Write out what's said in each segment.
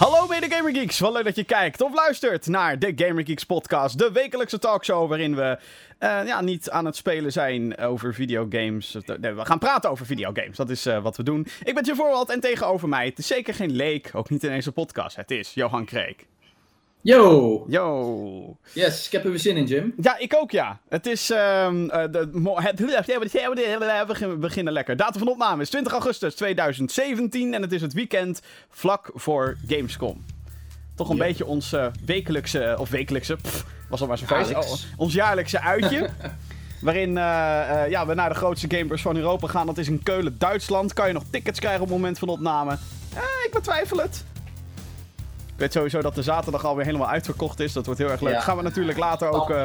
Hallo mede Gamer Geeks, wat leuk dat je kijkt of luistert naar de Gamer Geeks podcast, de wekelijkse talkshow waarin we uh, ja, niet aan het spelen zijn over videogames. Nee, we gaan praten over videogames, dat is uh, wat we doen. Ik ben Jim Voorwald en tegenover mij, het is zeker geen leek, ook niet in deze podcast, het is Johan Kreek. Yo! Yo! Yes, ik heb er weer zin in, Jim. Ja, ik ook, ja. Het is. Uh, de, het, we beginnen lekker. Datum van opname is 20 augustus 2017 en het is het weekend vlak voor Gamescom. Toch een beetje ons uh, wekelijkse. Of wekelijkse. Pff, was al maar zo'n feest. Oh, ons jaarlijkse uitje. waarin uh, ja, we naar de grootste gamers van Europa gaan. Dat is in Keulen, Duitsland. Kan je nog tickets krijgen op het moment van opname? ik betwijfel het. Weet sowieso dat de zaterdag alweer helemaal uitverkocht is. Dat wordt heel erg leuk. Gaan we natuurlijk later ook. Uh,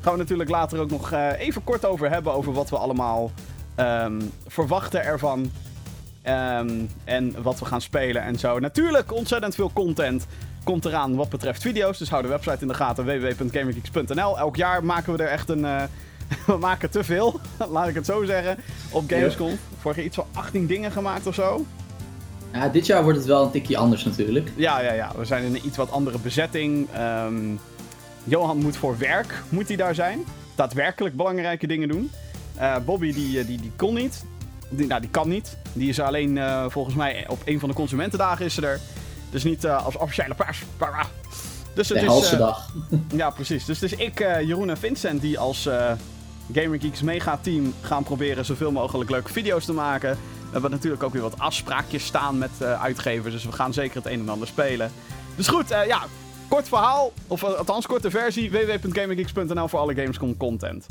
gaan we natuurlijk later ook nog uh, even kort over hebben. Over wat we allemaal um, verwachten ervan. Um, en wat we gaan spelen en zo. Natuurlijk ontzettend veel content komt eraan wat betreft video's. Dus hou de website in de gaten www.gamergeeks.nl. Elk jaar maken we er echt een. Uh, we maken te veel, laat ik het zo zeggen. Op Gamescom. Vorig jaar iets van 18 dingen gemaakt of zo. Ja, dit jaar wordt het wel een tikje anders natuurlijk. Ja, ja, ja. We zijn in een iets wat andere bezetting. Um, Johan moet voor werk moet hij daar zijn. Daadwerkelijk belangrijke dingen doen. Uh, Bobby die, eh, die, die kon niet. Die, nou, die kan niet. Die is alleen uh, volgens mij op een van de consumentendagen is ze er. Dus niet uh, als officiële pers. Dus het de is, dag. ja, precies. Dus het is ik, Jeroen en Vincent die als Gamer Geeks mega team gaan proberen zoveel mogelijk leuke video's te maken. We hebben natuurlijk ook weer wat afspraakjes staan met uh, uitgevers. Dus we gaan zeker het een en ander spelen. Dus goed, uh, ja. Kort verhaal. Of uh, althans, korte versie. www.gaminggeeks.nl voor alle Gamescom content.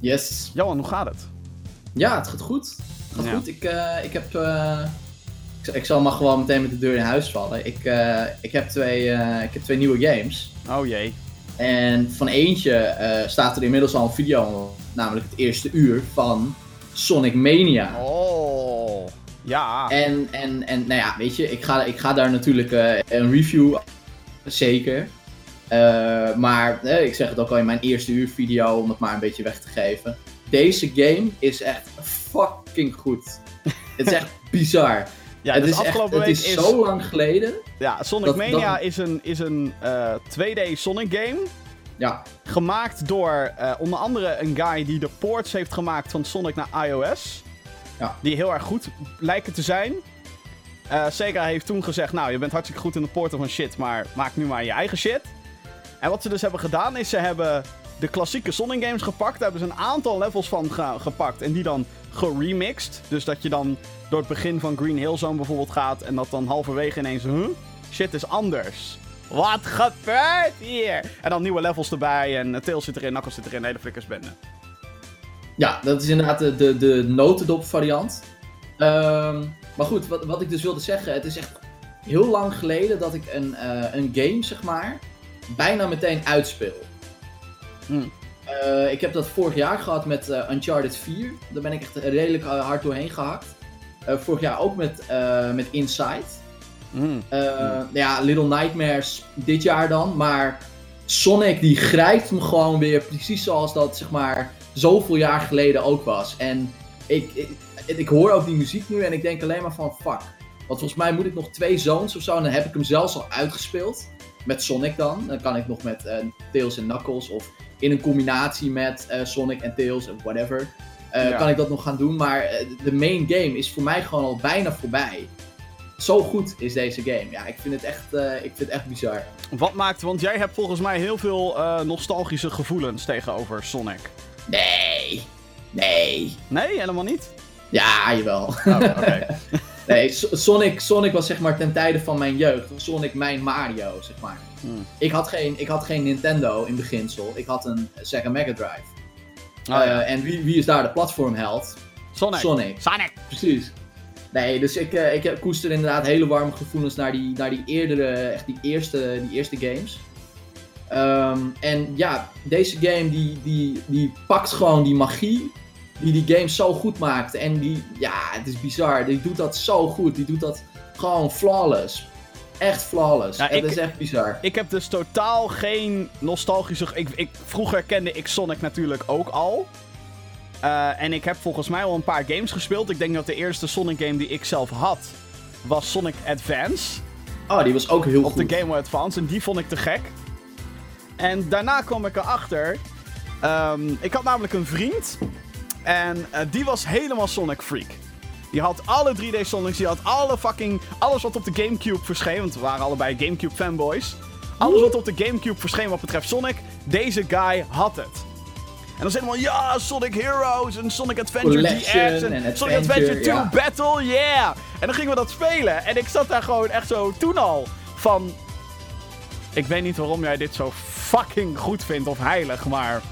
Yes. Johan, hoe gaat het? Ja, het gaat goed. Het gaat goed. Ik, ik heb... Ik, ik, zal maar gewoon meteen met de deur in huis vallen. Ik, ik, heb, twee, ik heb twee nieuwe games. Oh jee. En van eentje staat er inmiddels al een video, namelijk het eerste uur van Sonic Mania. Oh, ja. En, en, en nou ja, weet je, ik ga, ik ga daar natuurlijk uh, een review, zeker. Uh, maar ik zeg het ook al in mijn eerste uur video, om het maar een beetje weg te geven. Deze game is echt fucking goed. het is echt bizar. Ja, het, is, echt, het is, zo lang geleden. Ja, Sonic Mania is een, is een 2D Sonic game. Ja. Gemaakt door uh, onder andere een guy die de ports heeft gemaakt van Sonic naar iOS. Ja. Die heel erg goed lijken te zijn. Uh, Sega heeft toen gezegd, nou, je bent hartstikke goed in de porten van shit, maar maak nu maar je eigen shit. En wat ze dus hebben gedaan, is ze hebben de klassieke Sonic games gepakt. Daar hebben ze een aantal levels van ge gepakt en die dan geremixed. Dus dat je dan door het begin van Green Hill Zone bijvoorbeeld gaat en dat dan halverwege ineens, huh? Shit is anders. Wat gebeurt hier? En dan nieuwe levels erbij en Tails zit erin, Knuckles zit erin, hele flikkersbende. Ja, dat is inderdaad de, de, de notendop variant. Um, maar goed, wat, wat ik dus wilde zeggen, het is echt heel lang geleden dat ik een, uh, een game, zeg maar, bijna meteen uitspeel. Hmm. Uh, ik heb dat vorig jaar gehad met uh, Uncharted 4. Daar ben ik echt redelijk hard doorheen gehakt. Vorig jaar ook met, met Inside. Mm. Uh, ja, Little Nightmares dit jaar dan. Maar Sonic die grijpt hem gewoon weer precies zoals dat zeg maar zoveel jaar geleden ook was. En ik, ik, ik hoor ook die muziek nu en ik denk alleen maar van fuck. Want volgens mij moet ik nog twee zones of zo en dan heb ik hem zelfs al uitgespeeld. Met Sonic dan. Dan kan ik nog met uh, Tails en Knuckles of in een combinatie met uh, Sonic en Tails of whatever. Ja. Kan ik dat nog gaan doen. Maar de main game is voor mij gewoon al bijna voorbij zo goed is deze game. Ja, ik vind het echt, uh, ik vind het echt bizar. Wat maakt, want jij hebt volgens mij heel veel nostalgische gevoelens tegenover Sonic. Nee, nee. Nee, helemaal niet? Ja, jawel. Oh, okay. nee, Sonic, Sonic was zeg maar ten tijde van mijn jeugd. Sonic mijn Mario, zeg maar. Hmm. Ik, had geen, ik had geen Nintendo in beginsel. Ik had een Sega Mega Drive. Oh, ja. uh, en wie, wie is daar de platformheld? Sonic. Sonic. Sonic. Precies. Nee, dus ik, uh, ik koester inderdaad hele warme gevoelens naar die, naar die eerdere, echt die eerste, die eerste games. Um, en ja, deze game die, die, die pakt gewoon die magie die die game zo goed maakt. En die, ja, het is bizar. Die doet dat zo goed. Die doet dat gewoon flawless. Echt flawless. Ja, het is echt bizar. Ik heb dus totaal geen nostalgische... Ik, ik, vroeger kende ik Sonic natuurlijk ook al. Uh, en ik heb volgens mij al een paar games gespeeld. Ik denk dat de eerste Sonic game die ik zelf had was Sonic Advance. Oh, die was ook heel op goed. de Game Boy Advance. En die vond ik te gek. En daarna kwam ik erachter. ehm, ik had namelijk een vriend. En eh, die was helemaal Sonic Freak. Die had alle 3D Sonics. Die had alle fucking. Alles wat op de Gamecube verscheen. Want we waren allebei Gamecube fanboys. Alles wat op de Gamecube verscheen wat betreft Sonic. Deze guy had het. En dan hij helemaal, ja, Sonic Heroes en Sonic Adventure DX en, en Sonic Adventure, Adventure 2 ja. Battle, yeah! En dan gingen we dat spelen. En ik zat daar gewoon echt zo toen al van... Ik weet niet waarom jij dit zo fucking goed vindt of heilig, maar...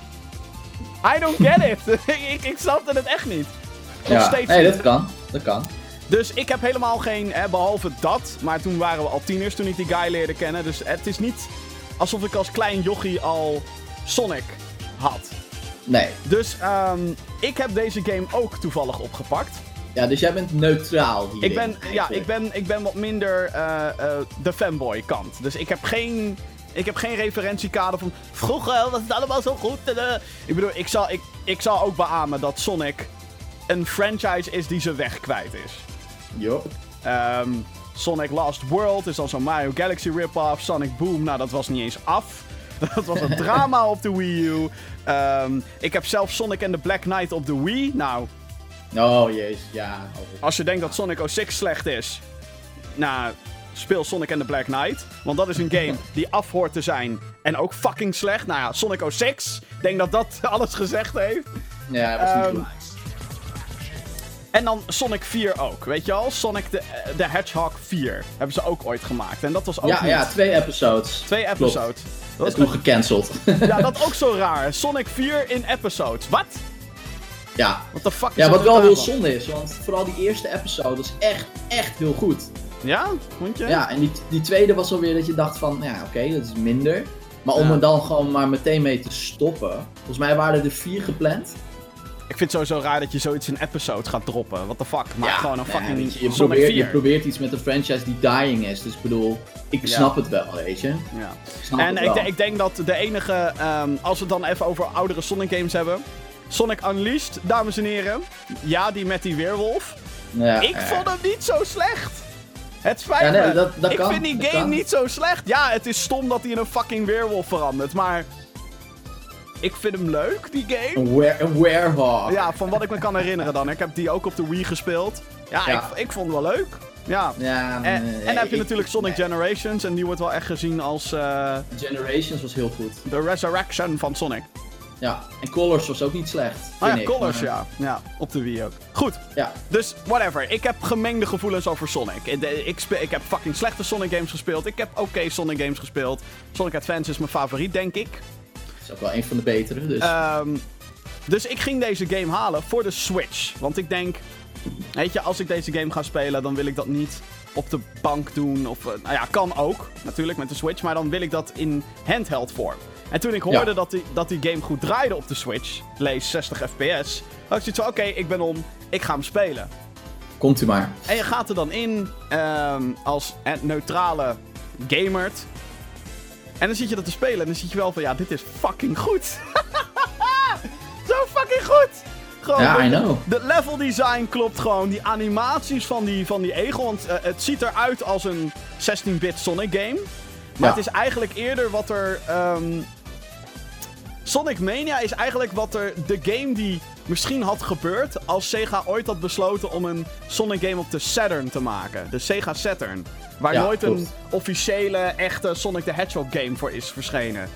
I don't get it. ik, ik snapte het echt niet. Nog ja, steeds dat kan. Dat kan. Dus ik heb helemaal geen, hè, behalve dat, maar toen waren we al tieners toen ik die guy leerde kennen. Dus het is niet alsof ik als klein jochie al Sonic had. Nee. Dus ehm, ik heb deze game ook toevallig opgepakt. Ja, dus jij bent neutraal hier. Ik ben, ja, ik ben, ik ben wat minder eh, eh, de fanboy kant. Dus ik heb geen, ik heb geen referentiekader van... Vroeger was het allemaal zo goed. eh." ik bedoel, ik zal, ik, ik zal ook beamen dat Sonic een franchise is die zijn weg kwijt is. Jo. Ehm, Sonic Lost World is dan zo'n Mario Galaxy rip-off. Sonic Boom, nou dat was niet eens af. Dat was een drama op de Wii U. Ehm, ik heb zelf Sonic and the Black Knight op de Wii. Nou, Oh, jezus. Ja. Als je denkt dat Sonic 06 slecht is, nou, speel Sonic and the Black Knight. Want dat is een game die af hoort te zijn en ook fucking slecht. Nou ja, Sonic 06, ik denk dat dat alles gezegd heeft. Ja, hij was niet goed. En dan Sonic 4 ook, weet je al? Sonic the, the Hedgehog 4 hebben ze ook ooit gemaakt. En dat was ook Ja, niet. ja, twee episodes. Twee episodes. Dat is toen gecanceld. ja, dat ook zo raar. Sonic 4 in episodes. Wat? ja. What the fuck is Ja, wat wel heel zonde is, want vooral die eerste episode is echt, echt heel goed. Ja? Vond je? Ja, en die, die tweede was alweer dat je dacht van, ja, oké, dat is minder. Maar om Ja. er dan gewoon maar meteen mee te stoppen. Volgens mij waren er vier gepland. Ik vind het sowieso raar dat je zoiets in episodes gaat droppen. What the fuck? Maak Ja, gewoon een fucking je, je, probeert, 4. je probeert iets met een franchise die dying is. Dus ik bedoel, ik Ja. snap het wel, weet je. Ja. En ik, ik denk dat de enige, ehm, als we het dan even over oudere Sonic games hebben. Sonic Unleashed, dames en heren. Ja, die met die weerwolf. Ja, ik vond hem niet zo slecht. Het spijt Ja, nee, dat- dat ik kan, vind die game kan. niet zo slecht. Ja, het is stom dat hij in een fucking weerwolf verandert. Maar ik vind hem leuk, die game. Een, were een werewolf. Ja, van wat ik me kan herinneren dan. Ik heb die ook op de Wii gespeeld. Ja, Ja. Ik, ik vond het wel leuk. Ja. Ja, En, nee, en dan heb je ik- natuurlijk Sonic nee. Generations. En die wordt wel echt gezien als eh, Generations was heel goed. de resurrection van Sonic. Ja, en Colors was ook niet slecht. Oh ja, ik, Colors, maar- ja. Ja, op de Wii ook. Goed, Ja, dus whatever. Ik heb gemengde gevoelens over Sonic. Ik, de- ik, spe- ik heb fucking slechte Sonic games gespeeld. Ik heb oké Sonic games gespeeld. Sonic Advance is mijn favoriet, denk ik. Is ook wel een van de betere. Dus. Ehm, dus ik ging deze game halen voor de Switch. Want ik denk, weet je, als ik deze game ga spelen, dan wil ik dat niet op de bank doen. Of, eh, nou ja, kan ook, natuurlijk, met de Switch. Maar dan wil ik dat in handheld vorm. En toen ik hoorde Ja. dat, die, dat die game goed draaide op de Switch, lees 60 fps, had ik zoiets van, oké, ik ben om, ik ga hem spelen. Komt u maar. En je gaat er dan in ehm, als neutrale gamer. En dan zit je dat te spelen en dan zit je wel van, ja, dit is fucking goed. Zo fucking goed! Gewoon, Ja, de- I know. De level design klopt gewoon. Die animaties van die, van die egel. Want eh, het ziet eruit als een 16-bit Sonic game. Maar Ja. het is eigenlijk eerder wat er... ehm, Sonic Mania is eigenlijk wat er... De game die misschien had gebeurd... als Sega ooit had besloten om een Sonic game op de Saturn te maken. De Sega Saturn. Waar Ja, nooit een officiële, echte Sonic the Hedgehog game voor is verschenen.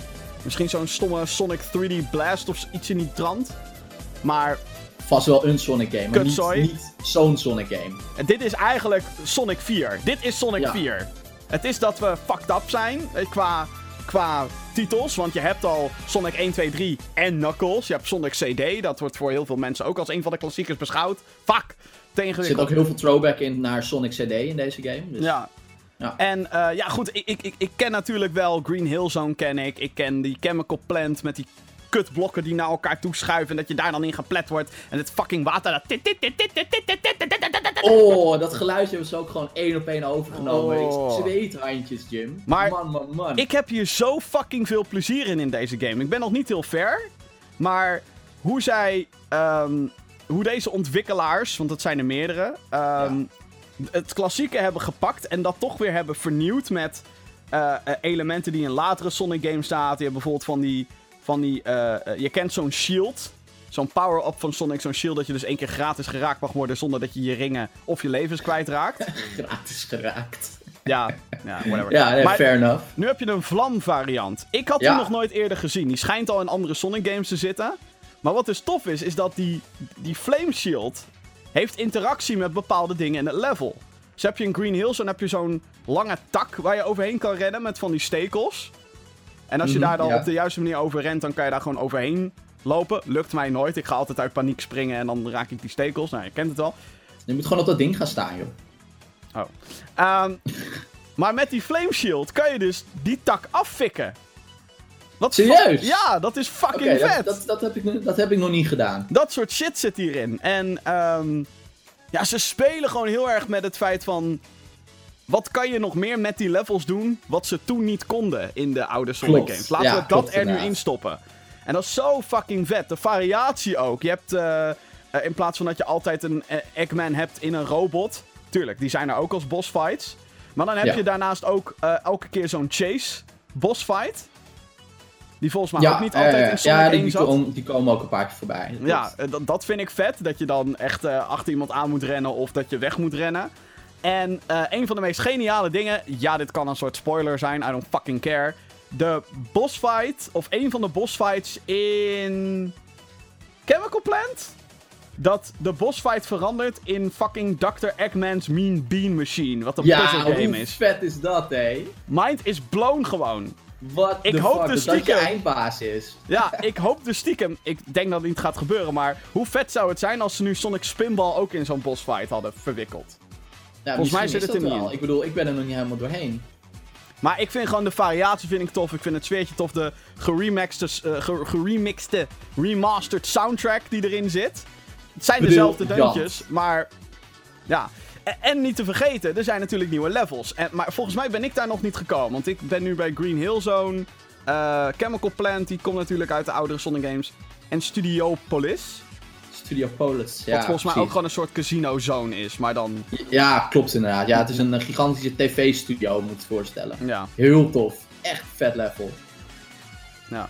Misschien zo'n stomme Sonic 3D Blast of iets in die trant. Maar Vast wel een Sonic game, maar niet, Kutzooi. niet zo'n Sonic game. En dit is eigenlijk Sonic 4. Dit is Sonic Ja. 4. Het is dat we fucked up zijn eh, qua, qua titels. Want je hebt al Sonic 1, 2, 3 en Knuckles. Je hebt Sonic CD. Dat wordt voor heel veel mensen ook als een van de klassiekers beschouwd. Fuck! Er zit ook heel veel throwback in naar Sonic CD in deze game. Dus Ja. Ja. En eh, ja, goed, ik, ik, ik, ik ken natuurlijk wel Green Hill Zone ken ik. Ik ken die Chemical Plant met die kutblokken die naar elkaar toe schuiven. En dat je daar dan in geplet wordt. En het fucking water dat... Oh, dat geluidje hebben ze ook gewoon één op één overgenomen. Oh. Ik zweet handjes, Jim. Maar man, man, man. Ik heb hier zo fucking veel plezier in in deze game. Ik ben nog niet heel ver. Maar hoe zij... ehm, hoe deze ontwikkelaars, want dat zijn er meerdere... ehm, het klassieke hebben gepakt en dat toch weer hebben vernieuwd met eh, eh, elementen die in latere Sonic games zaten. Je hebt bijvoorbeeld van die, van die eh, eh, je kent zo'n shield, zo'n power-up van Sonic, zo'n shield dat je dus één keer gratis geraakt mag worden zonder dat je je ringen of je levens kwijtraakt. Gratis geraakt. ja, ja, whatever. Ja, nee, Maar- fair enough. Nu heb je een vlam variant. Ik had Ja. die nog nooit eerder gezien. Die schijnt al in andere Sonic games te zitten. Maar wat dus tof is, is dat die, die Flame Shield heeft interactie met bepaalde dingen in het level. Dus heb je in Green Hills, dan heb je zo'n lange tak waar je overheen kan rennen met van die stekels. En als je Mhm, daar dan ja. op de juiste manier over rent, dan kan je daar gewoon overheen lopen. Lukt mij nooit. Ik ga altijd uit paniek springen en dan raak ik die stekels. Nou, je kent het wel. Je moet gewoon op dat ding gaan staan, joh. Ehm, maar met die Flame Shield kan je dus die tak affikken. Wat Serieus? Ja, dat is fucking vet. dat, dat, dat, heb ik, nog- dat heb ik nog niet gedaan. Dat soort shit zit hierin. En ehm, ja, ze spelen gewoon heel erg met het feit van... Wat kan je nog meer met die levels doen wat ze toen niet konden in de oude Sonic Klopt. games? Laten Ja, we dat klopt, er nu in stoppen. En dat is zo fucking vet. De variatie ook. Je hebt, eh, eh, in plaats van dat je altijd een eh, Eggman hebt in een robot... Tuurlijk, die zijn er ook als boss fights. Maar dan heb Ja. je daarnaast ook elke keer zo'n chase boss fight. Die volgens mij ook niet altijd in Sonic ja 1 die, zat. kom- die komen ook een paar keer voorbij. Dat Ja, dat, dat vind ik vet. Dat je dan echt achter iemand aan moet rennen of dat je weg moet rennen. En eh, een van de meest geniale dingen, ja, dit kan een soort spoiler zijn, I don't fucking care. De boss fight, of een van de boss fights in Chemical Plant, dat de boss fight verandert in fucking Dr. Eggman's Mean Bean Machine, wat een Ja, puzzle game hoe is. vet is dat, hé? Mind is blown gewoon. Wat Ik de hoop fuck, dus dat dat je stiekem- eindbaas is. Ja, ik hoop dus stiekem. Ik denk dat het niet gaat gebeuren. Maar hoe vet zou het zijn als ze nu Sonic Spinball ook in zo'n boss fight hadden verwikkeld? Ja, Volgens mij zit het er niet in. Ik bedoel, ik ben er nog niet helemaal doorheen. Maar ik vind gewoon de variatie vind ik tof. Ik vind het sfeertje tof. De geremixte, eh, ge- geremixte, remastered soundtrack die erin zit. Het zijn Bedoel, dezelfde ja. deuntjes, maar ja. En, en niet te vergeten, er zijn natuurlijk nieuwe levels. En, maar volgens mij ben ik daar nog niet gekomen. Want ik ben nu bij Green Hill Zone. eh, Chemical Plant, die komt natuurlijk uit de oudere Sonic games. En Studiopolis. Ja. wat volgens mij ook gewoon een soort casino zone is. Maar dan, Ja, klopt inderdaad. Ja, het is een gigantische tv-studio, moet je voorstellen. ja. Heel tof. Echt vet level. ja.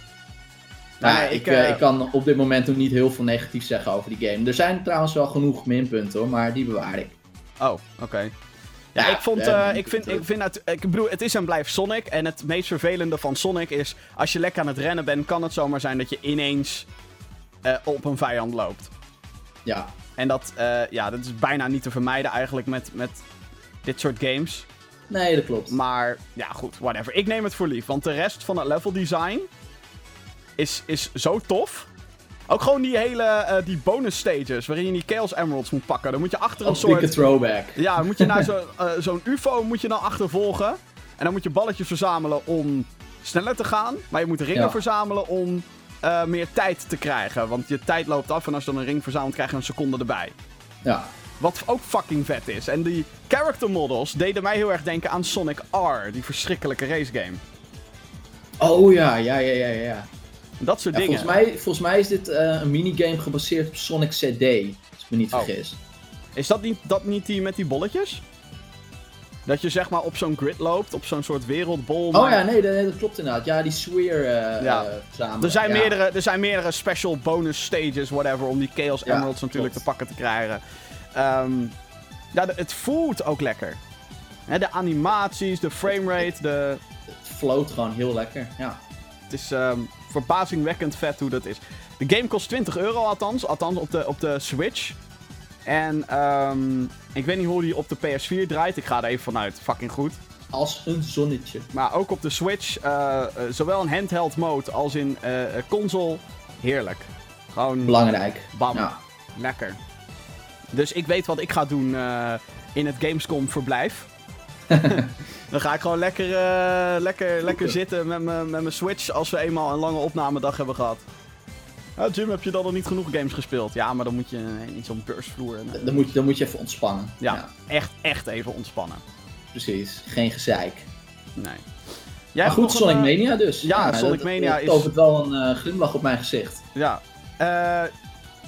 Nou, Nee, ik, ik, eh, eh, ik kan op dit moment nog niet heel veel negatief zeggen over die game. Er zijn trouwens wel genoeg minpunten hoor, maar die bewaar ik. Oh, oké. Ja, Ja, ik vond, eh, ik vind, ik vind het, ik bedoel, het is en blijft Sonic. En het meest vervelende van Sonic is, als je lekker aan het rennen bent, kan het zomaar zijn dat je ineens op een vijand loopt. Ja, En dat, eh, ja, dat is bijna niet te vermijden eigenlijk met, met dit soort games. nee, dat klopt. Maar, ja goed, whatever. Ik neem het voor lief, want de rest van het level design is, is zo tof. Ook gewoon die hele, eh, die bonus stages, waarin je die Chaos Emeralds moet pakken. Dan moet je achter een Een soort... throwback. Ja, dan moet je naar zo, eh, zo'n UFO moet je dan achtervolgen. En dan moet je balletjes verzamelen om sneller te gaan. Maar je moet ringen Ja. verzamelen om eh, meer tijd te krijgen. Want je tijd loopt af en als je dan een ring verzamelt, krijg je een seconde erbij. Ja. Wat ook fucking vet is. En die character models deden mij heel erg denken aan Sonic R, die verschrikkelijke race game. Oh ja, ja, ja, ja, ja. Dat soort Ja, dingen. volgens, mij, volgens mij is dit eh, een minigame gebaseerd op Sonic CD. Als ik me niet Oh. vergis. Is dat niet, dat niet die met die bolletjes? Dat je zeg maar op zo'n grid loopt, op zo'n soort wereldbol. Oh ja, nee, dat, dat klopt inderdaad. Ja, die sweer eh Ja. eh, samen. Er zijn, ja. meerdere, er zijn meerdere special bonus stages, whatever, om die Chaos Ja, Emeralds natuurlijk klopt. te pakken te krijgen. Ehm, ja, het voelt ook lekker. Hè, de animaties, de framerate, de... Het float gewoon heel lekker. Ja. het is ehm, verbazingwekkend vet hoe dat is. De game kost 20 euro althans, althans op de, op de Switch. En ehm, ik weet niet hoe die op de PS4 draait, ik ga er even vanuit, fucking goed. Als een zonnetje. Maar ook op de Switch, eh, eh, zowel in handheld mode als in eh, console, heerlijk. Gewoon... Belangrijk. Bam. Ja. Lekker. Dus ik weet wat ik ga doen in het Gamescom verblijf. Dan ga ik gewoon lekker, lekker, lekker zitten met mijn Switch als we eenmaal een lange opnamedag hebben gehad. Ja, Jim, heb je dan nog niet genoeg games gespeeld? Ja, maar dan moet je eh, niet zo'n beursvloer. en- Dan moet, je, dan moet je even ontspannen. Ja, echt, echt even ontspannen. precies. Geen gezeik. Nee. Jij maar goed, een, Sonic eh, Mania dus. ja, dat- Sonic dat- Mania dat is- tovert wel een eh, glimlach op mijn gezicht. Ja. Eh,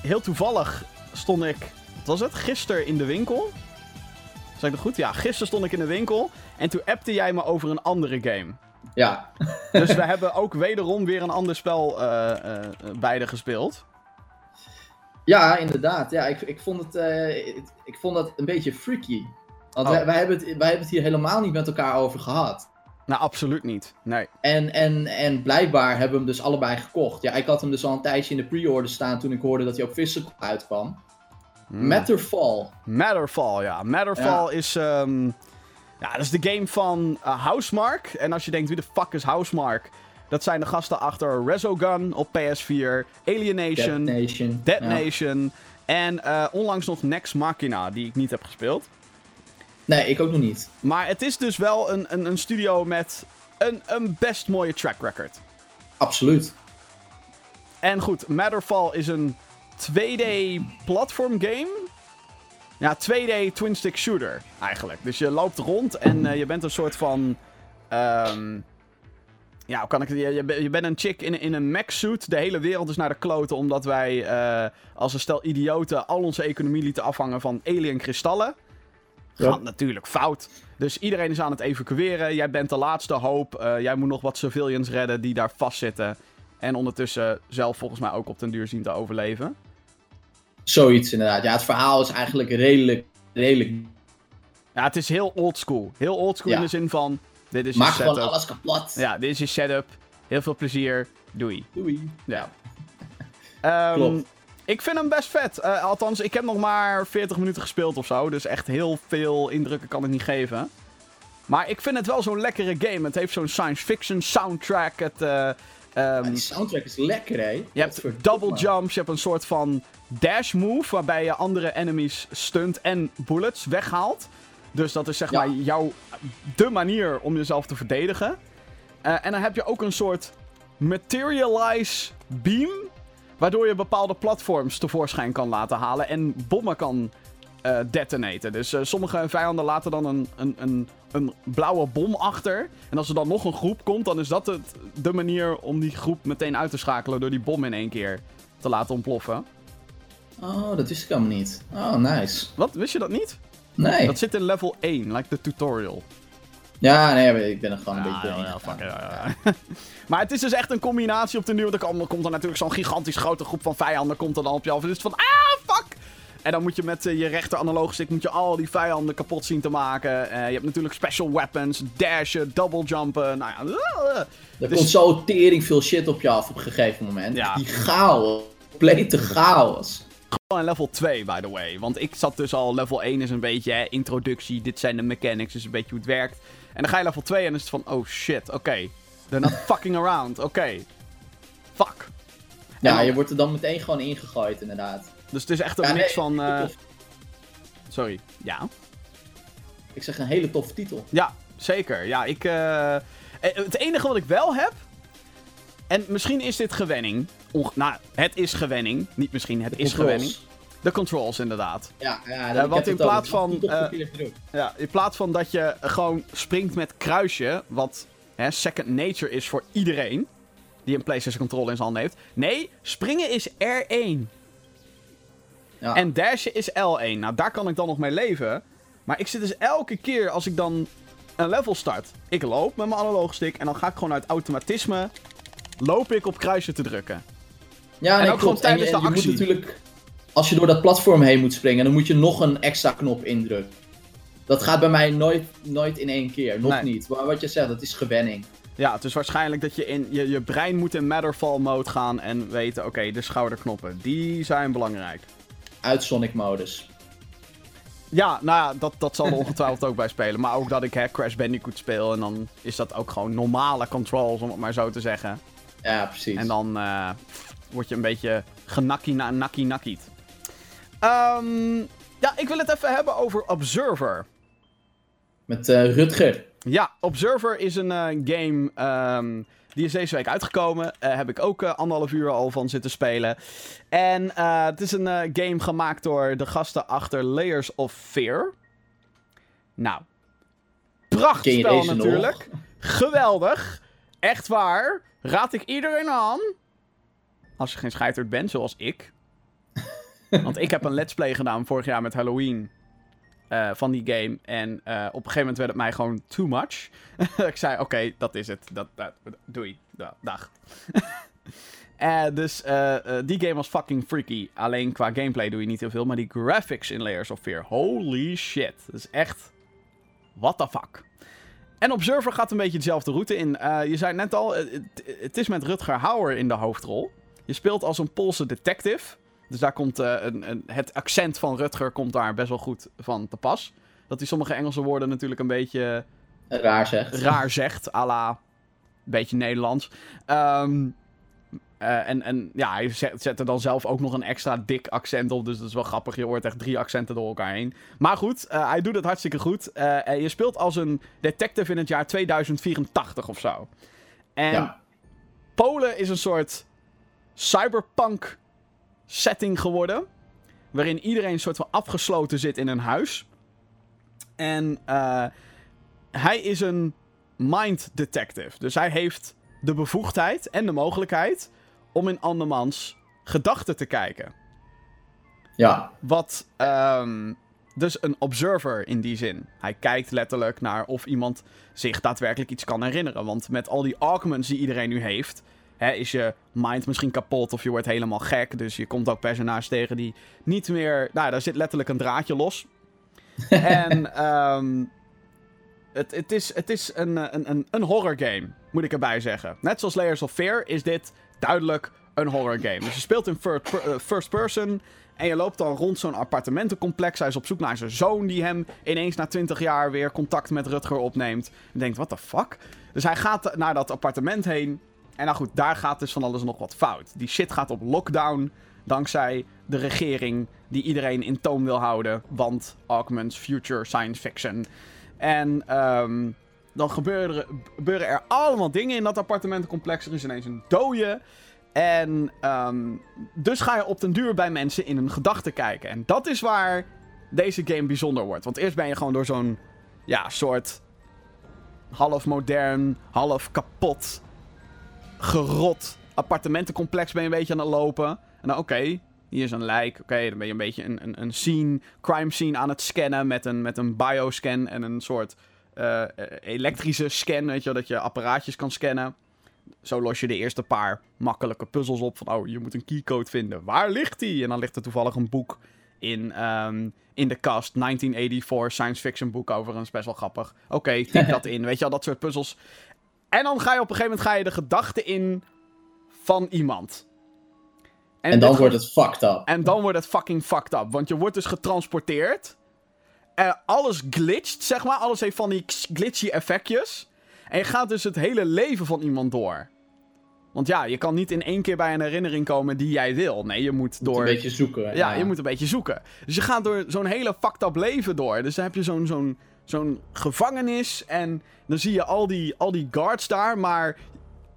heel toevallig stond ik, wat was het, gisteren in de winkel. Zeg ik dat goed? Ja, gisteren stond ik in de winkel en toen appte jij me over een andere game. Ja. Dus we hebben ook wederom weer een ander spel eh eh, beide gespeeld. Ja, inderdaad. Ja, ik, ik, vond het, eh, ik, ik vond dat een beetje freaky. Want Oh. wij, wij, hebben het, wij hebben het hier helemaal niet met elkaar over gehad. Nou, absoluut niet. Nee. En, en, en blijkbaar hebben we hem dus allebei gekocht. Ja, ik had hem dus al een tijdje in de pre-order staan toen ik hoorde dat hij op Physical uitkwam. Hmm. Matterfall. Matterfall, ja. Matterfall is. ehm, ja, dat is de game van eh, Housemark. En als je denkt, wie de fuck is Housemark? Dat zijn de gasten achter Resogun op PS4, Alienation, Dead Nation. Dead Ja. Nation en eh, onlangs nog Nex Machina, die ik niet heb gespeeld. Nee, ik ook nog niet. Maar het is dus wel een, een, een studio met een, een best mooie track record. Absoluut. En goed, Matterfall is een 2D platform game. Ja, 2D twin stick shooter eigenlijk. Dus je loopt rond en eh, je bent een soort van. ehm, ja, hoe kan ik het? Je, je, ben- je bent een chick in, in een mech suit. De hele wereld is naar de kloten omdat wij eh, als een stel idioten al onze economie lieten afhangen van alien kristallen. Ja. Gaat natuurlijk fout. Dus iedereen is aan het evacueren. Jij bent de laatste hoop. Eh, jij moet nog wat civilians redden die daar vastzitten. En ondertussen zelf volgens mij ook op den duur zien te overleven. Zoiets inderdaad. Ja, het verhaal is eigenlijk redelijk, redelijk. Ja, het is heel oldschool. Heel oldschool Ja. in de zin van... Dit is Maak gewoon alles kapot. Ja, dit is je setup. Heel veel plezier. Doei. Doei. Ja. Ehm, Klopt. Ik vind hem best vet. Eh, althans, ik heb nog maar 40 minuten gespeeld of zo. Dus echt heel veel indrukken kan ik niet geven. Maar ik vind het wel zo'n lekkere game. Het heeft zo'n science fiction soundtrack. Het, eh, Ja, die soundtrack is lekker, hè? Je hebt double jumps, je hebt een soort van dash move waarbij je andere enemies stunt en bullets weghaalt. Dus dat is zeg Ja. maar jouw de manier om jezelf te verdedigen. Eh, en dan heb je ook een soort materialize beam, waardoor je bepaalde platforms tevoorschijn kan laten halen en bommen kan eh, detonaten. Dus eh, sommige vijanden laten dan een, een, een, een blauwe bom achter. En als er dan nog een groep komt, dan is dat het, de manier om die groep meteen uit te schakelen door die bom in één keer te laten ontploffen. Oh, dat wist ik helemaal niet. Oh, nice. Wat? Wist je dat niet? Nee. Dat zit in level 1, like de tutorial. Ja, nee, ik ben er gewoon een Ja, beetje ja, ja, fuck it, ja, ja. maar het is dus echt een combinatie op de nieuwe. Er komt, er komt er natuurlijk zo'n gigantisch grote groep van vijanden komt er dan op je af. En het is van, ah, fuck! En dan moet je met eh, je rechter analoog stick moet je al die vijanden kapot zien te maken. Eh, je hebt natuurlijk special weapons, dashen, double jumpen. Nou ja, Er Dus- komt zo tering veel shit op je af op een gegeven moment. Ja. Die chaos. Complete chaos. Gewoon level 2, by the way. Want ik zat dus al, level 1 is een beetje hè, introductie. Dit zijn de mechanics, dus een beetje hoe het werkt. En dan ga je level 2 en dan is het van, oh shit, oké. They're not fucking around, oké. Fuck. Ja, dan- je wordt er dan meteen gewoon ingegooid, inderdaad. Dus het is echt een Ja, mix nee, van... eh. Sorry, ja. Ik zeg een hele toffe titel. Ja, zeker. Ja, ik... eh, eh, Het enige wat ik wel heb... En misschien is dit gewenning. Onge- nou, het is gewenning. Niet misschien, het is Controls. gewenning. De controls, inderdaad. Ja, ja dat, want in plaats van, Uh, Ja, in plaats van dat je gewoon springt met kruisje, wat hè, second nature is voor iedereen die een PlayStation controller in zijn hand heeft. Nee, springen is R1 ja. en dashen is L1. Nou, daar kan ik dan nog mee leven. Maar ik zit dus elke keer als ik dan een level start, ik loop met mijn analoog stick en dan ga ik gewoon uit automatisme loop ik op kruisje te drukken. ja, en nee, ook klopt. gewoon tijdens en de actie. moet natuurlijk, als je door dat platform heen moet springen, dan moet je nog een extra knop indrukken. Dat gaat bij mij nooit, nooit in één keer. Nog Nee. niet. Maar wat je zegt, dat is gewenning. Ja, het is waarschijnlijk dat je in je, je brein moet in Matterfall mode gaan en weten, oké, de schouderknoppen, die zijn belangrijk. Uit Sonic modus. Ja, nou ja, dat, dat zal er ongetwijfeld ook bij spelen. Maar ook dat ik hè, Crash Bandicoot speel en dan is dat ook gewoon normale controls, om het maar zo te zeggen. Ja, precies. En dan eh, word je een beetje genakkie na nakkie nakkiet. Ehm, ja, ik wil het even hebben over Observer. Met eh, Rutger. Ja, Observer is een eh, game ehm, die is deze week uitgekomen. Eh heb ik ook eh, anderhalf uur al van zitten spelen. En eh, het is een game gemaakt door de gasten achter Layers of Fear. Nou, deze nog? natuurlijk. Geweldig. Echt waar. Raad ik iedereen aan. Als je geen scheiterd bent, zoals ik. Want ik heb een let's play gedaan vorig jaar met Halloween. Eh, van die game. En eh, op een gegeven moment werd het mij gewoon too much. ik zei, oké, dat is het. Dat, dat, doei. Da, dag. Uh, dus die game was fucking freaky. Alleen qua gameplay doe je niet heel veel. Maar die graphics in Layers of Fear, holy shit. Dat is echt. What the fuck. En Observer gaat een beetje dezelfde route in. je zei net al, het is met Rutger Hauer in de hoofdrol. Je speelt als een Poolse detective. Dus daar komt een, een, het accent van Rutger komt daar best wel goed van te pas. Dat hij sommige Engelse woorden natuurlijk een beetje... Raar zegt. Raar zegt, à la... Beetje Nederlands. Um, uh, en, en ja, hij zet, zet, er dan zelf ook nog een extra dik accent op. Dus dat is wel grappig. Je hoort echt drie accenten door elkaar heen. Maar goed, uh, hij doet het hartstikke goed. Uh, en je speelt als een detective in het jaar 2084 of zo. En ja. Polen is een soort cyberpunk setting geworden. Waarin iedereen een soort van afgesloten zit in een huis. En hij is een mind detective. Dus hij heeft de bevoegdheid en de mogelijkheid om in andermans gedachten te kijken. Ja. Wat, um, dus een observer in die zin. Hij kijkt letterlijk naar of iemand zich daadwerkelijk iets kan herinneren. Want met al die augments die iedereen nu heeft, hè, is je mind misschien kapot of je wordt helemaal gek. Dus je komt ook personages tegen die niet meer. Nou, daar zit letterlijk een draadje los. en um, het, het, is, het is een, een, een, een horror game, moet ik erbij zeggen. Net zoals Layers of Fear is dit duidelijk een horror game. Dus je speelt in first person en je loopt dan rond zo'n appartementencomplex. Hij is op zoek naar zijn zoon die hem ineens na 20 jaar weer contact met Rutger opneemt. En denkt, what the fuck? Dus hij gaat naar dat appartement heen. En nou goed, daar gaat dus van alles nog wat fout. Die shit gaat op lockdown dankzij de regering die iedereen in toom wil houden. Want augments, future, science fiction. En um, dan gebeuren, er allemaal dingen in dat appartementencomplex. Er is ineens een dode. En um, dus ga je op den duur bij mensen in hun gedachten kijken. En dat is waar deze game bijzonder wordt. Want eerst ben je gewoon door zo'n ja, soort half modern, half kapot, gerot appartementencomplex ben je een beetje aan het lopen. En dan oké, okay, hier is een lijk. Oké, dan ben je een beetje een, een, een scene, crime scene aan het scannen met een, met een bioscan en een soort uh, elektrische scan, weet je, dat je apparaatjes kan scannen. Zo los je de eerste paar makkelijke puzzels op van, oh, je moet een keycode vinden. Waar ligt die? En dan ligt er toevallig een boek in, um, in de kast. 1984, science fiction boek overigens, best wel grappig. Oké, okay, typ dat in, weet je al, dat soort puzzels. En dan ga je op een gegeven moment ga je de gedachten in van iemand. En, en dan wordt het fucked up. En dan wordt het fucking fucked up. Want je wordt dus getransporteerd. En alles glitcht, zeg maar. Alles heeft van die glitchy effectjes. En je gaat dus het hele leven van iemand door. Want ja, je kan niet in één keer bij een herinnering komen die jij wil. Nee, je moet door... een beetje zoeken. Ja, ja, je moet een beetje zoeken. Dus je gaat door zo'n hele fucked up leven door. Dus dan heb je zo'n zo'n zo'n gevangenis. En dan zie je al die, al die guards daar. Maar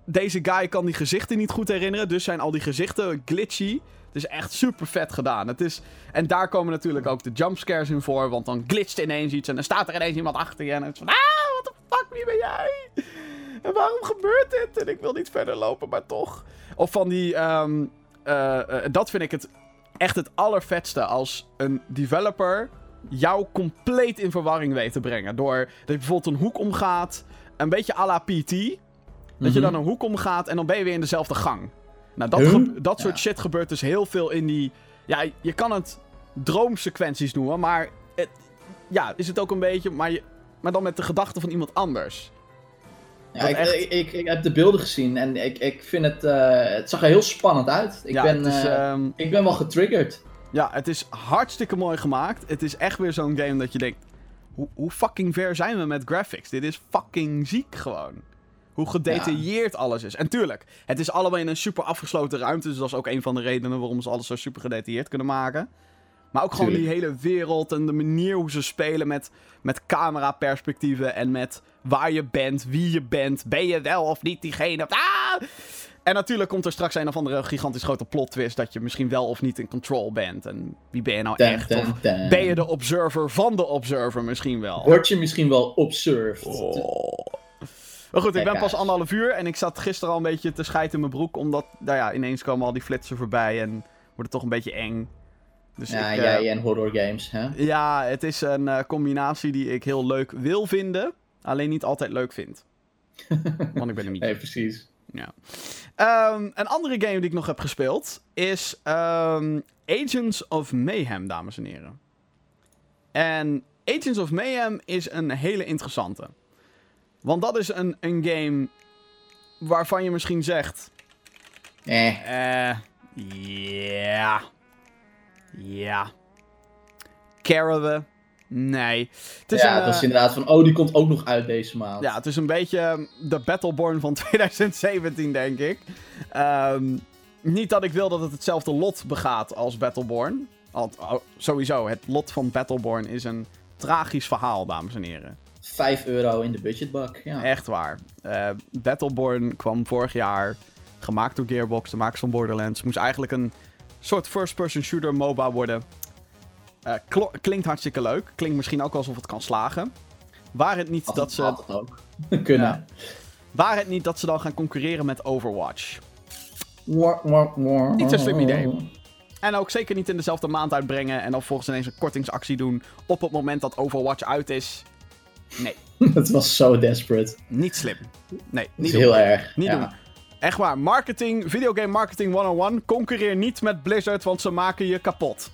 deze guy kan die gezichten niet goed herinneren. Dus zijn al die gezichten glitchy. Het is echt super vet gedaan. Het is... En daar komen natuurlijk ook de jumpscares in voor. Want dan glitcht ineens iets en dan staat er ineens iemand achter je. En het is van, ah, what the fuck, wie ben jij? En waarom gebeurt dit? En ik wil niet verder lopen, maar toch. Of van die... Um, uh, uh, dat vind ik het echt het allervetste. Als een developer jou compleet in verwarring weet te brengen. Door dat je bijvoorbeeld een hoek omgaat. Een beetje à la PT. Dat je dan een hoek omgaat en dan ben je weer in dezelfde gang. Nou, dat, dat soort shit gebeurt dus heel veel in die... Ja, je kan het droomsequenties noemen, maar... Het, ja, is het ook een beetje... Maar, je, maar dan met de gedachten van iemand anders. Ja, ik, echt... ik, ik, heb de beelden gezien en ik, ik vind het... Uh, het zag er heel spannend uit. Ik, ja, ben, is, uh, um... ik ben wel getriggerd. Ja, het is hartstikke mooi gemaakt. Het is echt weer zo'n game dat je denkt... Hoe, hoe fucking ver zijn we met graphics? Dit is fucking ziek gewoon. Hoe gedetailleerd alles is. En tuurlijk, het is allemaal in een super afgesloten ruimte. Dus dat is ook een van de redenen waarom ze alles zo super gedetailleerd kunnen maken. Maar ook gewoon die hele wereld en de manier hoe ze spelen met, met cameraperspectieven. En met waar je bent, wie je bent. Ben je wel of niet diegene? Ah! En natuurlijk komt er straks een of andere gigantisch grote plot twist. Dat je misschien wel of niet in control bent. En wie ben je nou echt? of ben je de observer van de observer misschien wel? Word je misschien wel observed? Oh. Maar goed, ik ben pas anderhalf uur en ik zat gisteren al een beetje te schijten in mijn broek. Omdat, nou ja, ineens komen al die flitsen voorbij en wordt het toch een beetje eng. Dus Ja, ik, eh, jij en horror games, hè? ja, het is een eh, combinatie die ik heel leuk wil vinden, alleen niet altijd leuk vind. Want ik ben een niet. Nee, precies. Ja. Ehm, een andere game die ik nog heb gespeeld is ehm, Agents of Mayhem, dames en heren. En Agents of Mayhem is een hele interessante. Want dat is een, een game waarvan je misschien zegt... Eh, Eh, ja. Ja. We? Nee. Het is ja, een, het was eh, inderdaad van, oh, die komt ook nog uit deze maand. ja, het is een beetje ehm, de Battleborn van 2017, denk ik. Ehm, niet dat ik wil dat het hetzelfde lot begaat als Battleborn. Want oh, sowieso, het lot van Battleborn is een tragisch verhaal, dames en heren. 5 euro in de budgetbak, ja. Echt waar. Eh, Battleborn kwam vorig jaar, gemaakt door Gearbox, de makers van Borderlands. Moest eigenlijk een soort first-person shooter MOBA worden. Eh, klinkt hartstikke leuk. Klinkt misschien ook alsof het kan slagen. Waar het niet dat het- ze... had het ook kunnen. Ja. Waar het niet dat ze dan gaan concurreren met Overwatch. Niet zo'n slim idee. En ook zeker niet in dezelfde maand uitbrengen en dan volgens ineens een kortingsactie doen op het moment dat Overwatch uit is. Nee, Het was zo desperate. niet slim. Nee, niet doen. heel erg. Niet ja. doen. Echt waar, marketing, videogame marketing 101, concurreer niet met Blizzard, want ze maken je kapot.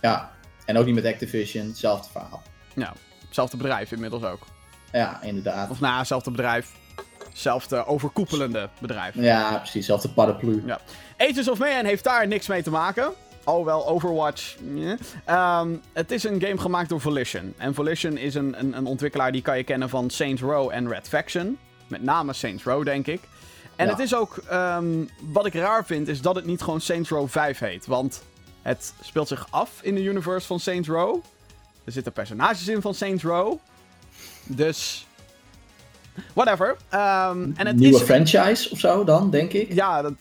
Ja. En ook niet met Activision, hetzelfde verhaal. Ja, hetzelfde bedrijf inmiddels ook. Ja, inderdaad. Of nou, hetzelfde bedrijf. Hetzelfde overkoepelende bedrijf. Ja, precies, hetzelfde paraplu. Ja. Agents of Mayhem heeft daar niks mee te maken. Alhoewel Overwatch. ja. Ehm, het is een game gemaakt door Volition. En Volition is een, een, een ontwikkelaar die kan je kennen van Saints Row en Red Faction. Met name Saints Row, denk ik. En Ja. het is ook. ehm, wat ik raar vind, is dat het niet gewoon Saints Row 5 heet. Want het speelt zich af in de universe van Saints Row. Er zitten personages in van Saints Row. Dus. Whatever. Ehm, en het Nieuwe is franchise of zo dan, denk ik. ja, dat,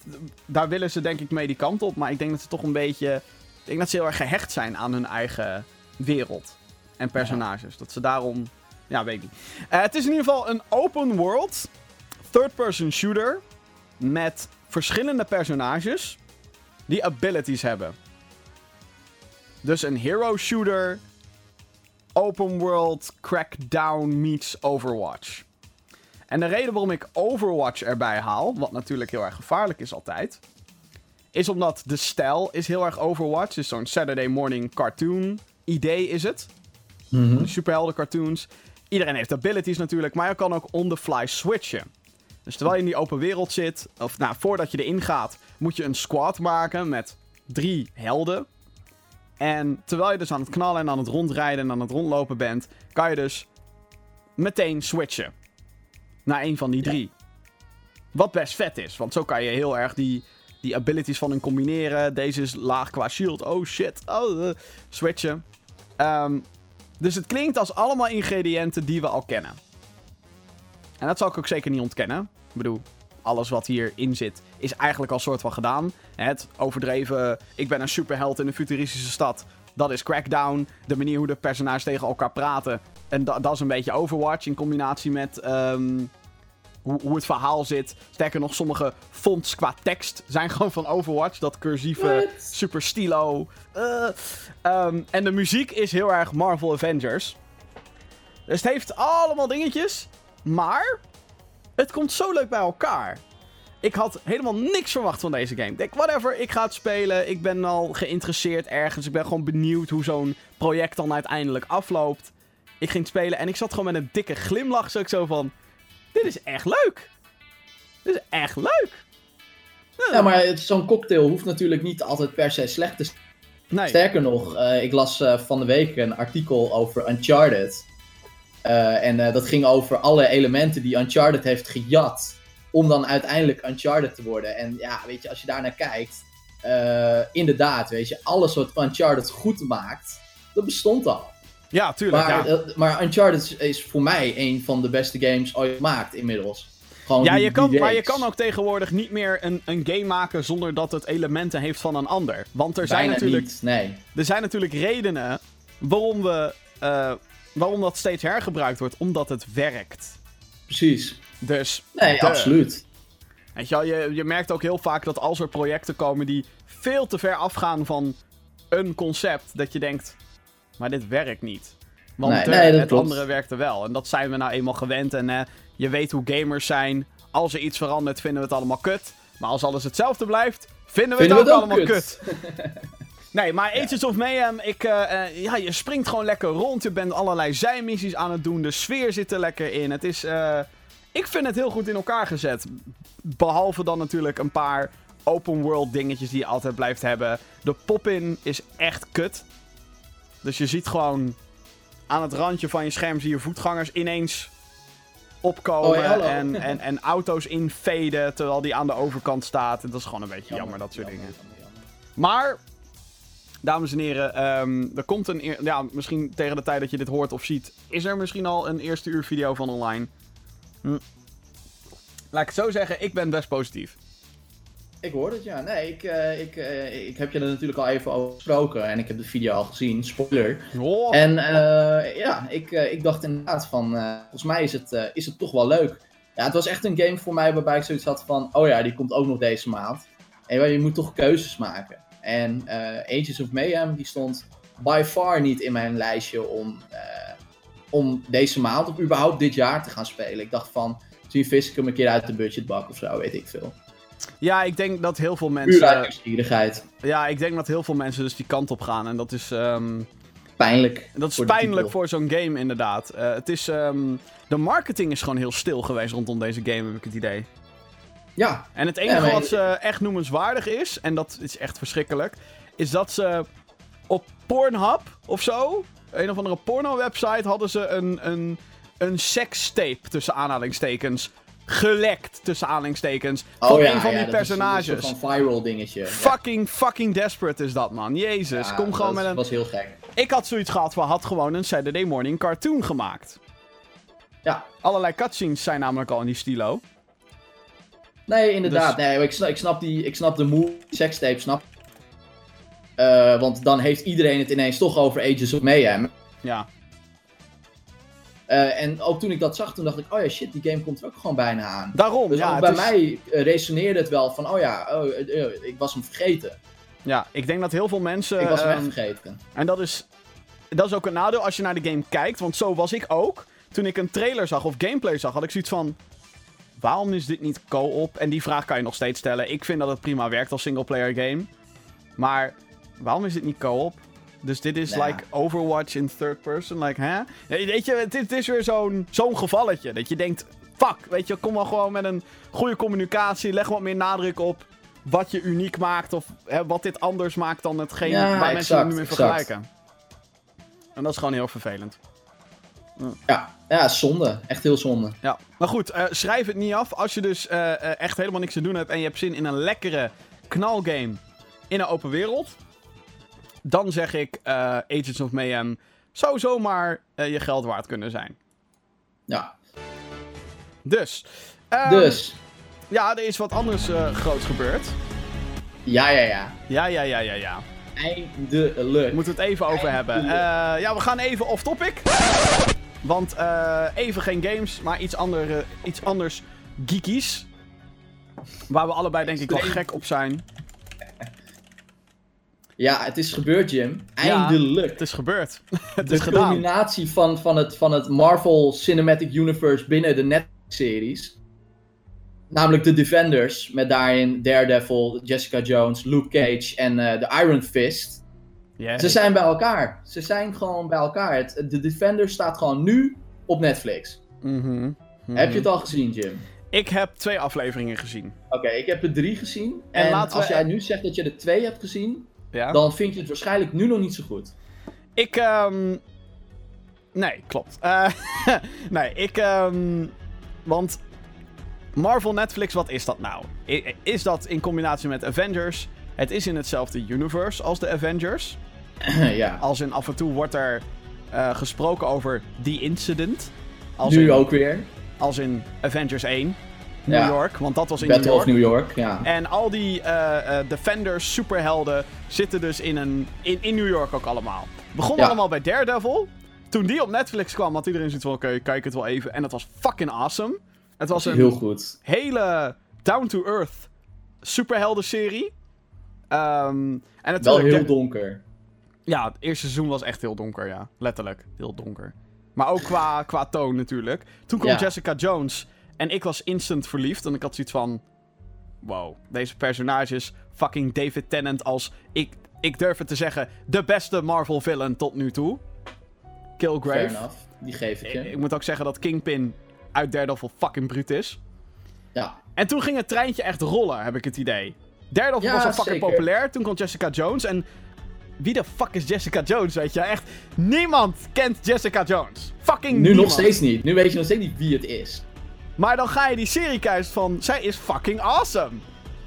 daar willen ze denk ik mee die kant op. Maar ik denk dat ze toch een beetje... Ik denk dat ze heel erg gehecht zijn aan hun eigen wereld. En personages. Dat ze daarom... Ja, weet ik niet. Eh, het is in ieder geval een open world. Third-person shooter. Met verschillende personages. Die abilities hebben. Dus een hero shooter. Open world crackdown meets Overwatch. En de reden waarom ik Overwatch erbij haal, wat natuurlijk heel erg gevaarlijk is altijd, is omdat de stijl is heel erg Overwatch. Dus zo'n Saturday morning cartoon idee is het. Mhm. Superhelden cartoons. Iedereen heeft abilities natuurlijk, maar je kan ook on the fly switchen. Dus terwijl je in die open wereld zit, of nou, voordat je erin gaat, moet je een squad maken met drie helden. En terwijl je dus aan het knallen en aan het rondrijden en aan het rondlopen bent, kan je dus meteen switchen naar een van die drie. Wat best vet is, want zo kan je heel erg die, die abilities van hun combineren. Deze is laag qua shield. Oh shit. Oh, eh, switchen. Ehm, dus het klinkt als allemaal ingrediënten die we al kennen. En dat zal ik ook zeker niet ontkennen. Ik bedoel, alles wat hierin zit is eigenlijk al soort van gedaan. Het overdreven, ik ben een superheld in een futuristische stad. Dat is Crackdown. De manier hoe de personages tegen elkaar praten. En da- dat is een beetje Overwatch in combinatie met ehm, hoe, hoe het verhaal zit. Sterker nog, sommige fonts qua tekst zijn gewoon van Overwatch. Dat cursieve, What? super stilo. Eh, ehm, en de muziek is heel erg Marvel Avengers. Dus het heeft allemaal dingetjes. Maar het komt zo leuk bij elkaar. Ik had helemaal niks verwacht van deze game. Ik denk, whatever, ik ga het spelen. Ik ben al geïnteresseerd ergens. Ik ben gewoon benieuwd hoe zo'n project dan uiteindelijk afloopt. Ik ging het spelen en ik zat gewoon met een dikke glimlach. Zo zo van, dit is echt leuk. Dit is echt leuk. Ja, maar zo'n cocktail hoeft natuurlijk niet altijd per se slecht te zijn. Nee. Sterker nog, eh, ik las eh, van de week een artikel over Uncharted. Eh, en eh, dat ging over alle elementen die Uncharted heeft gejat. Om dan uiteindelijk Uncharted te worden. En ja, weet je, als je daar naar kijkt. eh, inderdaad, weet je, alles wat Uncharted goed maakt. Dat bestond al. Ja, tuurlijk. Maar, ja. maar Uncharted is- voor mij een van de beste games ooit gemaakt inmiddels. Gewoon Ja, die- je kan, die maar je kan ook tegenwoordig niet meer een, een game maken zonder dat het elementen heeft van een ander. Want er zijn, natuurlijk, niet, nee. er zijn natuurlijk redenen waarom, we, waarom dat steeds hergebruikt wordt, omdat het werkt. Precies. Dus, Nee, de- absoluut. Weet je, wel, je, je merkt ook heel vaak dat als er projecten komen die veel te ver afgaan van een concept dat je denkt, maar dit werkt niet. Want Nee, eh, nee, het klopt. andere werkte wel. En dat zijn we nou eenmaal gewend. En eh, je weet hoe gamers zijn. Als er iets verandert, vinden we het allemaal kut. Maar als alles hetzelfde blijft, vinden we Vinden het we ook het ook allemaal kut. kut. Nee, maar Agents of Mayhem, ik, eh, eh, ja, je springt gewoon lekker rond. Je bent allerlei zijmissies aan het doen. De sfeer zit er lekker in. Het is, eh, ik vind het heel goed in elkaar gezet. Behalve dan natuurlijk een paar open world dingetjes die je altijd blijft hebben. De pop-in is echt kut. Dus je ziet gewoon aan het randje van je scherm zie je voetgangers ineens opkomen Oh, en, en, en auto's infaden terwijl die aan de overkant staat. En dat is gewoon een beetje jammer, dat soort dingen. Maar, dames en heren, ehm, er komt een. Ja, misschien tegen de tijd dat je dit hoort of ziet, is er misschien al een eerste uur video van online. Hm. Laat ik het zo zeggen, ik ben best positief. Ik hoor het, ja. Nee, ik, eh, ik, eh, ik heb je er natuurlijk al even over gesproken en ik heb de video al gezien, spoiler. Oh, En eh, ja, ik, ik dacht inderdaad van, volgens mij is het, is het toch wel leuk. Ja, het was echt een game voor mij waarbij ik zoiets had van, oh ja, die komt ook nog deze maand. En je moet toch keuzes maken. En Ages of Mayhem, die stond by far niet in mijn lijstje om, eh, om deze maand of überhaupt dit jaar te gaan spelen. Ik dacht van, misschien vis ik hem een keer uit de budgetbak of zo, weet ik veel. ja, ik denk dat heel veel Puur uit mensen. nieuwsgierigheid. Ja, ik denk dat heel veel mensen dus die kant op gaan. En dat is. ehm, Pijnlijk. dat is voor pijnlijk voor zo'n game, inderdaad. Eh, het is. ehm, de marketing is gewoon heel stil geweest rondom deze game, heb ik het idee. Ja, En het enige Ja, maar- wat ze echt noemenswaardig is, en dat is echt verschrikkelijk, is dat ze op Pornhub of zo, een of andere porno-website, hadden ze een, een, een sekstape tussen aanhalingstekens gelekt tussen aanhalingstekens van oh ja, een van ja, die dat is een personages. soort van viral dingetje. Ja. Fucking, fucking desperate is dat, man. Jezus, kom gewoon dat met een... was heel gek. Ik had zoiets gehad van, had gewoon een Saturday morning cartoon gemaakt. Ja. Allerlei cutscenes zijn namelijk al in die stilo. Nee, inderdaad. Dus- Nee, ik, snap, ik, snap die, ik snap de move, sextape, snap. Eh, want dan heeft iedereen het ineens toch over Ages of Mayhem. Ja, Eh, en ook toen ik dat zag, toen dacht ik, oh ja, shit, die game komt er ook gewoon bijna aan. daarom. Dus ja, bij is- mij resoneerde het wel van, oh ja, oh, eh, ik was hem vergeten. Ja, ik denk dat heel veel mensen... ik was hem ehm, echt vergeten. En dat is, dat is ook een nadeel als je naar de game kijkt. Want zo was ik ook. Toen ik een trailer zag of gameplay zag, had ik zoiets van... Waarom is dit niet co-op? En die vraag kan je nog steeds stellen. Ik vind dat het prima werkt als singleplayer game. Maar waarom is dit niet co-op? Dus dit is Nou ja. like Overwatch in third person. Like, hè? Weet je, het, is weer zo'n zo'n gevalletje. Dat je denkt, fuck, weet je, kom wel gewoon met een goede communicatie. Leg wat meer nadruk op wat je uniek maakt. Of hè, wat dit anders maakt dan hetgeen Ja, waar mensen exact, nu mee exact. vergelijken. En dat is gewoon heel vervelend. Ja, ja, zonde. Echt heel zonde. Ja, maar goed, eh, schrijf het niet af. Als je dus eh, eh, echt helemaal niks te doen hebt en je hebt zin in een lekkere knalgame in een open wereld, dan zeg ik eh, Agents of Mayhem zou zomaar je geld waard kunnen zijn. Ja, Dus, ehm, dus. ja, er is wat anders groots gebeurd. Ja, ja, ja. Ja, ja, ja, ja, ja. Eindelijk. Moeten we het even over hebben. Ja, we gaan even off topic. Want eh, even geen games, maar iets, andere, iets anders geekies. Waar we allebei denk ik wel gek op zijn. Ja, het is gebeurd, Jim. Ja. Eindelijk. Het is gebeurd. het de is gedaan. combinatie van, van, het, van het Marvel Cinematic Universe binnen de Netflix-series. Namelijk de Defenders, met daarin Daredevil, Jessica Jones, Luke Cage en eh, de Iron Fist. Yeah. Ze zijn bij elkaar. Ze zijn gewoon bij elkaar. Het, de Defenders staat gewoon nu op Netflix. Mhm, mhm. Heb je het al gezien, Jim? Ik heb twee afleveringen gezien. Oké, ik heb er drie gezien. En als we- jij nu zegt dat je er twee hebt gezien, Ja? dan vind je het waarschijnlijk nu nog niet zo goed. Ik, ehm Nee, klopt. Eh, nee, ik, ehm Want Marvel Netflix, wat is dat nou? Is dat in combinatie met Avengers? Het is in hetzelfde universe als de Avengers. ja. Als in af en toe wordt er eh, gesproken over The Incident. Als Nu in, ook weer. Als in Avengers 1. New Ja. York, want dat was in Battle New York. of New York, ja. En al die eh, eh, Defenders, superhelden, zitten dus in, een, in, in New York ook allemaal. Begon Ja. allemaal bij Daredevil. Toen die op Netflix kwam, had iedereen zoiets van: oké, kijk het wel even. En dat was fucking awesome. Het was een Heel goed. hele down-to-earth superhelden-serie. En Wel heel donker. Ja, het eerste seizoen was echt heel donker, ja. Letterlijk, heel donker. Maar ook qua, qua toon natuurlijk. Toen kwam Ja. Jessica Jones en ik was instant verliefd. En ik had zoiets van... Wow, deze personages, fucking David Tennant als... Ik, ik durf het te zeggen, de beste Marvel villain tot nu toe. Fair Killgrave. enough. Die geef ik Ik, je. ik moet ook zeggen dat Kingpin uit Daredevil fucking bruut is. Ja. En toen ging het treintje echt rollen, heb ik het idee. Daredevil Ja, was al fucking zeker. populair. Toen kwam Jessica Jones. En wie de fuck is Jessica Jones, weet je? Echt, niemand kent Jessica Jones. Fucking Nu niemand. nog steeds niet. Nu weet je nog steeds niet wie het is. Maar dan ga je die serie kijken van, zij is fucking awesome.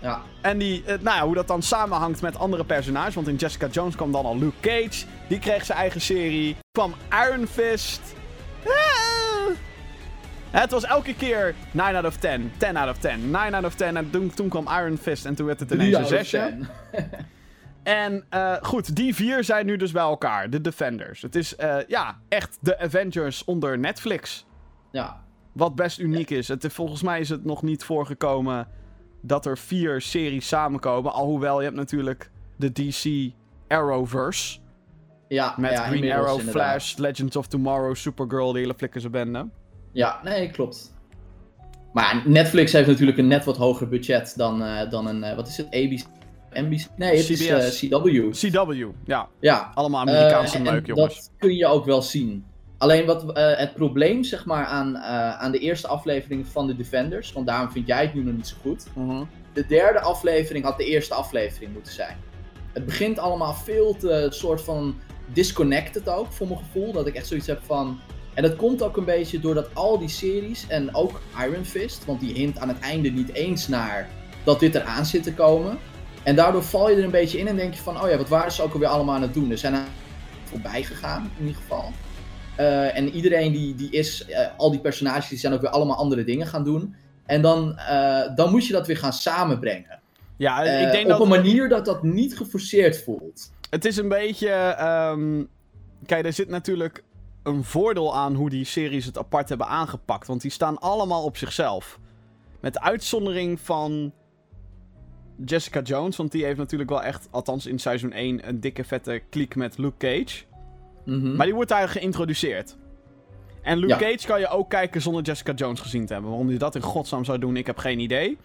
Ja. En die, eh, nou ja, hoe dat dan samenhangt met andere personages. Want in Jessica Jones kwam dan al Luke Cage. Die kreeg zijn eigen serie. kwam Iron Fist. Ah. Het was elke keer 9 out of 10. 10 out of 10. 9 out of 10. En toen, toen kwam Iron Fist. En toen werd het ineens een zesje. En eh, goed, die vier zijn nu dus bij elkaar. De Defenders. Het is eh, ja, echt de Avengers onder Netflix. Ja. Wat best uniek is. Het, volgens mij is het nog niet voorgekomen dat er vier series samenkomen. Alhoewel je hebt natuurlijk de DC Arrowverse. Ja, Met ja, Green Arrow, inderdaad. Flash, Legends of Tomorrow, Supergirl, de hele flikkerse bende. Ja, nee, klopt. Maar Netflix heeft natuurlijk een net wat hoger budget dan, eh, dan een, wat is het, ABC? NBC? Nee, het is CBS. eh, CW. CW, ja. Ja. Allemaal Amerikaanse Eh, meuk, en jongens. Dat kun je ook wel zien. Alleen wat eh, het probleem zeg maar aan, aan de eerste aflevering van de Defenders, want daarom vind jij het nu nog niet zo goed. Mhm. De derde aflevering had de eerste aflevering moeten zijn. Het begint allemaal veel te soort van disconnected ook, voor mijn gevoel. Dat ik echt zoiets heb van. En dat komt ook een beetje doordat al die series en ook Iron Fist, want die hint aan het einde niet eens naar dat dit eraan zit te komen. En daardoor val je er een beetje in en denk je van, oh ja, wat waren ze ook alweer allemaal aan het doen? Er zijn er voorbij gegaan, in ieder geval. Eh, en iedereen die, die is, eh, al die personages, die zijn ook weer allemaal andere dingen gaan doen. En dan, eh, dan moet je dat weer gaan samenbrengen. Ja, ik denk op dat een manier dat dat niet geforceerd voelt. het is een beetje... ehm, kijk, er zit natuurlijk een voordeel aan hoe die series het apart hebben aangepakt. Want die staan allemaal op zichzelf. Met de uitzondering van Jessica Jones. Want die heeft natuurlijk wel echt, althans in seizoen 1, een dikke vette kliek met Luke Cage. Mhm. Maar die wordt daar geïntroduceerd. En Luke Ja. Cage kan je ook kijken zonder Jessica Jones gezien te hebben. Waarom hij dat in godsnaam zou doen, ik heb geen idee.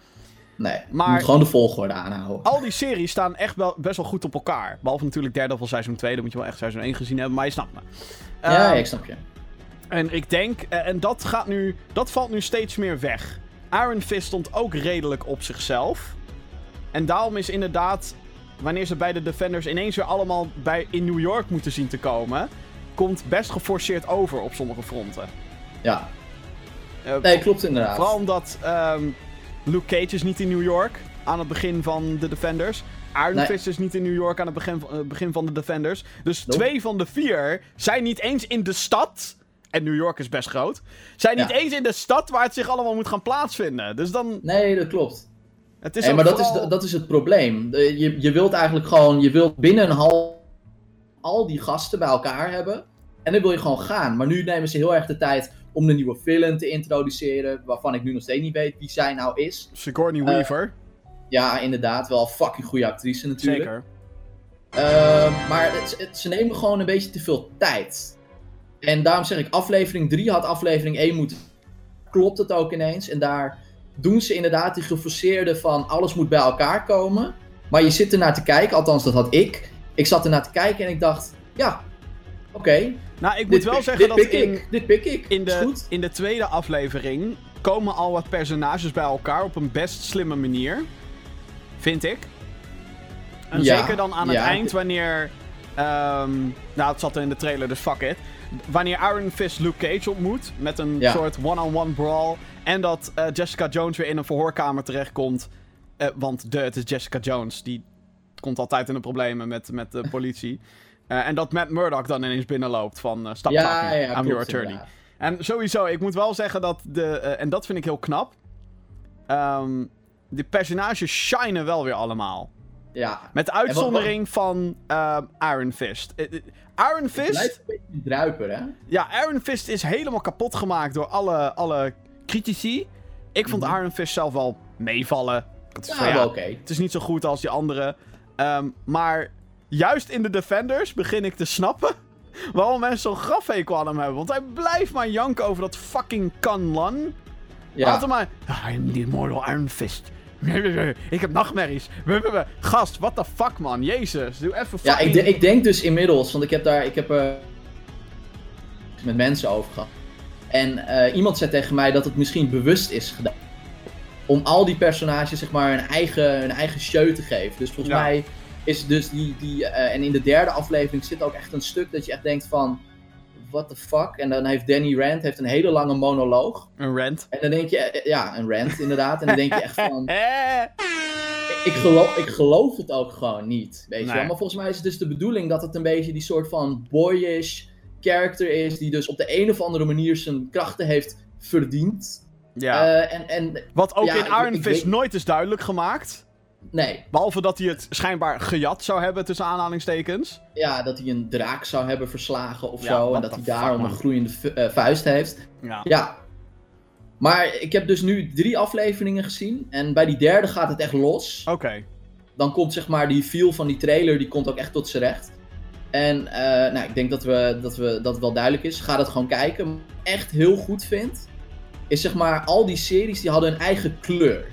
Nee, maar- je moet gewoon de volgorde aanhouden. Al die series staan echt wel, best wel goed op elkaar. Behalve natuurlijk Daredevil seizoen 2, dan moet je wel echt seizoen 1 gezien hebben, maar je snapt me. ja, Ehm, ik snap je. En ik denk, eh, en dat gaat nu, dat valt nu steeds meer weg. Iron Fist stond ook redelijk op zichzelf. En daarom is inderdaad, wanneer ze bij de Defenders ineens weer allemaal bij, in New York moeten zien te komen, komt best geforceerd over op sommige fronten. Ja. Eh, Nee, klopt inderdaad. Vooral omdat ehm, Luke Cage is niet in New York aan het begin van de Defenders. Iron Nee. Fist is niet in New York aan het begin, van- eh, begin van de Defenders. Dus twee van de vier zijn niet eens in de stad. En New York is best groot. Zijn niet Ja. eens in de stad waar het zich allemaal moet gaan plaatsvinden. Dus dan. Nee, dat klopt. Het is maar dat, is, dat is het probleem. Je, je wilt eigenlijk gewoon, je wilt binnen een hal al die gasten bij elkaar hebben. En dan wil je gewoon gaan. Maar nu nemen ze heel erg de tijd om de nieuwe villain te introduceren. Waarvan ik nu nog steeds niet weet wie zij nou is. Sigourney Eh, Weaver. Ja, inderdaad. Wel een fucking goede actrice natuurlijk. Zeker. Uh, maar het- het- ze nemen gewoon een beetje te veel tijd. En daarom zeg ik, aflevering 3 had aflevering 1 moeten. Klopt het ook ineens? En daar doen ze inderdaad die geforceerde van alles moet bij elkaar komen. Maar je zit ernaar te kijken, althans dat had ik. Ik zat ernaar te kijken en ik dacht, ja, oké. Nou, ik moet dit wel pik- zeggen dit dat pik in, ik, dit pik ik. in, de, in de tweede aflevering komen al wat personages bij elkaar op een best slimme manier. Vind ik. En Ja, zeker dan aan het ja. eind wanneer... ehm, nou, het zat er in de trailer, dus fuck it. Wanneer Iron Fist Luke Cage ontmoet met een Ja. soort one-on-one brawl. En dat eh, Jessica Jones weer in een verhoorkamer terechtkomt. Eh, want de, het is Jessica Jones. Die komt altijd in de problemen met, met de politie. Eh, en dat Matt Murdock dan ineens binnenloopt van... stop Ja, talking, ja, I'm klopt, your attorney. En sowieso, ik moet wel zeggen dat de... en dat vind ik heel knap. ehm de personages shinen wel weer allemaal. Ja. Met de uitzondering van ehm, Iron Fist. Iron Het Fist... blijft een beetje druiper, hè? Ja, Iron Fist is helemaal kapot gemaakt door alle, alle critici. Ik vond Mhm. Iron Fist zelf wel meevallen. Het is, Ja, van, ja, oké. het is niet zo goed als die andere. Ehm, maar juist in de Defenders begin ik te snappen waarom mensen zo'n grafhekel aan hem hebben. Want hij blijft maar janken over dat fucking Kanlan. Ja. Altijd maar, I am the immortal Iron Fist. Ik heb nachtmerries. Gast, what the fuck man, jezus. Doe even Ja, fucking... ik, de- ik denk dus inmiddels, want ik heb daar, ik heb er met mensen over gehad. En eh, iemand zei tegen mij dat het misschien bewust is gedaan. Om al die personages, zeg maar, hun eigen, hun eigen show te geven. Dus volgens Ja. mij is dus die, die eh, en in de derde aflevering zit ook echt een stuk dat je echt denkt van, what the fuck? En dan heeft Danny Rand heeft een hele lange monoloog. Een rant. En dan denk je, eh, ja, een rant inderdaad. En dan denk je echt van, ik geloof, ik geloof het ook gewoon niet. Weet je Nee. wel? Maar volgens mij is het dus de bedoeling dat het een beetje die soort van boyish character is. Die dus op de een of andere manier zijn krachten heeft verdiend. Ja. Eh, en, en Wat ook ja, in Iron ik Fist weet- nooit is duidelijk gemaakt. nee, Behalve dat hij het schijnbaar gejat zou hebben, tussen aanhalingstekens. ja, dat hij een draak zou hebben verslagen of Ja, zo. En dat hij daarom man. een groeiende vu- eh, vuist heeft. Ja. Ja. Maar ik heb dus nu drie afleveringen gezien. En bij die derde gaat het echt los. Oké. dan komt zeg maar die feel van die trailer, die komt ook echt tot zijn recht. En eh, nou, ik denk dat, we, dat, we, dat het wel duidelijk is. Ga dat gewoon kijken. Wat ik echt heel goed vind, is zeg maar al die series die hadden een eigen kleur.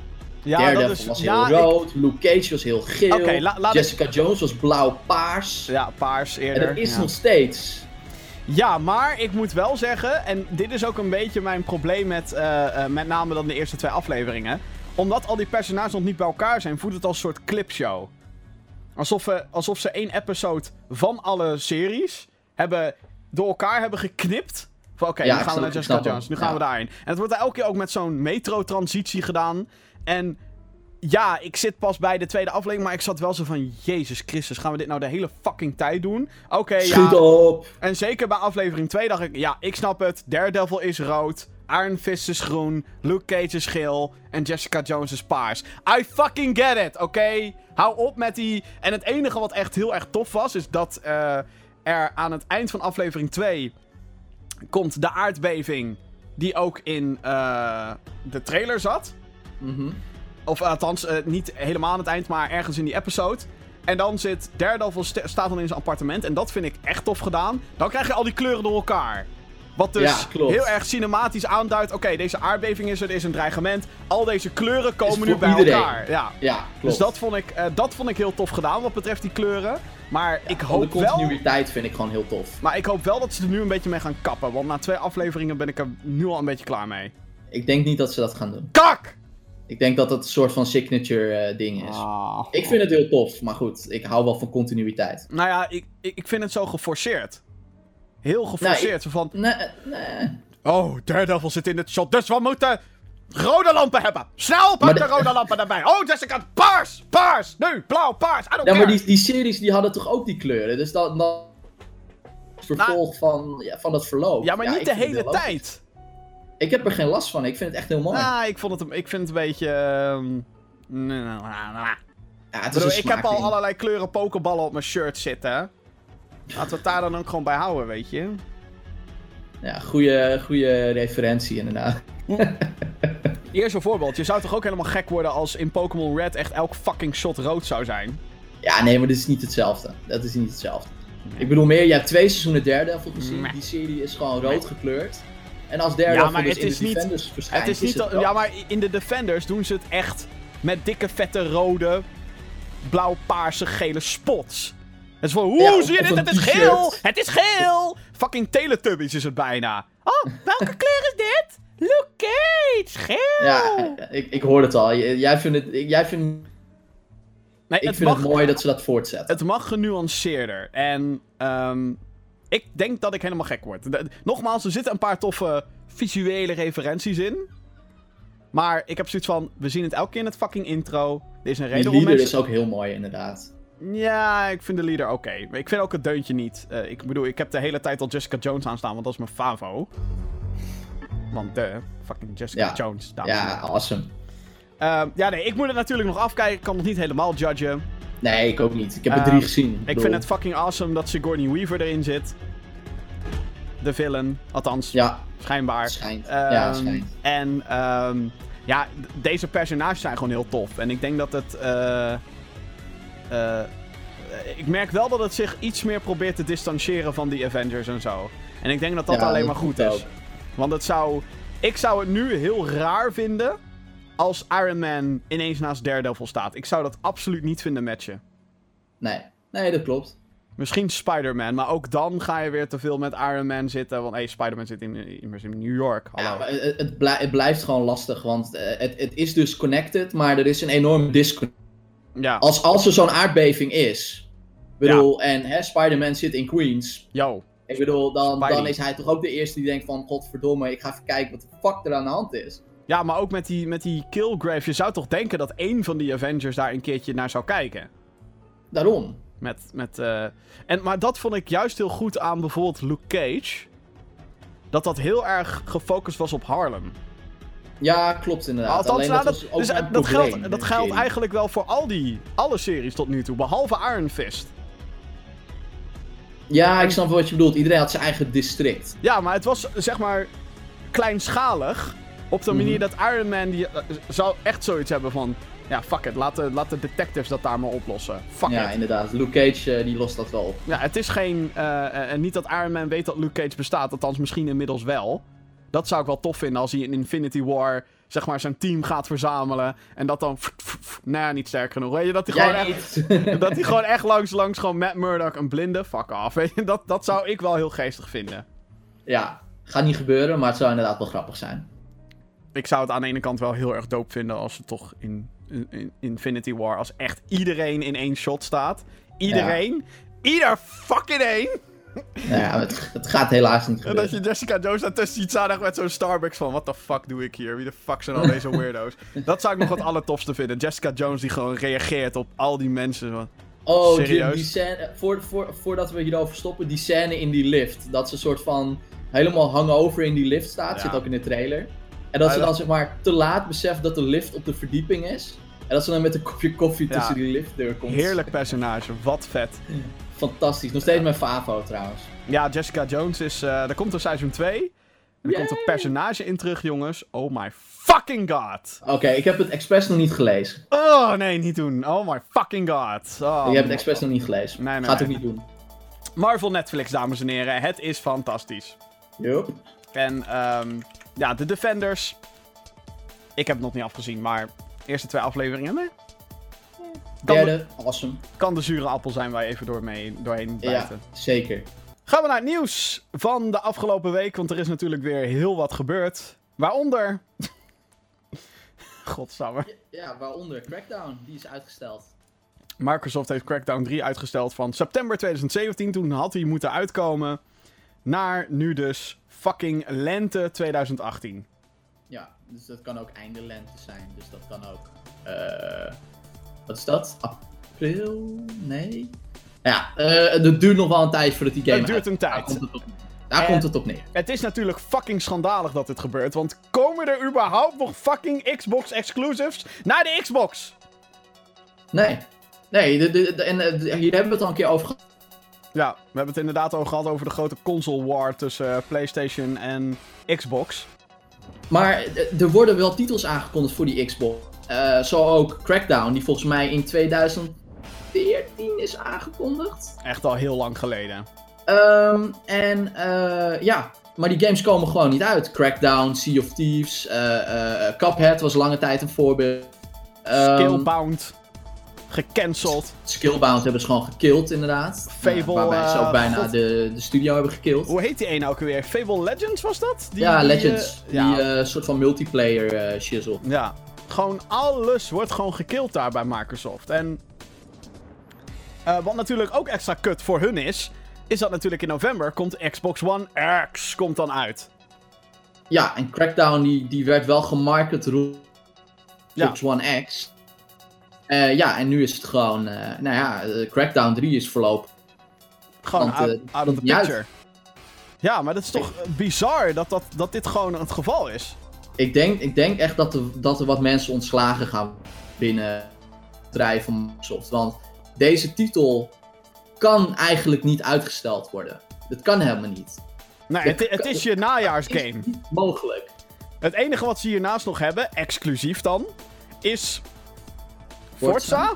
Ja, Daredevil dat is... was ja, heel ik- rood, Luke Cage was heel geel, la- ik- Jessica Jones was blauw-paars. Ja, paars en eerder. dat is ja. nog steeds. Ja, maar ik moet wel zeggen, en dit is ook een beetje mijn probleem met eh, eh, met name dan de eerste twee afleveringen. Omdat al die personages nog niet bij elkaar zijn, voelt het als een soort clipshow. Alsof, we, alsof ze één episode van alle series hebben, door elkaar hebben geknipt. Van oké, Ja, nu gaan we naar Jessica. Jones, nu gaan Ja. we daarin. En het wordt elke keer ook met zo'n metro-transitie gedaan. En ja, ik zit pas bij de tweede aflevering, maar ik zat wel zo van... Jezus Christus, gaan we dit nou de hele fucking tijd doen? Oké, Schiet ja. op! En zeker bij aflevering 2 dacht ik, ja, ik snap het. Daredevil is rood. Iron Fist is groen. Luke Cage is geel. En Jessica Jones is paars. I fucking get it, oké? Hou op met die... En het enige wat echt heel erg tof was, is dat eh, er aan het eind van aflevering 2 komt de aardbeving die ook in eh, de trailer zat. Mhm. Of althans, eh, niet helemaal aan het eind, maar ergens in die episode. En dan zit Daredevil st staat dan in zijn appartement. En dat vind ik echt tof gedaan. Dan krijg je al die kleuren door elkaar. Wat dus Ja, heel erg cinematisch aanduidt. Oké, deze aardbeving is er, er is een dreigement. Al deze kleuren komen nu bij iedereen. elkaar. Ja. Ja, klopt. Dus dat vond, ik, eh, dat vond ik heel tof gedaan wat betreft die kleuren. Maar ik hoop de wel. continuïteit vind ik gewoon heel tof. Maar ik hoop wel dat ze er nu een beetje mee gaan kappen. Want na twee afleveringen ben ik er nu al een beetje klaar mee. Ik denk niet dat ze dat gaan doen. Kak! Ik denk dat het een soort van signature eh, ding is. Ah. Ik vind het heel tof, maar goed, ik hou wel van continuïteit. Nou ja, ik, ik, ik vind het zo geforceerd. Heel geforceerd. Zo van, Nee, nee. oh, Daredevil zit in het shot, dus we moeten rode lampen hebben. Snel, pak de de- rode lampen erbij. Oh, Jessica, paars, paars, nu, blauw, paars, I don't Ja, maar die, die series die hadden toch ook die kleuren? Dus dat, dat vervolg van, ja, van het verloop. Ja, maar niet de hele tijd. Ik heb er geen last van, ik vind het echt heel mooi. Nou, ik, vond het, ik vind het een beetje... ehm, nee, nou, nou, nou. ja, het Ik is bedoel, een ik heb al allerlei kleuren pokerballen op mijn shirt zitten. Laten we het daar dan ook gewoon bij houden, weet je. Ja, goede, goede referentie inderdaad. Eerst een voorbeeld. Je zou toch ook helemaal gek worden als in Pokémon Red echt elk fucking shot rood zou zijn? Ja, nee, maar dit is niet hetzelfde. Dat is niet hetzelfde. Ik bedoel meer, je hebt twee seizoenen Daredevil gezien. Nee. Die serie is gewoon rood gekleurd. En als Daredevil Ja, maar dus het in is de niet- Defenders verschijnt, Het is niet... het al- ja, maar in de Defenders doen ze het echt met dikke, vette, rode, blauw-paarse, gele spots. Het is van, Ja, of- zie je dit? Het is geel! Het is geel! Fucking Teletubbies is het bijna. Oh, welke kleur is dit? Luke Cage, geel! Ja, ik, ik hoor het al. Jij vindt het, jij vindt, nee, ik het vind mag, het mooi dat ze dat voortzetten. Het mag genuanceerder. En ehm, ik denk dat ik helemaal gek word. De- nogmaals, er zitten een paar toffe visuele referenties in. Maar ik heb zoiets van, we zien het elke keer in het fucking intro. Er is een Die reden mensen... is ook heel mooi, inderdaad. Ja, ik vind de leader oké. Maar ik vind ook het deuntje niet. Eh, ik bedoel, ik heb de hele tijd al Jessica Jones aanstaan, want dat is mijn favo. Want de fucking Jessica Ja. Jones, dames Ja, awesome. Ehm, ja, nee, ik moet het natuurlijk nog afkijken. Ik kan nog niet helemaal judgen. Nee, ik ook niet. Ik heb er Ehm, drie gezien. Ik bedoel, vind het fucking awesome dat Sigourney Weaver erin zit. De villain, althans, Ja, schijnbaar. schijnt. Ehm, ja, schijnt. En ehm, ja, deze personages zijn gewoon heel tof. En ik denk dat het. eh, eh, ik merk wel dat het zich iets meer probeert te distancieren van die Avengers en zo. En ik denk dat dat Ja, alleen maar goed is. Want het zou. Ik zou het nu heel raar vinden. als Iron Man ineens naast Daredevil staat. Ik zou dat absoluut niet vinden matchen. Nee, nee, dat klopt. Misschien Spider-Man, maar ook dan ga je weer te veel met Iron Man zitten. Want hey, Spider-Man zit in, immers in New York. Hallo. Ja, maar het, het blijft gewoon lastig, want eh, het, het is dus connected, maar er is een enorme disconnect. Ja, Als, als er zo'n aardbeving is, ik bedoel, en hè, Spider-Man zit in Queens, yo. ik bedoel, dan, dan is hij toch ook de eerste die denkt van, godverdomme, ik ga even kijken wat de fuck er aan de hand is. Ja, maar ook met die, met die Killgrave. Je zou toch denken dat één van die Avengers daar een keertje naar zou kijken. Daarom. Met, met, eh, en, maar dat vond ik juist heel goed aan bijvoorbeeld Luke Cage. Dat dat heel erg gefocust was op Harlem. Ja, klopt inderdaad. Althans, Alleen nou, dat, dat, was dus, eh, dat, probleem geldt, dat de geldt eigenlijk wel voor al die, alle series tot nu toe. Behalve Iron Fist. Ja, ik snap wat je bedoelt. Iedereen had zijn eigen district. Ja, maar het was zeg maar kleinschalig. Op de manier Mhm. dat Iron Man die, eh, zou echt zoiets hebben van... Ja, fuck it. Laat de, laat de detectives dat daar maar oplossen. Fuck ja, it. inderdaad. Luke Cage eh, die lost dat wel op. Ja, het is geen... eh, eh, en niet dat Iron Man weet dat Luke Cage bestaat. Althans, misschien inmiddels wel. Dat zou ik wel tof vinden als hij in Infinity War... Zeg maar zijn team gaat verzamelen. En dat dan... Nou ja, niet sterk genoeg. Weet je, dat hij gewoon echt... Dat hij gewoon echt langs, langs gewoon Matt Murdock een blinde fuck. Weet je, dat, dat zou ik wel heel geestig vinden. ja, gaat niet gebeuren, maar het zou inderdaad wel grappig zijn. Ik zou het aan de ene kant wel heel erg dope vinden als het toch in, in, in Infinity War, als echt iedereen in één shot staat. Iedereen. Ieder fucking één. Nou ja, het, het gaat helaas niet En gebeuren. dat je Jessica Jones daartussen ziet staan echt met zo'n Starbucks van, what the fuck doe ik hier? Wie de fuck zijn al deze weirdo's? dat zou ik nog het allertofste vinden. Jessica Jones die gewoon reageert op al die mensen. van, Oh, Serieus? die scène, voor, voor, voordat we hierover stoppen, die scène in die lift. Dat ze een soort van helemaal hangover in die lift staat, Ja. zit ook in de trailer. En dat ze dan zeg maar te laat beseft dat de lift op de verdieping is. En dat ze dan met een kopje koffie Ja. tussen die liftdeur komt. Heerlijk personage, wat vet. Fantastisch. Nog steeds mijn favo trouwens. Ja, Jessica Jones is. eh er komt een seizoen 2. En er komt een personage in terug, jongens. Oh my fucking god. Oké, ik heb het expres nog niet gelezen. Oh nee, niet doen. Oh my fucking god. Oh, ik heb het expres nog niet gelezen. Nee, nee, Gaat ook niet doen. Marvel Netflix, dames en heren. Het is fantastisch. Yup. En ehm ja, de Defenders. Ik heb het nog niet afgezien, maar eerste twee afleveringen. Nee. Kan, de, Derde, awesome. kan de zure appel zijn waar je even door mee, doorheen Ja, bijten. zeker. Gaan we naar het nieuws van de afgelopen week, want er is natuurlijk weer heel wat gebeurd. Waaronder. Godsamme. Ja, waaronder Crackdown, die is uitgesteld. Microsoft heeft Crackdown 3 uitgesteld van september 2017. Toen had hij moeten uitkomen. Naar nu dus fucking lente 2018. Ja, dus dat kan ook einde lente zijn. Dus dat kan ook. eh wat is dat? April? Nee. Ja, eh het duurt nog wel een tijd voordat die game. Het duurt uit- een Daar tijd. komt het op, daar komt het op neer. Het is natuurlijk fucking schandalig dat dit gebeurt. Want komen er überhaupt nog fucking Xbox exclusives naar de Xbox? Nee. Nee, de, de, de- en, eh, hier hebben we het al een keer over gehad. Ja, we hebben het inderdaad al gehad over de grote console war tussen eh, PlayStation en Xbox. Maar er worden wel titels aangekondigd voor die Xbox. Eh, zo ook Crackdown, die volgens mij in 2014 is aangekondigd. Echt al heel lang geleden. Ehm, en eh, ja, maar die games komen gewoon niet uit. Crackdown, Sea of Thieves, eh, Cuphead was lange tijd een voorbeeld. Ehm, Skillbound. Gecanceld. Skillbound hebben ze gewoon gekillt, inderdaad. Fable, Eh, waarbij ze ook bijna God. de, de studio hebben gekillt. Hoe heet die ene ook weer? Fable Legends was dat? Die, ja, die, Legends. ja, Die soort van multiplayer shizzle. ja. Gewoon alles wordt gewoon gekild daar bij Microsoft. En eh, wat natuurlijk ook extra kut voor hun is, is dat natuurlijk in november komt Xbox One X komt dan uit. Ja, en Crackdown die, die werd wel gemarket Ja. Xbox One X. Eh, ja, en nu is het gewoon, eh, nou ja, Crackdown 3 is voorlopig. Gewoon Want, out, out of the uit. picture. Ja, maar dat is toch bizar dat, dat, dat dit gewoon het geval is. Ik denk, ik denk echt dat er, dat er wat mensen ontslagen gaan binnen het bedrijf van Microsoft. Want deze titel kan eigenlijk niet uitgesteld worden. Dat kan helemaal niet. Nee, het, het is je najaarsgame. Is niet mogelijk. Het enige wat ze hiernaast nog hebben, exclusief dan, is Forza. Forza.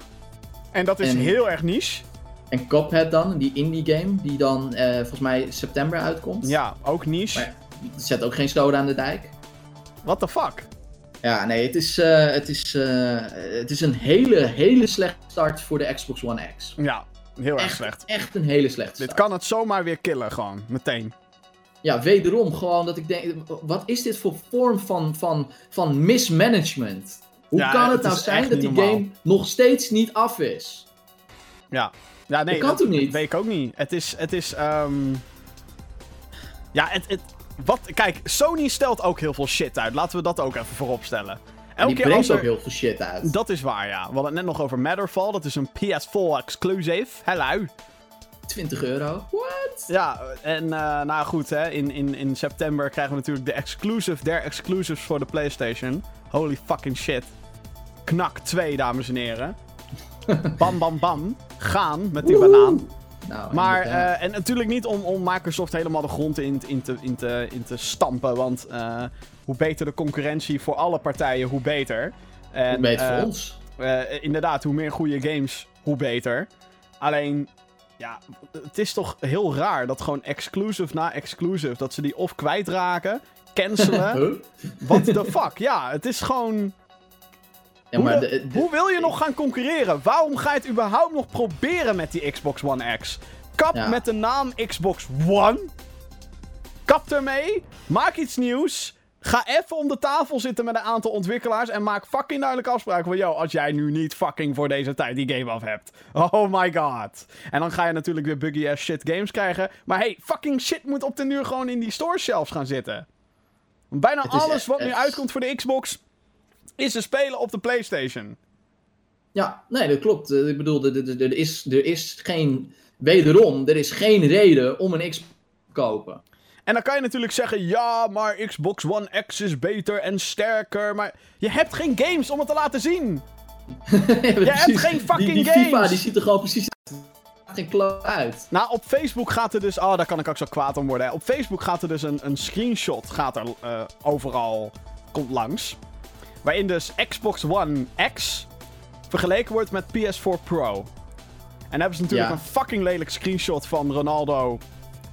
En dat is En- heel erg niche. En Cuphead dan, die indie game, die dan eh, volgens mij september uitkomt. Ja, ook niche. Maar zet ook geen stoden aan de dijk. What the fuck? Ja, nee, het is, eh, het, is, eh, het is een hele, hele slechte start voor de Xbox One X. Ja, heel erg Echt, slecht. echt een hele slechte Dit start. kan het zomaar weer killen, gewoon. Meteen. Ja, wederom gewoon dat ik denk, wat is dit voor vorm van, van, van mismanagement? Hoe Ja, kan het, het nou zijn dat die normaal. game nog steeds niet af is? Ja. Ja, nee. Dat kan toch niet? weet ik ook niet. Het is, het is, ehm Ja, het, het... Wat... Kijk, Sony stelt ook heel veel shit uit. Laten we dat ook even voorop stellen. En die brengt er- ook heel veel shit uit. Dat is waar, ja. We hadden het net nog over Matterfall. Dat is een PS4 exclusive. Hello. 20 euro. What? Ja, en eh, nou goed, hè. In, in, in september krijgen we natuurlijk de exclusive der exclusives voor de PlayStation. Holy fucking shit. Knak 2, dames en heren. bam, bam, bam. Gaan met die Woehoe. banaan. Nou, Maar, eh, en natuurlijk niet om, om Microsoft helemaal de grond in, in, te, in, te, in te stampen. Want eh, hoe beter de concurrentie voor alle partijen, hoe beter. En, Hoe beter voor ons. eh, inderdaad, hoe meer goede games, hoe beter. Alleen, ja, het is toch heel raar dat gewoon exclusive na exclusive, dat ze die of kwijtraken, cancelen. Huh? What the fuck? Ja, het is gewoon... Ja, hoe, maar de- de- de- hoe wil je nog gaan concurreren? Waarom ga je het überhaupt nog proberen met die Xbox One X? Kap Ja. met de naam Xbox One. Kap ermee. Maak iets nieuws. Ga even om de tafel zitten met een aantal ontwikkelaars en maak fucking duidelijke afspraken van, yo, als jij nu niet fucking voor deze tijd die game af hebt. Oh my god. En dan ga je natuurlijk weer buggy ass shit games krijgen. Maar hey, fucking shit moet op den duur gewoon in die store shelves gaan zitten. Bijna alles echt- wat nu uitkomt voor de Xbox is te spelen op de PlayStation. Ja, nee, dat klopt. Eh, Ik bedoel, er, is, er is geen... Wederom, er is geen reden om een Xbox te kopen. En dan kan je natuurlijk zeggen, ja, maar Xbox One X is beter en sterker. Maar je hebt geen games om het te laten zien. je hebt geen fucking die, die FIFA, games. die ziet er gewoon precies uit. geen uit. Nou, op Facebook gaat er dus... Oh, daar kan ik ook zo kwaad om worden. hè. Op Facebook gaat er dus een, een screenshot gaat er, eh, overal komt langs. Waarin dus Xbox One X vergeleken wordt met PS4 Pro. En dan hebben ze natuurlijk Ja. een fucking lelijk screenshot van Ronaldo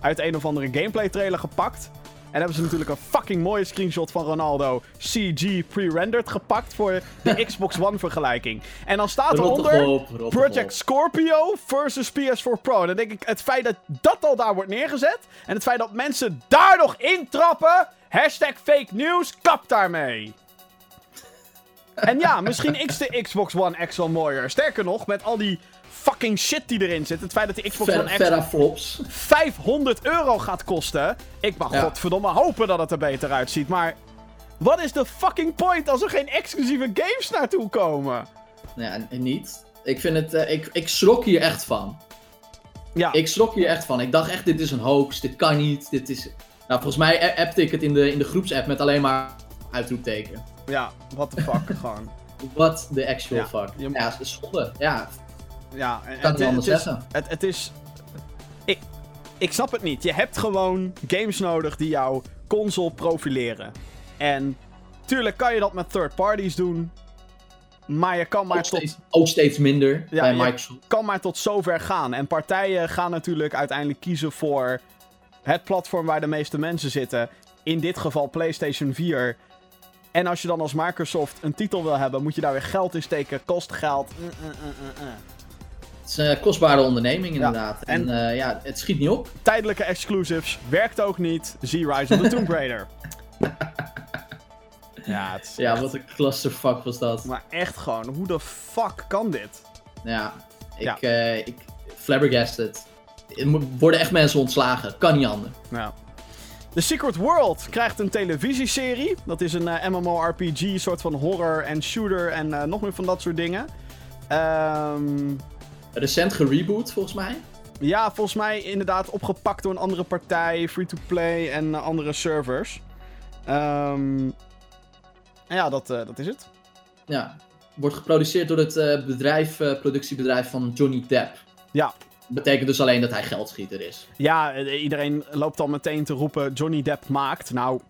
uit een of andere gameplay trailer gepakt. En hebben ze natuurlijk een fucking mooie screenshot van Ronaldo CG pre-rendered gepakt voor de Xbox One vergelijking. En dan staat eronder... op, Project. Scorpio versus PS4 Pro. En dan denk ik, het feit dat dat al daar wordt neergezet. En het feit dat mensen daar nog intrappen. Hashtag fake news, kap daarmee. En ja, misschien is de Xbox One X wel mooier. Sterker nog, met al die fucking shit die erin zit. Het feit dat de Xbox Ver, One X verra flops. 500 euro gaat kosten. Ik mag Ja. godverdomme hopen dat het er beter uitziet. Maar wat is de fucking point als er geen exclusieve games naartoe komen? Ja, niet. Ik vind het, eh, ik, ik schrok hier echt van. Ja, Ik schrok hier echt van. Ik dacht echt, dit is een hoax, dit kan niet, dit is... Nou, volgens mij appte ik het in de, in de groepsapp met alleen maar uitroepteken. ja, what the fuck gewoon. What the actual Ja, fuck. je Ja, het is zonde. Ja, Ja, en- kan het, anders het is, zeggen. het, het is... Ik, ik snap het niet. Je hebt gewoon games nodig die jouw console profileren. En tuurlijk kan je dat met third parties doen. Maar je kan maar Ook tot steeds, ook steeds minder Ja, bij Microsoft. kan maar tot zover gaan. En partijen gaan natuurlijk uiteindelijk kiezen voor het platform waar de meeste mensen zitten. In dit geval PlayStation 4. En als je dan als Microsoft een titel wil hebben, moet je daar weer geld in steken. Kost geld. Mm, mm, mm. Het is een kostbare onderneming inderdaad. en- En, eh, ja, het schiet niet op. Tijdelijke exclusives. Werkt ook niet. Zie Rise of the Tomb Raider. ja, het Ja, echt- wat een clusterfuck was dat. Maar echt gewoon, hoe de fuck kan dit? Ja, ik, Ja. eh, ik flabbergasted. Er worden echt mensen ontslagen. Kan niet anders. Ja. The Secret World krijgt een televisieserie. Dat is een eh, MMORPG, soort van horror en shooter en eh, nog meer van dat soort dingen. Ehm, Recent gereboot volgens mij. ja, volgens mij inderdaad opgepakt door een andere partij, free-to-play en eh, andere servers. Ehm, en ja, dat, dat is het. Ja. Wordt geproduceerd door het bedrijf, productiebedrijf van Johnny Depp. Ja. Betekent dus alleen dat hij geldschieter is. Ja, eh, iedereen loopt al meteen te roepen Johnny Depp maakt. Nou,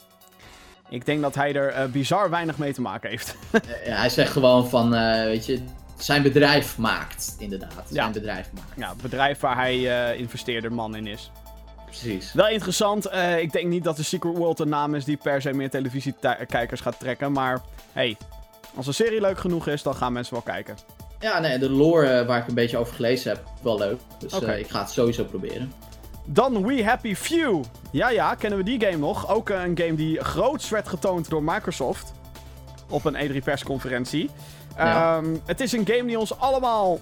ik denk dat hij er eh, bizar weinig mee te maken heeft. Eh, ja, hij zegt gewoon van, weet je, zijn bedrijf maakt, inderdaad. Ja. Zijn bedrijf maakt. Ja, het bedrijf waar hij eh investeerder man in is. Precies. Wel interessant. ik denk niet dat de Secret World een naam is die per se meer televisiekijkers gaat trekken. Maar hey, als een serie leuk genoeg is, dan gaan mensen wel kijken. Ja, nee, de lore eh, waar ik een beetje over gelezen heb, wel leuk. Dus eh, ik ga het sowieso proberen. Dan We Happy Few. Ja, ja, kennen we die game nog? Ook eh, een game die groots werd getoond door Microsoft. Op een E3 persconferentie. Ja. Ehm, het is een game die ons allemaal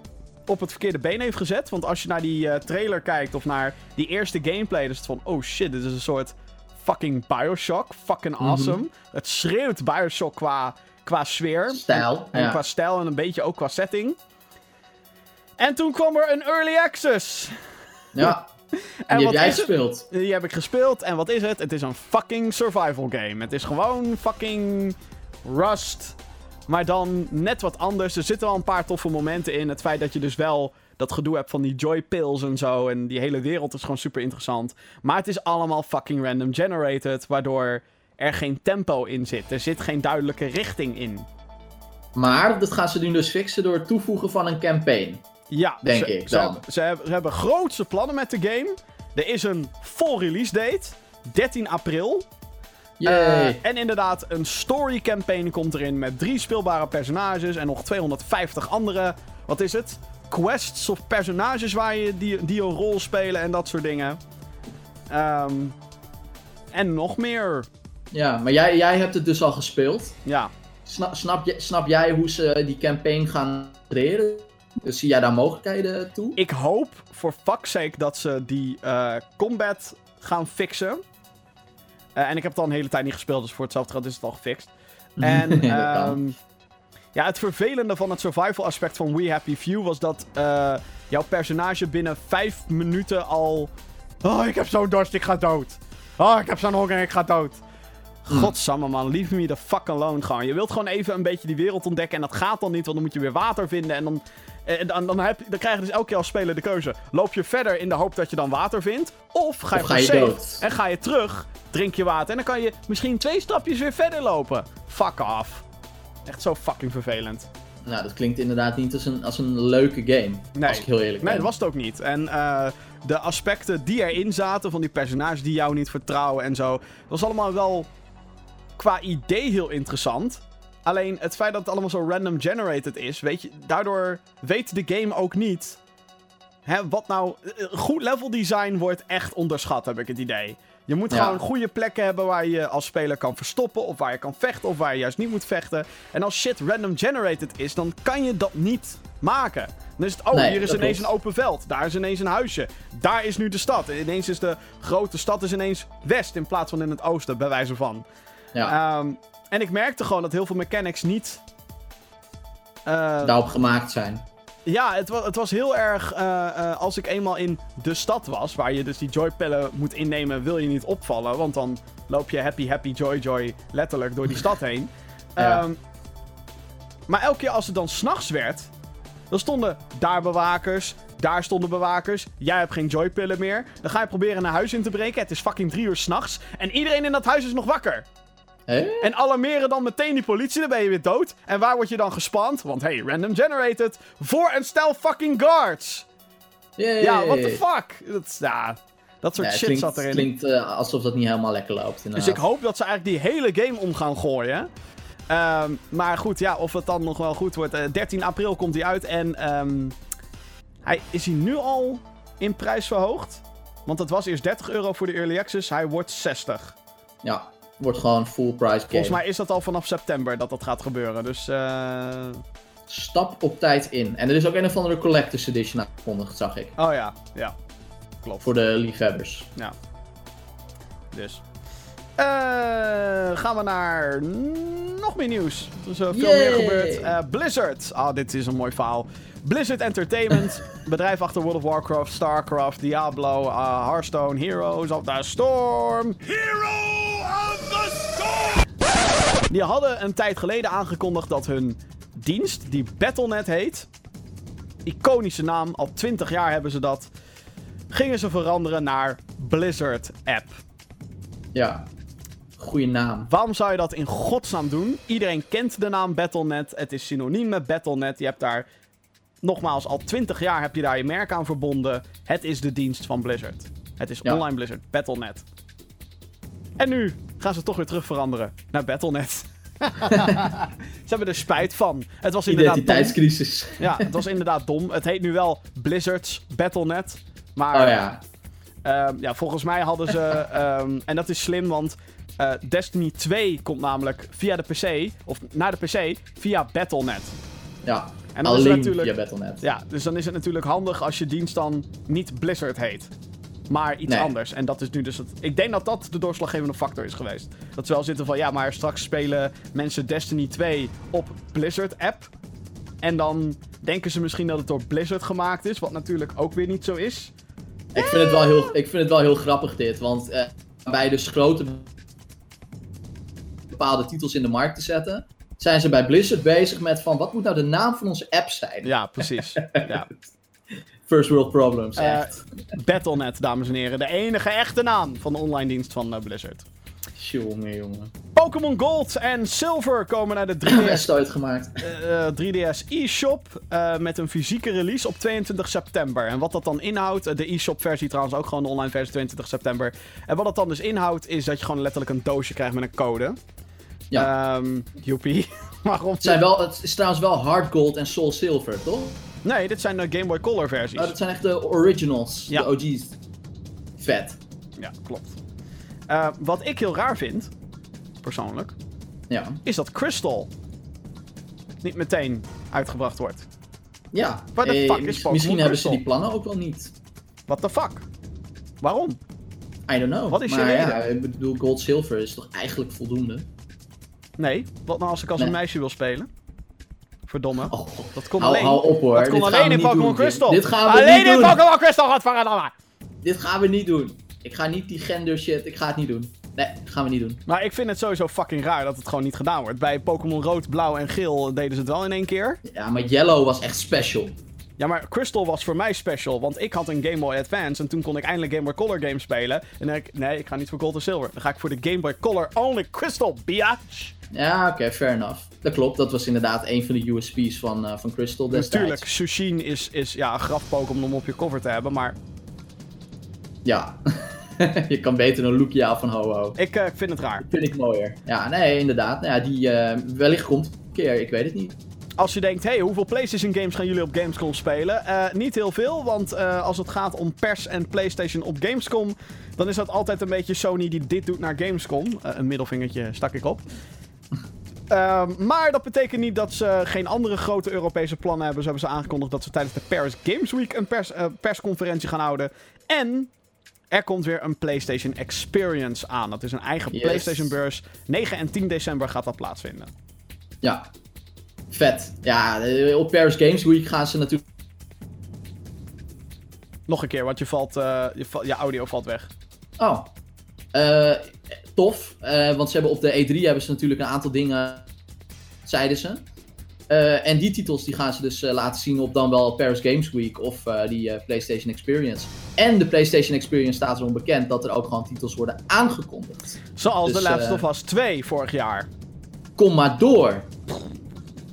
op het verkeerde been heeft gezet. Want als je naar die trailer kijkt of naar die eerste gameplay, dan is het van: oh shit, dit is een soort fucking Bioshock. Fucking Mhm. awesome. Het schreeuwt Bioshock qua, qua sfeer. Stijl, En, ja. qua stijl en een beetje ook qua setting. En toen kwam er een early access. Ja, En en die wat heb jij is het? gespeeld. Die heb ik gespeeld. En wat is het? Het is een fucking survival game. Het is gewoon fucking Rust. Maar dan net wat anders. Er zitten wel een paar toffe momenten in. Het feit dat je dus wel dat gedoe hebt van die joy pills en zo. En die hele wereld is gewoon super interessant. Maar het is allemaal fucking random generated. Waardoor er geen tempo in zit. Er zit geen duidelijke richting in. Maar dat gaan ze nu dus fixen door het toevoegen van een campaign. Ja, Denk ze, ik ze dan. hebben, ze, hebben, ze hebben grootse plannen met de game. Er is een vol release date. 13 april. Eh, en inderdaad, een story campaign komt erin met drie speelbare personages en nog 250 andere, wat is het? Quests of personages waar je die, die een rol spelen en dat soort dingen. Ehm, en nog meer. Ja, maar jij, jij hebt het dus al gespeeld. Ja, Snap, snap, snap jij hoe ze die campaign gaan creëren? Dus zie jij daar mogelijkheden toe? ik hoop voor fuck's sake dat ze die eh, combat gaan fixen. Eh, en ik heb het al een hele tijd niet gespeeld, dus voor hetzelfde geld is het al gefixt. En ehm, ja, het vervelende van het survival aspect van We Happy Few was dat eh, jouw personage binnen vijf minuten al. Oh, ik heb zo'n dorst, ik ga dood. Oh, ik heb zo'n honger, ik ga dood. Hm. Godsamme man, leave me the fuck alone gewoon. Je wilt gewoon even een beetje die wereld ontdekken en dat gaat dan niet, want dan moet je weer water vinden en dan... En dan, dan, heb, dan krijg je dus elke keer als speler de keuze. Loop je verder in de hoop dat je dan water vindt? Of ga je, Of ga je voor safe dood? en ga je terug, drink je water en dan kan je misschien twee stapjes weer verder lopen. Fuck off. Echt zo fucking vervelend. Nou, dat klinkt inderdaad niet als een, als een leuke game. Nee. Als ik heel eerlijk ben. Nee, dat was het ook niet. En eh, de aspecten die erin zaten, van die personages die jou niet vertrouwen en zo, dat was allemaal wel qua idee heel interessant. Alleen het feit dat het allemaal zo random generated is, weet je, daardoor weet de game ook niet. Hè, wat nou. eh, Goed level design wordt echt onderschat, heb ik het idee. Je moet Ja. gewoon goede plekken hebben waar je als speler kan verstoppen, of waar je kan vechten, of waar je juist niet moet vechten. En als shit random generated is, dan kan je dat niet maken. Dan is het, oh, Nee, hier is ineens een open veld. Daar is ineens een huisje. Daar is nu de stad. En ineens is de grote stad is ineens west in plaats van in het oosten, bij wijze van. Ja, Ehm, en ik merkte gewoon dat heel veel mechanics niet. eh, daarop gemaakt zijn. ja, het, wa het was heel erg. eh, eh, als ik eenmaal in de stad was, waar je dus die joypillen moet innemen, wil je niet opvallen. Want dan loop je happy, happy, joy, joy letterlijk door die stad heen. Ja. Ehm, maar elke keer als het dan s'nachts werd, dan stonden daar bewakers, daar stonden bewakers. Jij hebt geen joypillen meer. Dan ga je proberen een huis in te breken. Het is fucking drie uur s'nachts. En iedereen in dat huis is nog wakker. En alarmeren dan meteen die politie, dan ben je weer dood. En waar word je dan gespand? Want hey, random generated. Voor een stel fucking guards. Yay. Ja, what the fuck? Dat, ja, dat soort Ja, het shit klinkt, zat erin. klinkt eh, alsof dat niet helemaal lekker loopt. dus ik hoop dat ze eigenlijk die hele game om gaan gooien. Ehm, maar goed, ja, of het dan nog wel goed wordt. Eh, 13 april komt hij uit en ehm, hij, is hij nu al in prijs verhoogd? Want het was eerst 30 euro voor de Early Access. Hij wordt 60. Ja, wordt gewoon full price game. Volgens mij is dat al vanaf september dat dat gaat gebeuren. Dus eh, Stap op tijd in. En er is ook een of andere Collector's Edition aangekondigd, zag ik. Oh ja, ja. Klopt. Voor de liefhebbers. Ja. Dus. Eh, gaan we naar nog meer nieuws. Er is eh, veel Yay! meer gebeurd. Blizzard. Ah, dit is een mooi verhaal. Blizzard Entertainment. bedrijf achter World of Warcraft, Starcraft, Diablo, uh, Hearthstone, Heroes of the Storm. Hero of the Storm! Die hadden een tijd geleden aangekondigd dat hun dienst, die Battle.net heet, iconische naam, al 20 jaar hebben ze dat, gingen ze veranderen naar Blizzard App. Ja. Goeie naam. Waarom zou je dat in godsnaam doen? Iedereen kent de naam Battle.net. Het is synoniem met Battle.net. Je hebt daar nogmaals, al 20 jaar heb je daar je merk aan verbonden. Het is de dienst van Blizzard. Het is Ja. online Blizzard, Battle.net. En nu gaan ze toch weer terug veranderen naar Battle.net. ze hebben er spijt van. Het was inderdaad dom. Identiteitscrisis. Ja, het was inderdaad dom. Het heet nu wel Blizzard's Battle.net. Maar Oh ja. Ehm, ja, volgens mij hadden ze. ehm, en dat is slim, want eh, Destiny 2 komt namelijk via de PC. Of naar de PC via Battle.net. Ja. En dan is het Alleen natuurlijk. via Battle.net. Ja, dus dan is het natuurlijk handig als je dienst dan niet Blizzard heet. Maar iets Nee. anders. En dat is nu dus het. Ik denk dat dat de doorslaggevende factor is geweest. Dat ze wel zitten van ja, maar straks spelen mensen Destiny 2 op Blizzard-app. En dan denken ze misschien dat het door Blizzard gemaakt is. Wat natuurlijk ook weer niet zo is. Ik vind het wel heel, ik vind het wel heel grappig dit, want eh, bij dus grote bepaalde titels in de markt te zetten, zijn ze bij Blizzard bezig met van wat moet nou de naam van onze app zijn? Ja, precies. ja. First world problems, Eh, echt. Battle.net, dames en heren. De enige echte naam van de online dienst van eh, Blizzard. Jongen, jongen. Pokémon Gold en Silver komen naar de 3DS, Best uitgemaakt. eh, 3DS eShop eh, met een fysieke release op 22 september. En wat dat dan inhoudt, de eShop versie trouwens ook gewoon de online versie 22 september. En wat dat dan dus inhoudt, is dat je gewoon letterlijk een doosje krijgt met een code. Ja. Ehm joepie. Waarom? Het, zijn wel, het is trouwens wel Hard Gold en Soul Silver, toch? Nee, dit zijn de Game Boy Color versies. Oh, dat zijn echt de originals, Ja. de OG's. Vet. Ja, klopt. Eh, wat ik heel raar vind, persoonlijk, Ja. is dat Crystal niet meteen uitgebracht wordt. Ja. What the Eh, fuck is Pokémon misschien hebben ze Crystal? die plannen ook wel niet. What the fuck? Waarom? I don't know. Wat is je maar ja, reden? ik bedoel, Gold Silver is toch eigenlijk voldoende? Nee, wat nou als ik als een meisje wil spelen? Verdomme. Oh. Dat hou, alleen, hou op hoor. dat gaan alleen in Pokémon. Crystal. Dit gaan we alleen niet in doen. Pokémon Crystal, godverdomme. Dit gaan we niet doen. Ik ga niet die gender shit, ik ga het niet doen. Nee, dat gaan we niet doen. Maar ik vind het sowieso fucking raar dat het gewoon niet gedaan wordt. Bij Pokémon Rood, Blauw en Geel deden ze het wel in één keer. Ja, maar Yellow was echt special. Ja, maar Crystal was voor mij special, want ik had een Game Boy Advance en toen kon ik eindelijk Game Boy Color games spelen. En dan denk ik, nee, ik ga niet voor Gold en Silver. Dan ga ik voor de Game Boy Color Only Crystal, biatch. Ja, oké, fair enough. Dat klopt, dat was inderdaad een van de USP's van, eh, van Crystal destijds. Natuurlijk, Sushin is, is ja, een graf Pokémon om op je cover te hebben, maar Ja. je kan beter een Lugia of een Ho-Oh. ik eh, vind het raar. Vind ik mooier. Ja, nee, inderdaad. Nou ja, die eh, wellicht komt een keer, ik weet het niet. Als je denkt, hey, hoeveel PlayStation games gaan jullie op Gamescom spelen? Niet heel veel, want als het gaat om pers en PlayStation op Gamescom, dan is dat altijd een beetje Sony die dit doet naar Gamescom. Een middelvingertje stak ik op. Ehm, maar dat betekent niet dat ze geen andere grote Europese plannen hebben. Zo hebben ze aangekondigd dat ze tijdens de Paris Games Week een pers, eh, persconferentie gaan houden. En er komt weer een PlayStation Experience aan. Dat is een eigen Yes. PlayStation beurs. 9 en 10 december gaat dat plaatsvinden. Ja. Vet. Ja, op Paris Games Week gaan ze natuurlijk... Nog een keer, want je, valt, eh, je, audio valt weg. Oh. Eh, tof. Eh, want ze hebben op de E3 hebben ze natuurlijk een aantal dingen... Zeiden ze. Eh, en die titels die gaan ze dus eh, laten zien op dan wel Paris Games Week of die PlayStation Experience. En de PlayStation Experience staat erom bekend dat er ook gewoon titels worden aangekondigd. Zoals Dus, The Last of Us 2 vorig jaar. Kom maar door.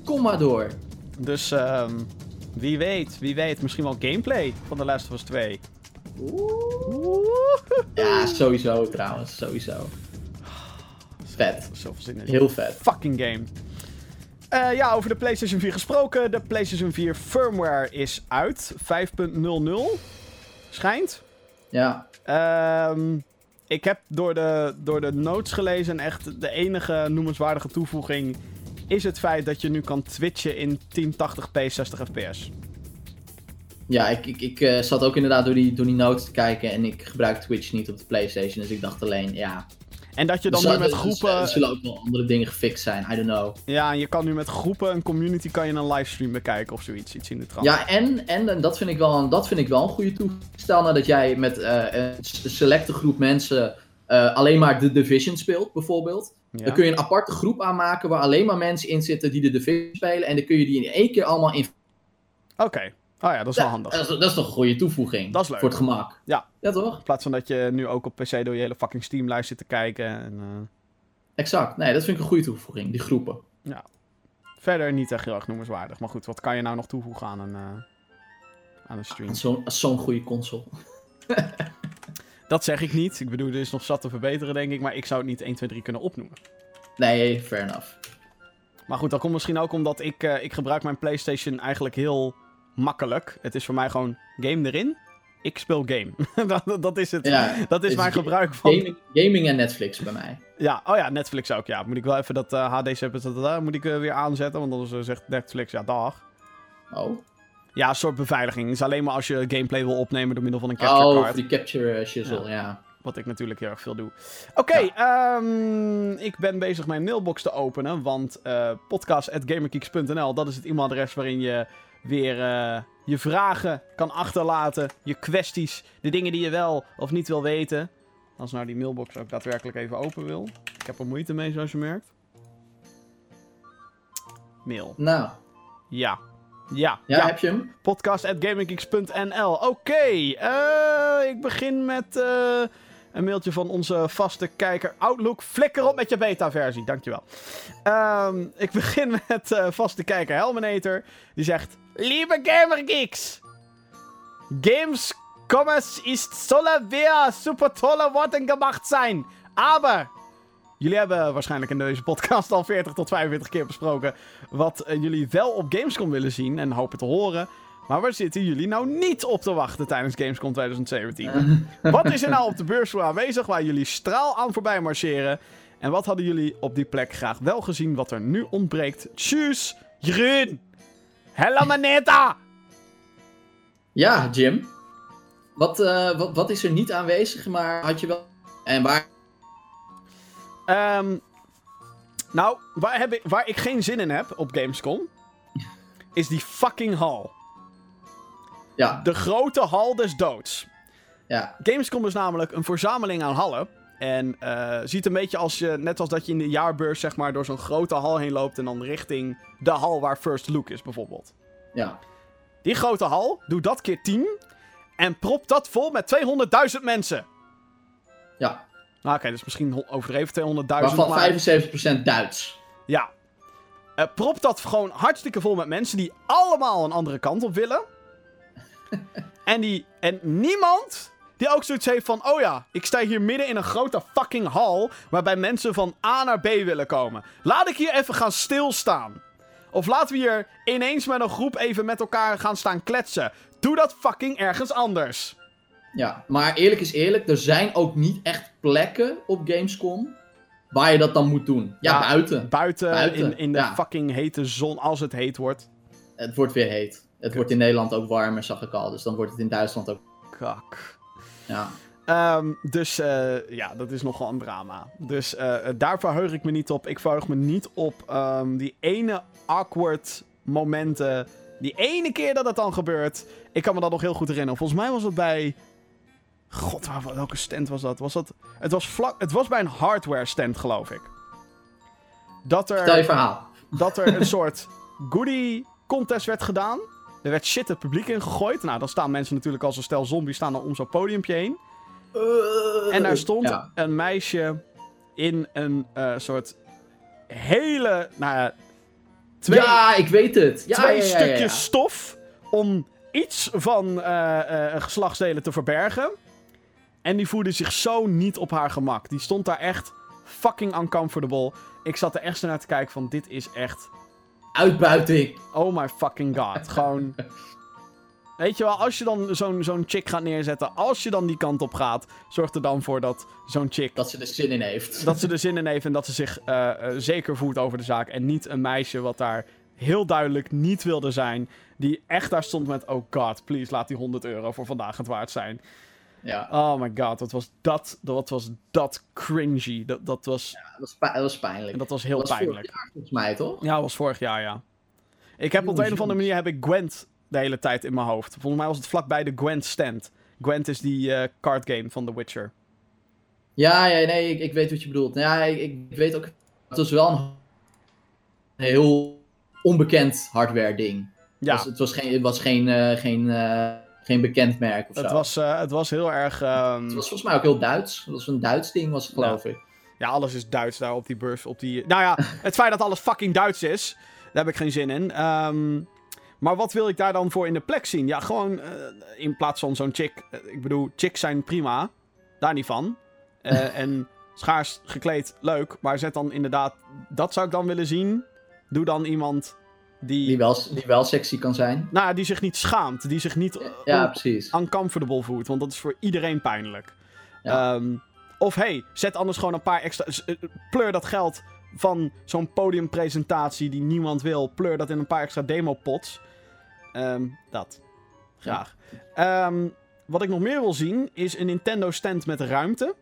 Kom maar door. Dus ehm, wie weet, wie weet. Misschien wel gameplay van The Last of Us 2. Oeh. Ja, sowieso trouwens. Sowieso. Vet. Heel vet. Fucking game. Eh, ja, over de PlayStation 4 gesproken. De PlayStation 4 firmware is uit. 5.00. Schijnt. Ja. Ehm, ik heb door de, door de notes gelezen en echt de enige noemenswaardige toevoeging is het feit dat je nu kan twitchen in 1080p 60 fps. Ja, ik, ik, ik eh, zat ook inderdaad door die, door die notes te kijken en ik gebruik Twitch niet op de PlayStation. Dus ik dacht alleen, ja. En dat je dan er nu met groepen... Er zullen ook wel andere dingen gefixt zijn, I don't know. Ja, en je kan nu met groepen, een community, kan je een livestream bekijken of zoiets. Iets in de trant. Ja, en, en, en dat, vind ik wel een, dat vind ik wel een goede toevoeging. Stel nou dat jij met eh, een selecte groep mensen eh, alleen maar de Division speelt, bijvoorbeeld. Ja. Dan kun je een aparte groep aanmaken waar alleen maar mensen in zitten die de Division spelen. En dan kun je die in één keer allemaal in. Oké. Oh ja, dat is wel Ja, handig. Dat is, dat is toch een goede toevoeging? Dat is leuk. Voor het gemak. Ja. Ja, toch? In plaats van dat je nu ook op PC door je hele fucking Steam-lijst zit te kijken. En, eh, Exact. Nee, dat vind ik een goede toevoeging, die groepen. verder niet echt heel erg noemenswaardig. Maar goed, wat kan je nou nog toevoegen aan een, eh, aan een stream? Zo'n zo'n goede console. Dat zeg ik niet. Ik bedoel, er is nog zat te verbeteren, denk ik. Maar ik zou het niet 1, 2, 3 kunnen opnoemen. Nee, fair enough. Maar goed, dat komt misschien ook omdat ik, eh, ik gebruik mijn PlayStation eigenlijk heel makkelijk. Het is voor mij gewoon game erin. Ik speel game. dat, dat is het. Ja, dat is mijn gebruik van. Gaming, gaming en Netflix bij mij. Ja, oh ja, Netflix ook. Ja, moet ik wel even dat eh HD subtitles moet ik eh, weer aanzetten, want anders eh, zegt Netflix ja dag. Oh, Ja, een soort beveiliging. Het is alleen maar als je gameplay wil opnemen door middel van een capture oh card. voor die capture eh, shizzle, ja. Wat ik natuurlijk heel erg veel doe. Oké, ehm, ik ben bezig mijn mailbox te openen. Want podcast.gamergeeks.nl, dat is het e-mailadres waarin je weer eh, je vragen kan achterlaten. Je kwesties, de dingen die je wel of niet wil weten. Als nou die mailbox ook daadwerkelijk even open wil. Ik heb er moeite mee, zoals je merkt. Mail. Nou, Ja. Ja. ja, heb je hem? Podcast.gaminggeeks.nl. Oké, eh, ik begin met eh, een mailtje van onze vaste kijker Outlook. Flikker op met je beta-versie, dankjewel. Ehm, ik begin met eh, vaste kijker Helminator. Die zegt... Lieve Gamergeeks! Gamescommerce ist solle weer super tolle Worten gemacht zijn. Aber... Jullie hebben waarschijnlijk in deze podcast al 40 tot 45 keer besproken wat eh, jullie wel op Gamescom willen zien en hopen te horen. Maar waar zitten jullie nou niet op te wachten tijdens Gamescom 2017? wat is er nou op de beursvloer aanwezig waar jullie straal aan voorbij marcheren? En wat hadden jullie op die plek graag wel gezien wat er nu ontbreekt? Tjus, Jeroen! Hella maneta! Ja, Jim. Wat, eh, wat, wat is er niet aanwezig, maar had je wel... En waar... Ehm, nou, waar, heb ik, waar ik geen zin in heb op Gamescom, is die fucking hal. Ja, De grote hal des doods. ja, Gamescom is namelijk een verzameling aan hallen. En eh, ziet een beetje als je, net als dat je in de jaarbeurs zeg maar door zo'n grote hal heen loopt en dan richting de hal waar First Look is bijvoorbeeld. ja. Die grote hal, doe dat keer 10 en prop dat vol met 200.000 mensen. Ja, Nou oké, dus misschien overdreven 200.000, waarvan maar 75% Duits. ja. Eh, prop dat gewoon hartstikke vol met mensen die allemaal een andere kant op willen. en, die, en niemand die ook zoiets heeft van... Oh ja, ik sta hier midden in een grote fucking hal... waarbij mensen van A naar B willen komen. Laat ik hier even gaan stilstaan. Of laten we hier ineens met een groep even met elkaar gaan staan kletsen. Doe dat fucking ergens anders. Ja, maar eerlijk is eerlijk, er zijn ook niet echt plekken op Gamescom waar je dat dan moet doen. Ja, Ja, buiten. Buiten, Buiten, in, in de ja. fucking hete zon, als het heet wordt. Het wordt weer heet. Het wordt in Nederland ook warmer, zag ik al. Dus dan wordt het in Duitsland ook. Kak. Ja, Ehm, dus eh, ja, dat is nogal een drama. Dus eh, daar verheug ik me niet op. Ik verheug me niet op ehm, die ene awkward momenten. Die ene keer dat het dan gebeurt. Ik kan me dat nog heel goed herinneren. Volgens mij was het bij. God, waar, welke stand was dat? Was dat... Het, was vlak... het was bij een hardware stand, geloof ik. Dat er stel je verhaal. dat er een soort goodie contest werd gedaan. Er werd shit het publiek ingegooid. Nou, dan staan mensen natuurlijk als een stel zombies staan dan om zo'n podiumpje heen. En daar stond Ja. een meisje in een eh, soort hele, nou ja, twee, Ja, ik weet het. Ja, twee ja, stukjes stof om iets van eh, eh, geslachtsdelen te verbergen. En die voelde zich zo niet op haar gemak. Die stond daar echt fucking uncomfortable. Ik zat er echt zo naar te kijken van dit is echt Uitbuiting. Oh my fucking god. Gewoon. Weet je wel, als je dan zo'n zo'n chick gaat neerzetten, als je dan die kant op gaat, zorg er dan voor dat zo'n chick. Dat ze er zin in heeft. Dat ze er zin in heeft en dat ze zich eh, eh, zeker voelt over de zaak. En niet een meisje wat daar heel duidelijk niet wilde zijn. Die echt daar stond met: Oh god, please laat die 100 euro voor vandaag het waard zijn. Ja, Oh my god, wat was dat, wat was dat cringy. Dat, dat, was, dat was, pij- dat was pijnlijk. en dat was heel Dat was pijnlijk. vorig jaar volgens mij, toch? Ja, dat was vorig jaar, ja. Ik heb op de een of andere manier heb ik Gwent de hele tijd in mijn hoofd. Volgens mij was het vlakbij de Gwent stand. Gwent is die eh, card game van The Witcher. Ja, ja nee, ik, ik weet wat je bedoelt. Ja, ik, ik weet ook. Het was wel een heel onbekend hardware ding. Ja, Het was, het was geen, het was geen, eh, geen, eh, geen bekend merk of het, zo. was, eh, het was heel erg... ehm, Het was volgens mij ook heel Duits. Het was een Duits ding, was het, geloof ik. Ja, alles is Duits daar op die beurs. Op die... Nou ja, het feit dat alles fucking Duits is... heb ik geen zin in. Ehm, maar wat wil ik daar dan voor in de plek zien? Ja, gewoon eh, in plaats van zo'n chick. eh, ik bedoel, chicks zijn prima. Daar niet van. En schaars gekleed, leuk. Maar zet dan inderdaad. Dat zou ik dan willen zien. Doe dan iemand die. Die wel, die wel sexy kan zijn. Nou, die zich niet schaamt. Die zich niet. eh, Ja, precies. uncomfortable voelt. Want dat is voor iedereen pijnlijk. Ja. Ehm, of hey, zet anders gewoon een paar extra. eh, Pleur dat geld van zo'n podiumpresentatie die niemand wil. Pleur dat in een paar extra demo-pots. Ehm, dat. Graag. Ehm, wat ik nog meer wil zien is een Nintendo stand met ruimte.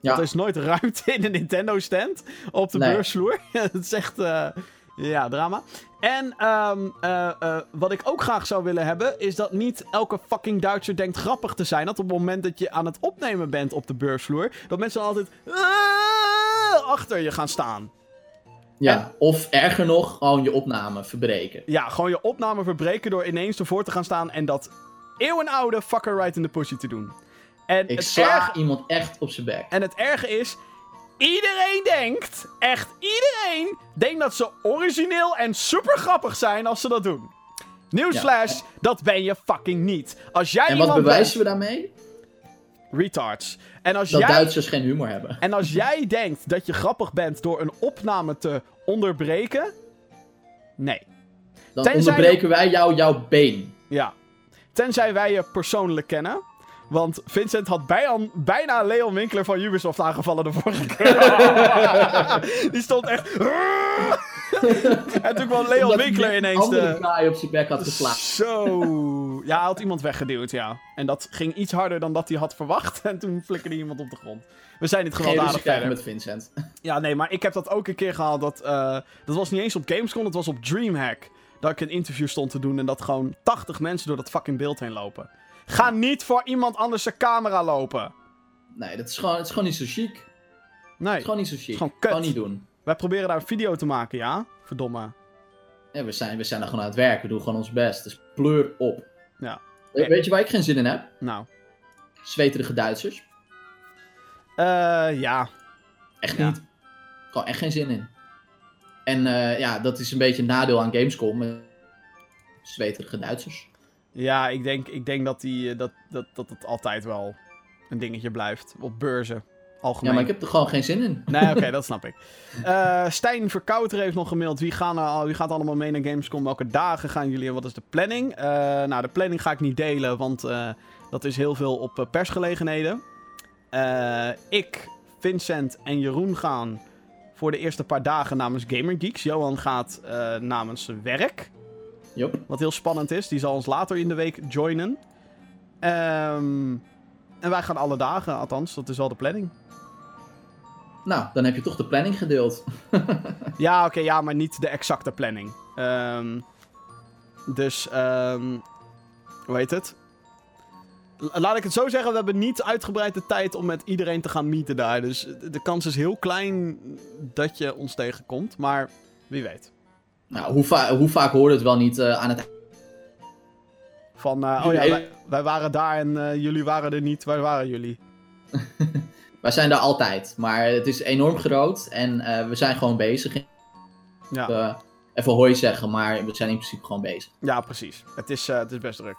Ja. Er is nooit ruimte in een Nintendo stand op de Nee. beursvloer. dat is echt. eh, ja, drama. En ehm, eh, eh, wat ik ook graag zou willen hebben, is dat niet elke fucking Duitser denkt grappig te zijn. Dat op het moment dat je aan het opnemen bent op de beursvloer, dat mensen altijd "Ah!" achter je gaan staan. Ja, of erger nog, gewoon je opname verbreken. Ja, gewoon je opname verbreken door ineens ervoor te gaan staan en dat eeuwenoude fucker right in the pussy te doen. En Ik sla erge- iemand echt op zijn bek. En het erge is, iedereen denkt, echt iedereen, denkt dat ze origineel en super grappig zijn als ze dat doen. Nieuwsflash, dat ben je fucking niet. Als jij En wat bewijzen we daarmee? retards. En als, Dat jij, Duitsers geen humor hebben. en als jij denkt dat je grappig bent door een opname te onderbreken, nee. Dan Tenzij onderbreken wij jou jouw been. Ja. Tenzij wij je persoonlijk kennen. Want Vincent had bijna, bijna Leon Winkler van Ubisoft aangevallen de vorige keer. Die stond echt... en toen kwam Leon Omdat Winkler ineens de... op zijn bek had geslagen. Zo. Ja, hij had iemand weggeduwd, ja. En dat ging iets harder dan dat hij had verwacht. En toen flikkerde iemand op de grond. We zijn ruzie gewelddadig verder. met Vincent. Ja, nee, maar ik heb dat ook een keer gehad. Dat, eh, dat was niet eens op Gamescom, dat was op Dreamhack. Dat ik een interview stond te doen en dat gewoon 80 mensen door dat fucking beeld heen lopen. Ga niet voor iemand anders zijn camera lopen. Nee, dat is gewoon, het is gewoon niet zo chic. Het Nee, is gewoon niet zo chic. Gewoon kut. Gewoon niet doen. wij proberen daar een video te maken, ja? Verdomme. Ja, we, zijn, we zijn er gewoon aan het werk. We doen gewoon ons best. Dus pleur op. Ja. We- Weet je waar ik geen zin in heb? Nou. Zweterige Duitsers. Eh, ja. Echt Ja. niet. Gewoon echt geen zin in. En eh, ja, dat is een beetje een nadeel aan Gamescom. eh, Zweterige Duitsers. Ja, ik denk, ik denk dat, die, eh, dat, dat, dat het altijd wel een dingetje blijft. Op beurzen. Algemeen. Ja, maar ik heb er gewoon geen zin in. Nee, oké, dat snap ik. Eh Stijn Verkouter heeft nog gemaild. Wie, gaan er wie gaat allemaal mee naar Gamescom? Welke dagen gaan jullie en wat is de planning? Eh, nou, de planning ga ik niet delen, want dat is heel veel op persgelegenheden. Ik, Vincent en Jeroen gaan voor de eerste paar dagen namens Gamer Geeks. Johan gaat namens zijn werk, Jop. wat heel spannend is. Die zal ons later in de week joinen. Ehm, en wij gaan alle dagen, althans, dat is wel de planning. Nou, dan heb je toch de planning gedeeld. Ja, oké, ja, maar niet de exacte planning. Ehm, dus, ehm hoe heet het? Laat ik het zo zeggen, we hebben niet uitgebreid de tijd om met iedereen te gaan meeten daar. Dus de kans is heel klein dat je ons tegenkomt, maar wie weet. Nou, hoe, va- hoe vaak hoorde het wel niet eh, aan het... Van, eh, oh ja, wij, wij waren daar en eh, jullie waren er niet. Waar waren jullie? Wij zijn daar altijd. Maar het is enorm groot. En we zijn gewoon bezig. Ja, even hoi zeggen, maar we zijn in principe gewoon bezig. ja precies. Het is, het is best druk.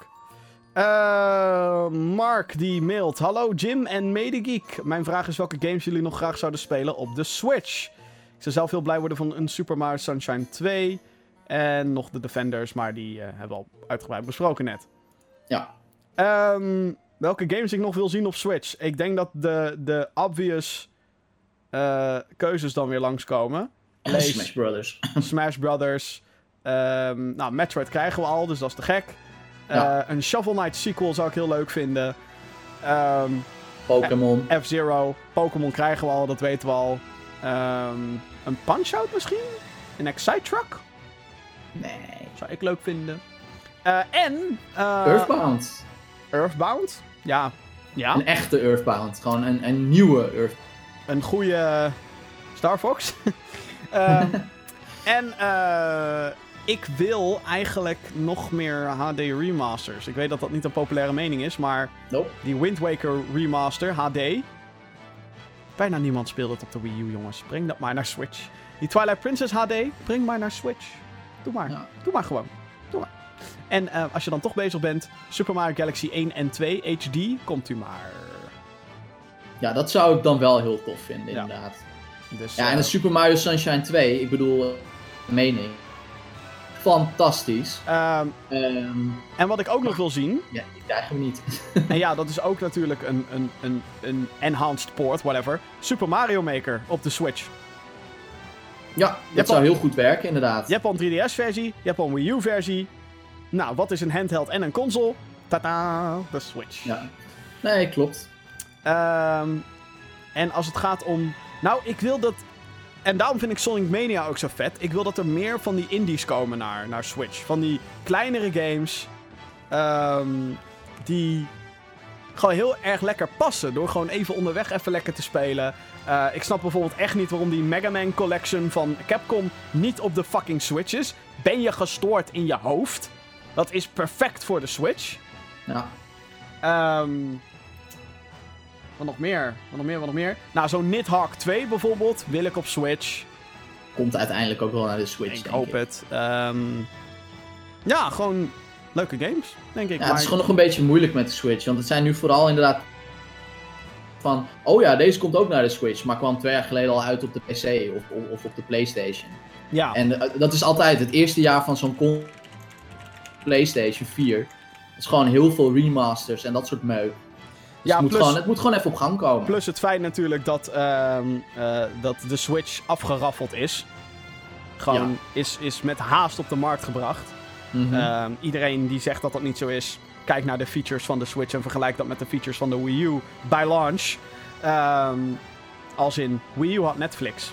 Mark die mailt. Hallo Jim en Medegeek. Mijn vraag is welke games jullie nog graag zouden spelen op de Switch. Zou zelf heel blij worden van een Super Mario Sunshine 2. En nog de Defenders, maar die eh, hebben we al uitgebreid besproken net. Ja. Ehm, welke games ik nog wil zien op Switch? Ik denk dat de, de obvious eh, keuzes dan weer langskomen. Lees. Smash Brothers. Smash Brothers. Ehm, nou, Metroid krijgen we al, dus dat is te gek. Ja. Eh, een Shovel Knight sequel zou ik heel leuk vinden. Ehm, Pokémon. F-Zero. Pokémon krijgen we al, dat weten we al. Ehm, een Punch-Out misschien? Een Excite-Truck? Nee. Zou ik leuk vinden. Eh, en... eh, Earthbound. Earthbound? Ja. Ja. Een echte Earthbound. Gewoon een, een nieuwe Earth. een goede Star Fox. Ehm, en eh, ik wil eigenlijk nog meer HD remasters. Ik weet dat dat niet een populaire mening is, maar Nope. die Wind Waker remaster HD. Bijna niemand speelt het op de Wii U, jongens. Breng dat maar naar Switch. Die Twilight Princess HD, breng maar naar Switch. Doe maar. Ja. Doe maar gewoon. Doe maar. En eh, als je dan toch bezig bent, Super Mario Galaxy 1 en 2 HD, komt u maar. Ja, dat zou ik dan wel heel tof vinden, Ja. inderdaad. Dus, Ja, en de Super Mario Sunshine 2, ik bedoel, eh, mening. Fantastisch. ehm, Ehm en wat ik ook nog wil zien, ja, die krijgen we niet. en ja, dat is ook natuurlijk een, een, een, een enhanced port, whatever. Super Mario Maker op de Switch. ja, dat zou heel goed werken, inderdaad. Je hebt al een 3DS-versie, je hebt al een Wii U-versie. Nou, wat is een handheld en een console? Tada, de Switch. Ja. Nee, klopt. Ehm, en als het gaat om. Nou, ik wil dat. En daarom vind ik Sonic Mania ook zo vet. Ik wil dat er meer van die indies komen naar, naar Switch. Van die kleinere games. ehm, die gewoon heel erg lekker passen. Door gewoon even onderweg even lekker te spelen. Eh, ik snap bijvoorbeeld echt niet waarom die Mega Man Collection van Capcom niet op de fucking Switch is. Ben je gestoord in je hoofd? Dat is perfect voor de Switch. Ja. Ehm wat nog meer? Wat nog meer? Wat nog meer? Nou, zo'n Nidhogg 2 bijvoorbeeld wil ik op Switch. Komt uiteindelijk ook wel naar de Switch, Ik denk hoop ik. het. Ehm, ja, gewoon leuke games, denk ik. Ja, maar... het is gewoon nog een beetje moeilijk met de Switch. Want het zijn nu vooral inderdaad van... Oh ja, deze komt ook naar de Switch. Maar kwam twee jaar geleden al uit op de PC of, of, of op de Playstation. Ja, En eh, dat is altijd het eerste jaar van zo'n PlayStation 4. Het is gewoon heel veel remasters en dat soort meuk. Dus ja het, moet plus, gewoon, het moet gewoon even op gang komen. plus het feit natuurlijk dat, ehm, eh, dat de Switch afgeraffeld is. Gewoon is, is met haast op de markt gebracht. Mhm. Ehm, iedereen die zegt dat dat niet zo is, kijk naar de features van de Switch en vergelijk dat met de features van de Wii U bij launch. Ehm, als in Wii U had Netflix.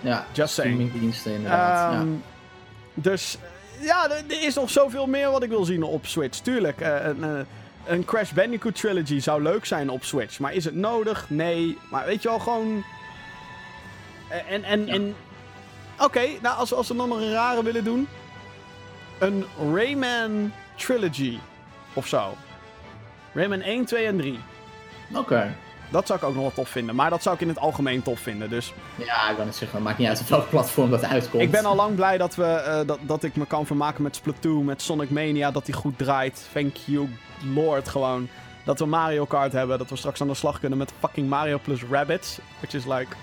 ja, just saying. inderdaad. Ja. Dus eh, ja, er, is nog zoveel meer wat ik wil zien op Switch. Tuurlijk, eh, een, Crash Bandicoot trilogy zou leuk zijn op Switch. Maar is het nodig? Nee. Maar weet je wel, gewoon... En, en, Ja. en... Oké, nou als, als we dan nog een rare willen doen. Een Rayman trilogy. Of zo. Rayman 1, 2 en 3. Oké. Dat zou ik ook nog wel tof vinden. Maar dat zou ik in het algemeen tof vinden. Dus Ja, ik kan het zeggen. Het maakt niet uit op welk platform dat uitkomt. Ik ben al lang blij dat, we, eh, dat, dat ik me kan vermaken met Splatoon, met Sonic Mania, dat die goed draait. Thank you, Lord, gewoon. Dat we Mario Kart hebben, dat we straks aan de slag kunnen met fucking Mario plus Rabbids. Which is like...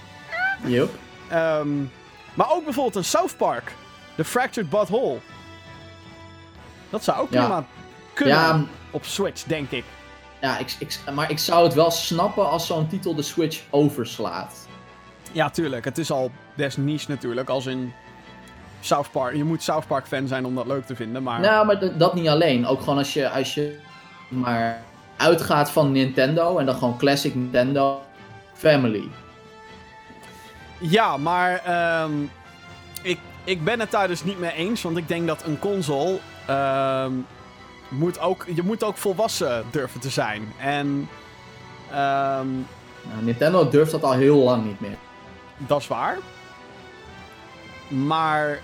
Yup. ehm, maar ook bijvoorbeeld een South Park. The Fractured But Whole. Dat zou ook Ja. prima kunnen Ja, op Switch, denk ik. Ja ik, ik, maar ik zou het wel snappen als zo'n titel de Switch overslaat. Ja, tuurlijk. Het is al best niche natuurlijk, als in... South Park. Je moet South Park fan zijn om dat leuk te vinden, maar... Nou, maar dat niet alleen. Ook gewoon als je, als je maar uitgaat van Nintendo en dan gewoon classic Nintendo Family. Ja, maar ehm, ik, ik ben het daar dus niet mee eens. Want ik denk dat een console. ehm, moet ook, je moet ook volwassen durven te zijn. En. ehm, Nou, Nintendo durft dat al heel lang niet meer. dat is waar. Maar.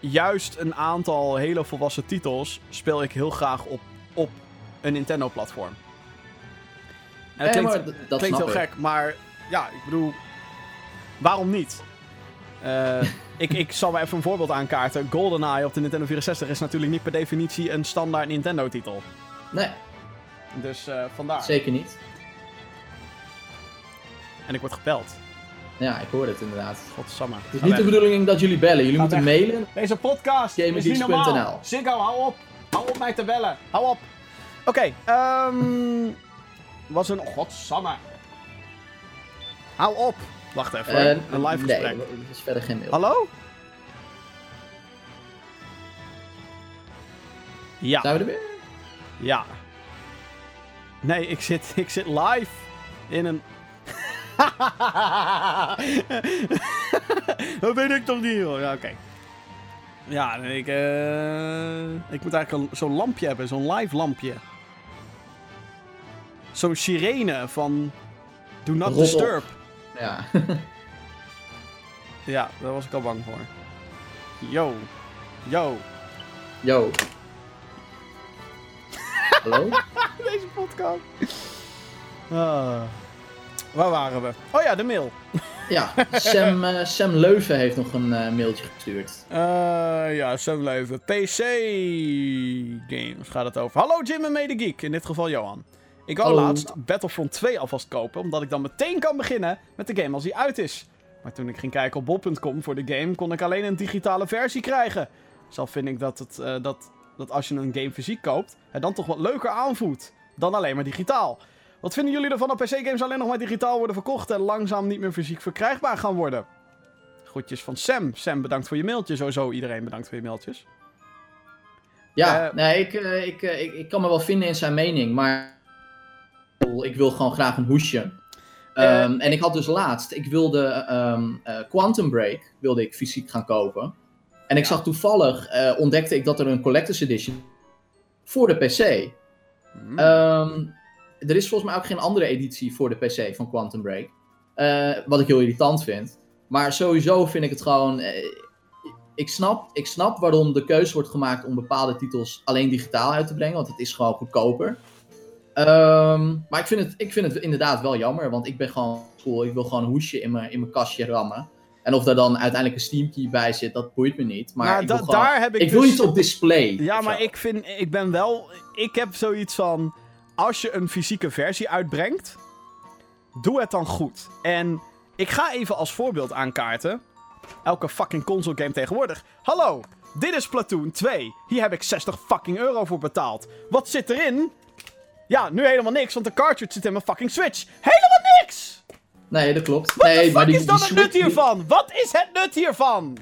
Juist een aantal hele volwassen titels speel ik heel graag op, op een Nintendo-platform. En dat Nee, klinkt, maar dat klinkt heel ik. gek, maar ja, ik bedoel, waarom niet? Eh, ik, ik zal maar even een voorbeeld aankaarten. GoldenEye op de Nintendo 64 is natuurlijk niet per definitie een standaard Nintendo-titel. Nee, Dus eh, vandaar. zeker niet. En ik word gebeld. Ja, ik hoor het inderdaad. Godsamme. Het is niet de bedoeling dat jullie bellen. Jullie moeten weg. mailen. Deze podcast is niet normaal. Ziggo, hou op. Hou op mij te bellen. Hou op. Oké, ehm... was een... Godsamme. Hou op. Wacht even. Eh, een live nee, gesprek. dat is verder geen mail. Hallo? Ja. Zijn we er weer? Ja. Nee, ik zit, ik zit live in een... dat weet ik toch niet, hoor. Ja, oké. Ja, ik, eh, ik moet eigenlijk een- zo'n lampje hebben, zo'n live lampje. Zo'n sirene van Do Not Rot op. Ja. Ja, daar was ik al bang voor. Yo. Yo. Yo. Hallo? Deze podcast. Ah. Waar waren we? Oh ja, de mail. Ja, Sam, eh, Sam Leuven heeft nog een eh, mailtje gestuurd. Eh, ja, zo leven. PC games gaat het over. Hallo Jim en Mede Geek, in dit geval Johan. Ik wou Hallo. laatst Battlefront 2 alvast kopen, omdat ik dan meteen kan beginnen met de game als die uit is. Maar toen ik ging kijken op bol.com voor de game, kon ik alleen een digitale versie krijgen. Zelf vind ik dat, het, eh, dat, dat als je een game fysiek koopt, het dan toch wat leuker aanvoelt dan alleen maar digitaal. Wat vinden jullie ervan dat PC-games alleen nog maar digitaal worden verkocht en langzaam niet meer fysiek verkrijgbaar gaan worden? Groetjes van Sam. Sam, bedankt voor je mailtje. Sowieso iedereen bedankt voor je mailtjes. Ja, Eh, nee, ik, eh, ik, ik, ik kan me wel vinden in zijn mening, maar ik wil gewoon graag een hoesje. Eh, Ehm, en ik had dus laatst, ik wilde ehm, eh, Quantum Break, wilde ik fysiek gaan kopen. En ik zag toevallig, eh, ontdekte ik dat er een Collector's Edition voor de PC. Hmm. Ehm, er is volgens mij ook geen andere editie voor de PC van Quantum Break. Eh, wat ik heel irritant vind. Maar sowieso vind ik het gewoon. ik, snap, ik snap waarom de keuze wordt gemaakt om bepaalde titels alleen digitaal uit te brengen. Want het is gewoon goedkoper. Ehm, maar ik vind, het, ik vind het inderdaad wel jammer. Want ik ben gewoon cool. Ik wil gewoon een hoesje in mijn, in mijn kastje rammen. En of daar dan uiteindelijk een Steam key bij zit, dat boeit me niet. Maar Nou, ik da- wil, gewoon- daar heb ik ik wil dus- iets op display. Ja, maar zo. ik vind, ik ben wel, ik heb zoiets van, als je een fysieke versie uitbrengt, doe het dan goed. En ik ga even als voorbeeld aankaarten, elke fucking console game tegenwoordig. Hallo, dit is Platoon 2. Hier heb ik 60 fucking euro voor betaald. Wat zit erin? Ja, nu helemaal niks, want de cartridge zit in mijn fucking Switch. Helemaal niks! Nee, dat klopt. Wat nee, maar die, is dan die het nut hiervan? Wat is het nut hiervan?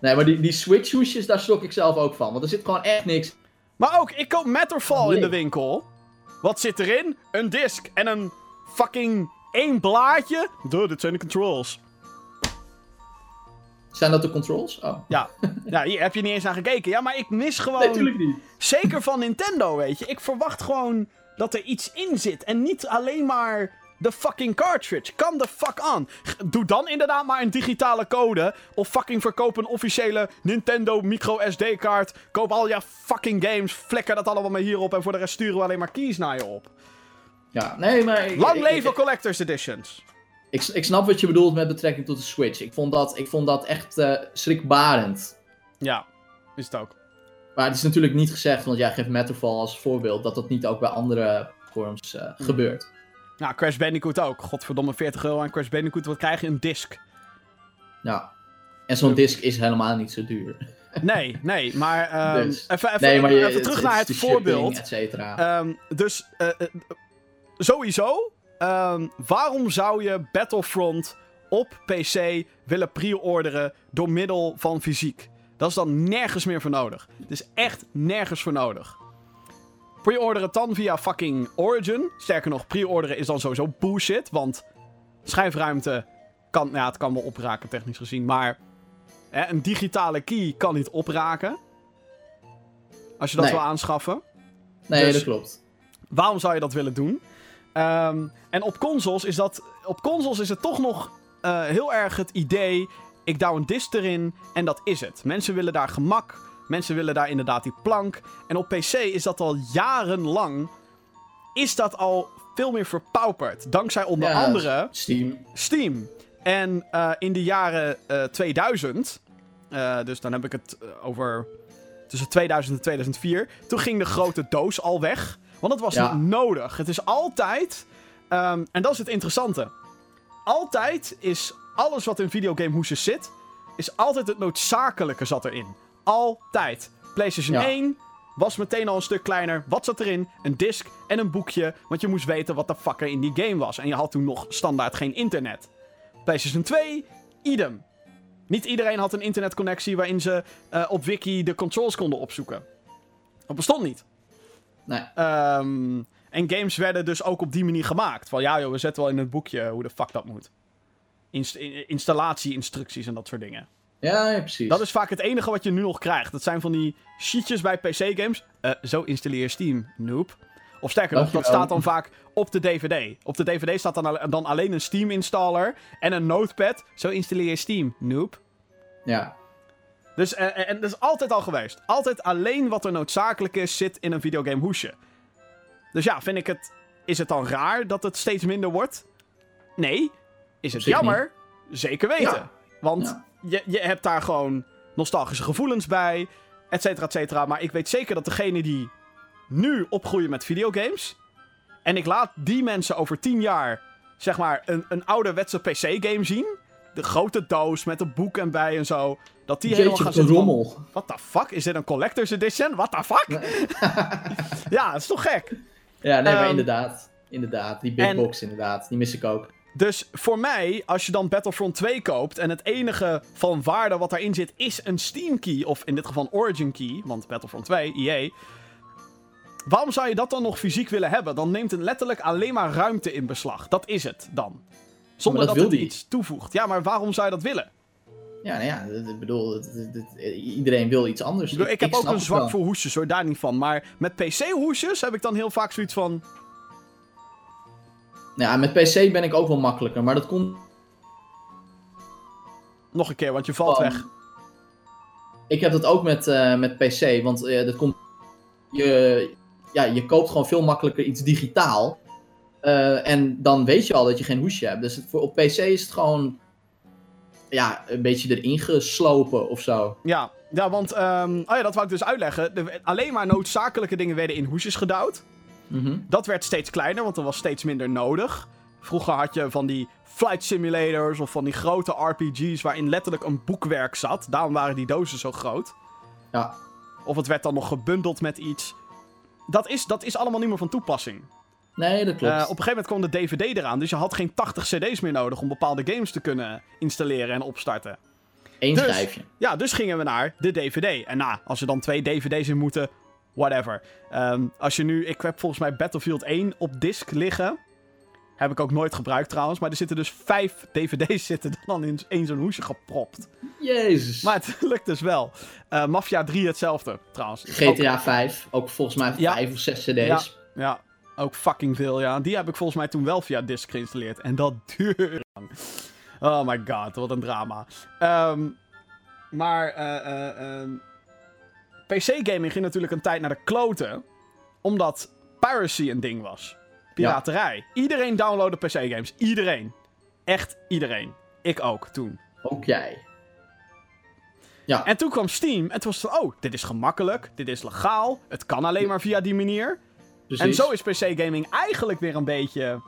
Nee, maar die, die Switch hoesjes, daar schrok ik zelf ook van. Want er zit gewoon echt niks. Maar ook, ik koop Matterfall in de winkel. Wat zit erin? Een disc en een fucking één blaadje. Duh, dit zijn de controls. Zijn dat de controls? Oh. Ja, ja, hier heb je niet eens naar gekeken. Ja, maar ik mis gewoon... natuurlijk niet. zeker van Nintendo, weet je. Ik verwacht gewoon dat er iets in zit. En niet alleen maar de fucking cartridge. Kan de fuck aan. Doe dan inderdaad maar een digitale code. Of fucking verkoop een officiële Nintendo micro SD-kaart. Koop al je fucking games. Flikker dat allemaal maar hierop. En voor de rest sturen we alleen maar keys naar je op. Ja, nee, maar... Ik, Lang ik- leven Ik, Collector's Editions. Ik, ik snap wat je bedoelt met betrekking tot de Switch. Ik vond dat, ik vond dat echt eh, schrikbarend. Ja, is het ook. Maar het is natuurlijk niet gezegd, want jij geeft Matterfall als voorbeeld, dat dat niet ook bij andere platforms eh, Hmm. gebeurt. Nou, Crash Bandicoot ook. Godverdomme, 40 euro aan Crash Bandicoot. Wat krijg je? Een disc. Ja. En zo'n disc is helemaal niet zo duur. Nee, nee, maar... ehm, Dus. even, even, nee, maar je, even terug naar het shipping, voorbeeld. cetera. Ehm, dus, eh, sowieso, ehm, waarom zou je Battlefront op PC willen pre-orderen door middel van fysiek? Dat is dan nergens meer voor nodig. Het is echt nergens voor nodig. Pre-orderen het dan via fucking Origin. Sterker nog, pre-orderen is dan sowieso bullshit, want schijfruimte kan, ja, het kan wel opraken technisch gezien, maar hè, een digitale key kan niet opraken. Als je dat Nee. wil aanschaffen. nee, dus- dat klopt. Waarom zou je dat willen doen? Ehm, en op consoles is dat. Op consoles is het toch nog eh, heel erg het idee. Ik douw een disc erin en dat is het. Mensen willen daar gemak. Mensen willen daar inderdaad die plank. En op PC is dat al jarenlang. Is dat al veel meer verpauperd. Dankzij onder Ja, andere Steam. Steam. En eh, in de jaren eh, 2000, eh, dus dan heb ik het over tussen 2000 en 2004, toen ging de grote doos al weg. Want het was Ja. niet nodig. Het is altijd, ehm, en dat is het interessante, altijd is alles wat in videogame hoesjes zit, is altijd het noodzakelijke zat erin. Altijd. PlayStation Ja. 1 was meteen al een stuk kleiner. Wat zat erin? Een disc en een boekje. Want je moest weten wat de fuck er in die game was. En je had toen nog standaard geen internet. PlayStation 2, idem. Niet iedereen had een internetconnectie waarin ze eh, op wiki de controls konden opzoeken. Dat bestond niet. Nee. Ehm, en games werden dus ook op die manier gemaakt. Van ja joh, we zetten wel in het boekje hoe de fuck dat moet. Inst in- installatie-instructies en dat soort dingen. Ja, ja, precies. Dat is vaak het enige wat je nu nog krijgt. Dat zijn van die sheetjes bij PC-games. Eh, zo installeer je Steam, noob. Of sterker nog, dat staat dan vaak op de DVD. Op de DVD staat dan, al- dan alleen een Steam-installer en een notepad. Zo installeer je Steam, noob. Ja. Dus, eh, eh, en dat is altijd al geweest. Altijd alleen wat er noodzakelijk is, zit in een videogame hoesje. Dus ja, vind ik het... is het dan raar dat het steeds minder wordt? Nee. Is het jammer? Zeker weten. Ja. Want Ja. je, je hebt daar gewoon nostalgische gevoelens bij, et cetera, et cetera. Maar ik weet zeker dat degene die nu opgroeien met videogames... en ik laat die mensen over tien jaar, zeg maar, een, een ouderwetse PC-game zien... de grote doos met een boek en bij en zo... dat die helemaal gaan wat zitten van, rommel. What the fuck? Is dit een collector's edition? What the fuck? ja, dat is toch gek? Ja, nee, maar Ehm, inderdaad. Inderdaad, die big en- box inderdaad. Die mis ik ook. Dus voor mij, als je dan Battlefront 2 koopt en het enige van waarde wat daarin zit is een Steam key, of in dit geval een Origin key, want Battlefront 2, EA. Waarom zou je dat dan nog fysiek willen hebben? Dan neemt het letterlijk alleen maar ruimte in beslag. Dat is het dan. Zonder dat dat, wil het die. iets toevoegt. Ja, maar waarom zou je dat willen? Ja, nou ja, dat- ik bedoel, dat- iedereen wil iets anders. Ik, bedoel, ik heb ook een zwak voor hoesjes, hoor, daar niet van. Maar met PC-hoesjes heb ik dan heel vaak zoiets van... Ja, met PC ben ik ook wel makkelijker, maar dat komt Nog een keer, want je valt van- weg. Ik heb dat ook met, eh, met PC, want eh, dat komt. Je, ja, je koopt gewoon veel makkelijker iets digitaal. Eh, en dan weet je al dat je geen hoesje hebt. Dus het, voor, op PC is het gewoon. Ja, een beetje erin geslopen of zo. Ja, ja want... ehm, oh ja, dat wou ik dus uitleggen. De- alleen maar noodzakelijke dingen werden in hoesjes gedouwd. Mhm. Dat werd steeds kleiner, want er was steeds minder nodig. Vroeger had je van die flight simulators of van die grote RPG's waarin letterlijk een boekwerk zat. Daarom waren die dozen zo groot. Ja, Of het werd dan nog gebundeld met iets. Dat is, dat is allemaal niet meer van toepassing. Nee, dat klopt. Eh, op een gegeven moment kwam de DVD eraan, dus je had geen 80 CD's meer nodig om bepaalde games te kunnen installeren en opstarten. Eén dus- schijfje. Ja, dus gingen we naar de DVD. En nou, als er dan twee DVD's in moeten, whatever. Ehm, als je nu, ik heb volgens mij Battlefield 1 op disc liggen. Heb ik ook nooit gebruikt trouwens. Maar er zitten dus vijf DVD's zitten dan in één zo'n hoesje gepropt. Jezus. Maar het lukt dus wel. Eh Mafia 3 hetzelfde trouwens. Ook- GTA 5, ook volgens mij Ja. 5 of 6 CD's. Ja, ook fucking veel, ja. Die heb ik volgens mij toen wel via disc geïnstalleerd. En dat duurde lang. Oh my god, wat een drama. Ehm, maar eh, eh, ehm, PC-gaming ging natuurlijk een tijd naar de kloten. Omdat piracy een ding was. Piraterij. Iedereen downloadde PC-games. Iedereen. Echt iedereen. Ik ook toen. Ook jij. Ja, En toen kwam Steam en toen was het van, oh, dit is gemakkelijk, dit is legaal, het kan alleen maar via die manier. Precies. En zo is PC-gaming eigenlijk weer een beetje.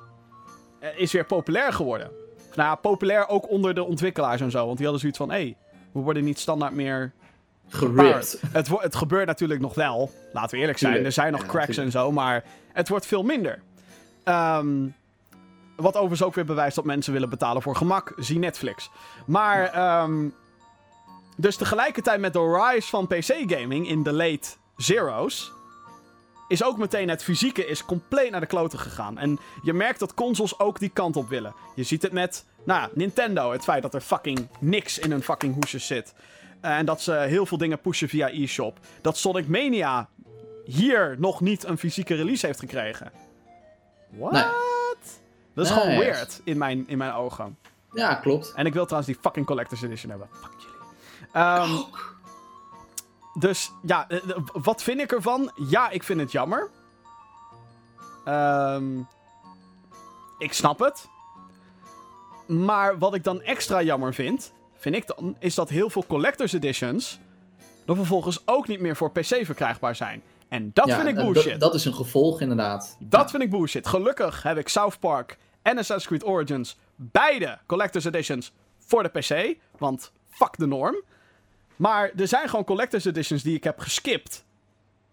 eh, is weer populair geworden. Nou ja, populair ook onder de ontwikkelaars en zo. Want die hadden zoiets van: hé, hey, we worden niet standaard meer. Geript. Het, het gebeurt natuurlijk nog wel. Laten we eerlijk zijn. Tuurlijk. Er zijn nog Ja, cracks tuurlijk. en zo. Maar het wordt veel minder. Ehm, wat overigens ook weer bewijst dat mensen willen betalen voor gemak. Zie Netflix. Maar. ehm, dus tegelijkertijd met de rise van PC-gaming in de late zeros is ook meteen het fysieke is compleet naar de kloten gegaan. En je merkt dat consoles ook die kant op willen. Je ziet het met, nou ja, Nintendo. Het feit dat er fucking niks in hun fucking hoesjes zit. Eh, en dat ze heel veel dingen pushen via eShop. Dat Sonic Mania hier nog niet een fysieke release heeft gekregen. What? Nee. Dat is Nee, gewoon echt. weird in mijn, in mijn ogen. Ja, klopt. En ik wil trouwens die fucking Collector's Edition hebben. Fuck jullie. Ehm, dus ja, eh, eh, wat vind ik ervan? Ja, ik vind het jammer. Ehm, ik snap het. Maar wat ik dan extra jammer vind, vind ik dan, is dat heel veel Collector's Editions dan vervolgens ook niet meer voor PC verkrijgbaar zijn. En dat Ja, vind ik bullshit. Dat, dat is een gevolg, inderdaad. Dat vind ik bullshit. Gelukkig heb ik South Park en Assassin's Creed Origins beide Collector's Editions voor de PC. Want fuck de norm. Maar er zijn gewoon Collector's Editions die ik heb geskipt.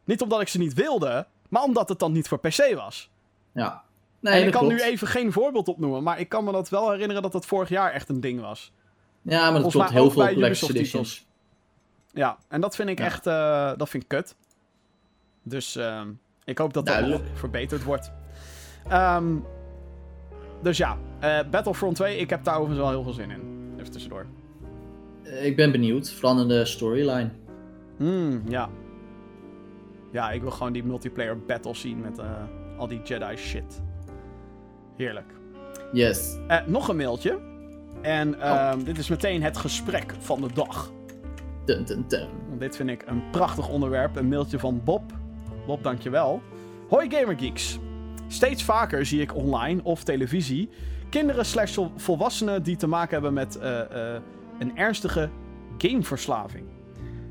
Niet omdat ik ze niet wilde, maar omdat het dan niet voor PC was. Ja. Nee, en ik kan klopt. nu even geen voorbeeld opnoemen, maar ik kan me dat wel herinneren dat dat vorig jaar echt een ding was. Ja, maar dat Volgens klopt. Heel veel Collector's Editions. Ja, en dat vind ik Ja. echt, eh, dat vind ik kut. Dus ehm, ik hoop dat dat verbeterd wordt. Ehm, dus ja, eh, Battlefront 2, ik heb daar overigens wel heel veel zin in. Even tussendoor. Eh, Ik ben benieuwd. Vooral in de storyline. Hmm, ja. Ja, ik wil gewoon die multiplayer battle zien met eh, al die Jedi shit. Heerlijk. Yes. Eh, nog een mailtje. En ehm, dit is meteen het gesprek van de dag. Dun, dun, dun. Want dit vind ik een prachtig onderwerp. Een mailtje van Bob. Bob, dankjewel. Hoi Gamergeeks. Steeds vaker zie ik online of televisie kinderen slash vol- volwassenen die te maken hebben met een ernstige gameverslaving.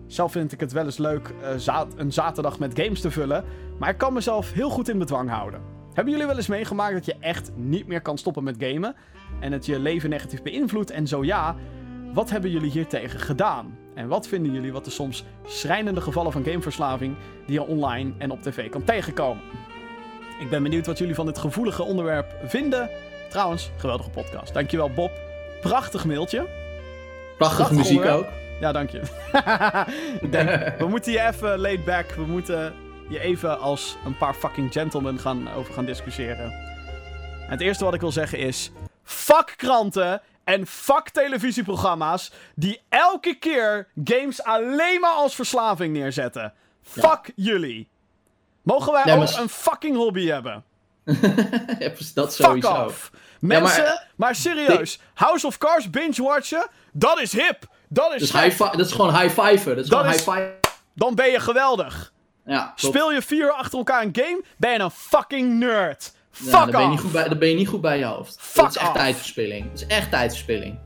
Zelf vind ik het wel eens leuk eh, een zaterdag met games te vullen, maar ik kan mezelf heel goed in bedwang houden. Hebben jullie wel eens meegemaakt dat je echt niet meer kan stoppen met gamen en het je leven negatief beïnvloedt? En zo ja, wat hebben jullie hiertegen gedaan? En wat vinden jullie wat de soms schrijnende gevallen van gameverslaving die je online en op tv kan tegenkomen? Ik ben benieuwd wat jullie van dit gevoelige onderwerp vinden. Trouwens, geweldige podcast. Dankjewel Bob. Prachtig mailtje. Prachtige Prachtig muziek ook. Ja, dank je. Ik denk, we moeten je even laid back. We moeten je even als een paar fucking gentlemen gaan, over gaan discussiëren. En het eerste wat ik wil zeggen is... Fuck kranten en fuck televisieprogramma's... die elke keer games alleen maar als verslaving neerzetten. Fuck jullie. Mogen wij Ja, ook maar een fucking hobby hebben? Ja, dat Fuck sowieso. off. Mensen, maar, maar, serieus. House of Cards binge-watchen, dat is hip. Dat is Dus high dat is gewoon high five. Dat is Dat gewoon is- high five. Dan ben je geweldig. Ja. Speel je vier uur achter elkaar een game, ben je een fucking nerd. Fuck Ja, dan, ben je off. niet goed bij, dan ben je niet goed bij je hoofd. Fuck dat is echt off. tijdverspilling. Dat is echt tijdverspilling.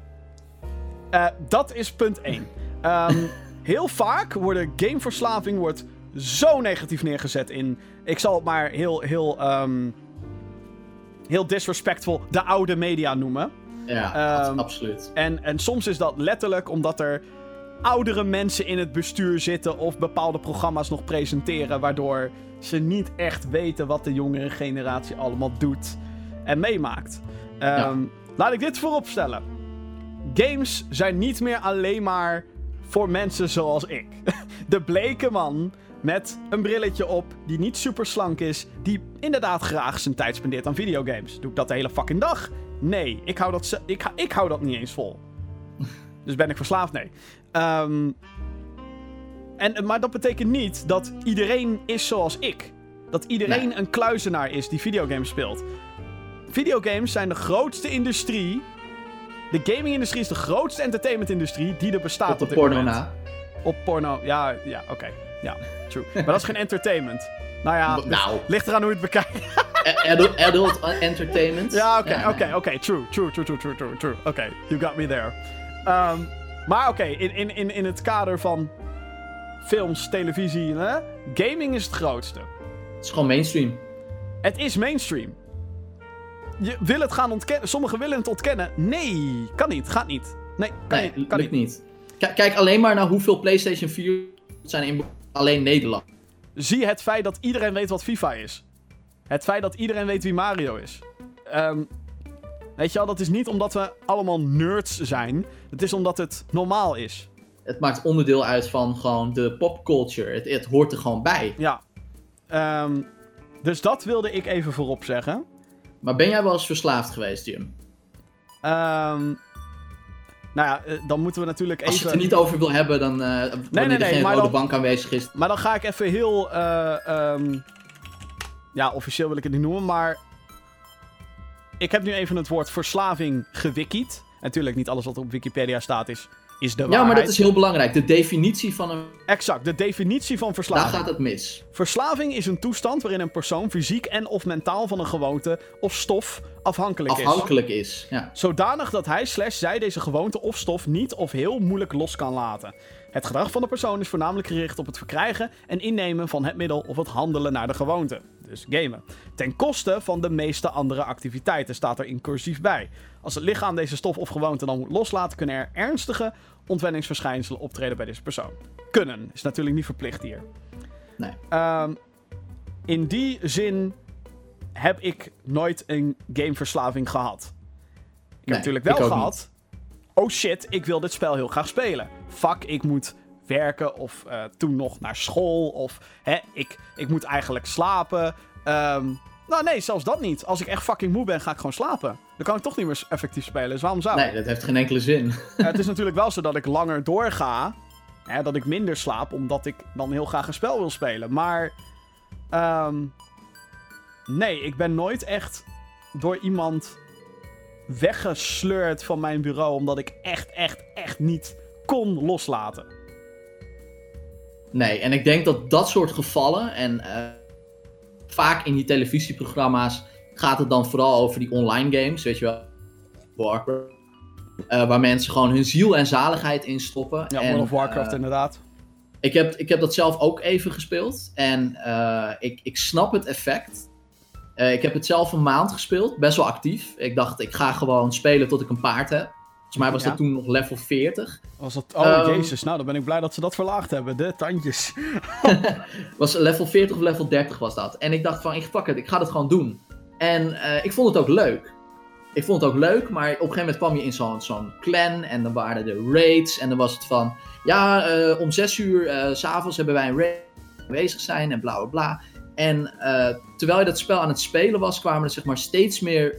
Eh, dat is punt 1. heel vaak worden gameverslaving wordt zo negatief neergezet in... Ik zal het maar heel, heel, ehm, heel disrespectful de oude media noemen. Ja, Ehm, ab- absoluut. En, en soms is dat letterlijk omdat er oudere mensen in het bestuur zitten of bepaalde programma's nog presenteren, waardoor ze niet echt weten wat de jongere generatie allemaal doet en meemaakt. Ehm, Laat ik dit vooropstellen. Games zijn niet meer alleen maar voor mensen zoals ik. De bleke man met een brilletje op, die niet super slank is, die inderdaad graag zijn tijd spendeert aan videogames. Doe ik dat de hele fucking dag? Nee, ik hou dat, ik, ik hou dat niet eens vol. Dus ben ik verslaafd? Nee. Ehm, en, maar dat betekent niet dat iedereen is zoals ik. Dat iedereen Nee. een kluizenaar is die videogames speelt. Videogames zijn de grootste industrie. De gaming-industrie is de grootste entertainment-industrie die er bestaat. Op de dit porno moment. na. Op porno, ja, ja, oké. Ja, true. Maar dat is geen entertainment. Nou ja, W- nou. ligt, eraan hoe je het bekijkt. Adult, adult entertainment. Ja, oké, oké, oké. True, true, true, true, true, true, true. Oké, you got me there. Ehm, maar oké, in, in, in, in het kader van films, televisie, hè? gaming is het grootste. Het is gewoon mainstream. Het is mainstream. Je wil het gaan ontkennen. Sommigen willen het ontkennen. Nee, kan niet, gaat niet. Nee, kan Nee, niet, kan lukt niet. kijk alleen maar naar hoeveel PlayStation 4 zijn in alleen Nederland. Zie het feit dat iedereen weet wat FIFA is. Het feit dat iedereen weet wie Mario is. Ehm, weet je wel, dat is niet omdat we allemaal nerds zijn. Het is omdat het normaal is. Het maakt onderdeel uit van gewoon de popculture. Het, het hoort er gewoon bij. Ja. Ehm, dus dat wilde ik even voorop zeggen. Maar ben jij wel eens verslaafd geweest, Jim? Ehm, nou ja, eh, dan moeten we natuurlijk Als je even... het er niet over wil hebben, dan wanneer nee, nee, geen maar rode dan- bank aanwezig is. Maar dan ga ik even heel. eh, ehm, ja, officieel wil ik het niet noemen, maar. Ik heb nu even het woord verslaving gewikied. Natuurlijk, niet alles wat op Wikipedia staat is, is de Ja, maar dat is heel belangrijk. De definitie van een... Exact, de definitie van Daar verslaving. gaat het mis. Verslaving is een toestand waarin een persoon fysiek en of mentaal van een gewoonte of stof afhankelijk is. Afhankelijk is. Ja. Zodanig dat hij slash zij deze gewoonte of stof niet of heel moeilijk los kan laten. Het gedrag van de persoon is voornamelijk gericht op het verkrijgen en innemen van het middel of het handelen naar de gewoonte. Dus gamen. Ten koste van de meeste andere activiteiten staat er incursief bij. Als het lichaam deze stof of gewoonte dan moet loslaten, kunnen er ernstige ontwenningsverschijnselen optreden bij deze persoon. Kunnen is natuurlijk niet verplicht hier. Nee. Ehm, in die zin heb ik nooit een gameverslaving gehad. Ik heb natuurlijk wel gehad. Oh shit, ik wil dit spel heel graag spelen. Fuck, ik moet werken of eh, toen nog naar school. Of hè, ik, ik moet eigenlijk slapen. Ehm, nou nee, zelfs dat niet. Als ik echt fucking moe ben, ga ik gewoon slapen. Dan kan ik toch niet meer effectief spelen. Dus waarom zou ik? Nee, dat heeft geen enkele zin. Eh, het is natuurlijk wel zo dat ik langer doorga. Hè, dat ik minder slaap, omdat ik dan heel graag een spel wil spelen. Maar. ehm, nee, ik ben nooit echt door iemand weggesleurd van mijn bureau. Omdat ik echt, echt, echt niet kon loslaten. Nee, en ik denk dat dat soort gevallen, en eh, vaak in die televisieprogramma's gaat het dan vooral over die online games, weet je wel. Warcraft. Eh, waar mensen gewoon hun ziel en zaligheid in stoppen. Ja, en, World of Warcraft eh, inderdaad. ik, heb, ik heb dat zelf ook even gespeeld. En ik, ik snap het effect. Eh, ik heb het zelf een maand gespeeld, best wel actief. Ik dacht, ik ga gewoon spelen tot ik een paard heb. Volgens mij was Ja. dat toen nog level 40. Was dat... Oh, Ehm, jezus. Nou, dan ben ik blij dat ze dat verlaagd hebben. De tandjes. Was level 40 of level 30 was dat. En ik dacht van, ik fuck it, ik ga dat gewoon doen. En eh, ik vond het ook leuk. Ik vond het ook leuk, maar op een gegeven moment kwam je in zo'n zo'n clan en dan waren er raids. En dan was het van, ja, eh, om 6 uur eh, s s'avonds hebben wij een raid bezig zijn en bla bla bla. En eh, terwijl je dat spel aan het spelen was, kwamen er zeg maar steeds meer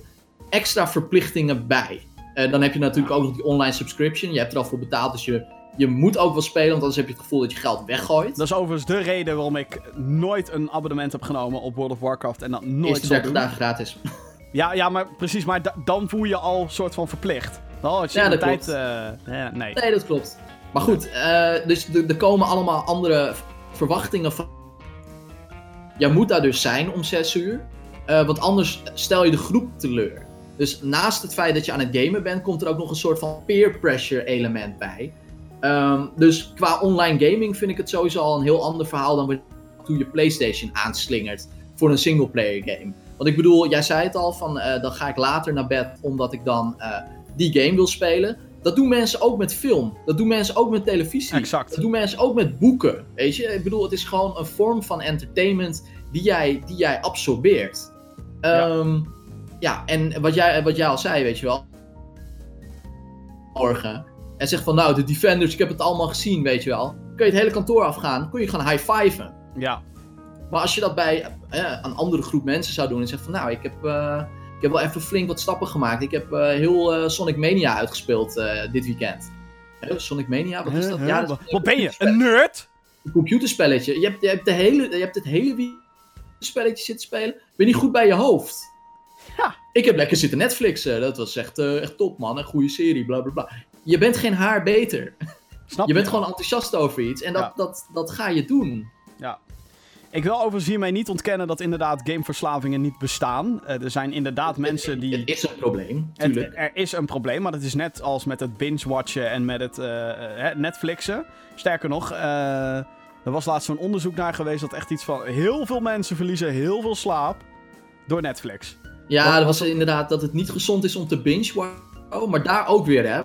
extra verplichtingen bij. Eh, dan heb je natuurlijk ook nog die online subscription. Je hebt er al voor betaald, dus je, je moet ook wel spelen, want anders heb je het gevoel dat je geld weggooit. Dat is overigens de reden waarom ik nooit een abonnement heb genomen op World of Warcraft. En dat nooit Eerste zal 30 doen. dagen gratis. Ja, ja, maar precies. Maar da- dan voel je al soort van verplicht. Oh, als je Ja, de dat tijd... eh, nee. Nee, dat klopt. Maar goed, eh, dus er komen allemaal andere verwachtingen van. Jij moet daar dus zijn om 6 uur. eh, want anders stel je de groep teleur. Dus naast het feit dat je aan het gamen bent, komt er ook nog een soort van peer pressure element bij. Ehm, dus qua online gaming vind ik het sowieso al een heel ander verhaal dan wanneer je PlayStation aanslingert voor een singleplayer game. Want ik bedoel, jij zei het al, van, eh, dan ga ik later naar bed omdat ik dan eh, die game wil spelen. Dat doen mensen ook met film. Dat doen mensen ook met televisie. Exact. Dat doen mensen ook met boeken. Weet je, ik bedoel, het is gewoon een vorm van entertainment die jij, die jij absorbeert. Ja. Ehm, ja, en wat jij, wat jij al zei, weet je wel. Morgen. En zegt van, nou, de Defenders, ik heb het allemaal gezien, weet je wel. Kun je het hele kantoor afgaan, kun je gaan high-fiven. Ja. Maar als je dat bij eh, een andere groep mensen zou doen en zegt van nou, ik heb, eh, heb wel even flink wat stappen gemaakt. Ik heb eh, heel eh, Sonic Mania uitgespeeld eh, dit weekend. Sonic Mania, wat is dat? Huh? Ja, dat is Wat ben je? Een nerd? een computerspelletje. Je hebt, je hebt, de hele, je hebt het hele weekend spelletje zitten spelen. Ben je niet goed bij je hoofd? Ja. Ik heb lekker zitten Netflixen. Dat was echt, echt top man. Een goede serie, bla bla bla. Je bent geen haar beter. Snap Je bent gewoon enthousiast over iets. En dat, Ja. dat, dat ga je doen. Ja. Ik wil overigens hiermee niet ontkennen dat inderdaad gameverslavingen niet bestaan. Eh, er zijn inderdaad mensen die... Het is een probleem, Het- tuurlijk. er is een probleem, maar dat is net als met het binge-watchen en met het eh, eh, Netflixen. Sterker nog, er was laatst zo'n onderzoek naar geweest dat echt iets van... Heel veel mensen verliezen heel veel slaap door Netflix. Ja, dat was inderdaad dat het niet gezond is om te binge Oh, maar daar ook weer, hè.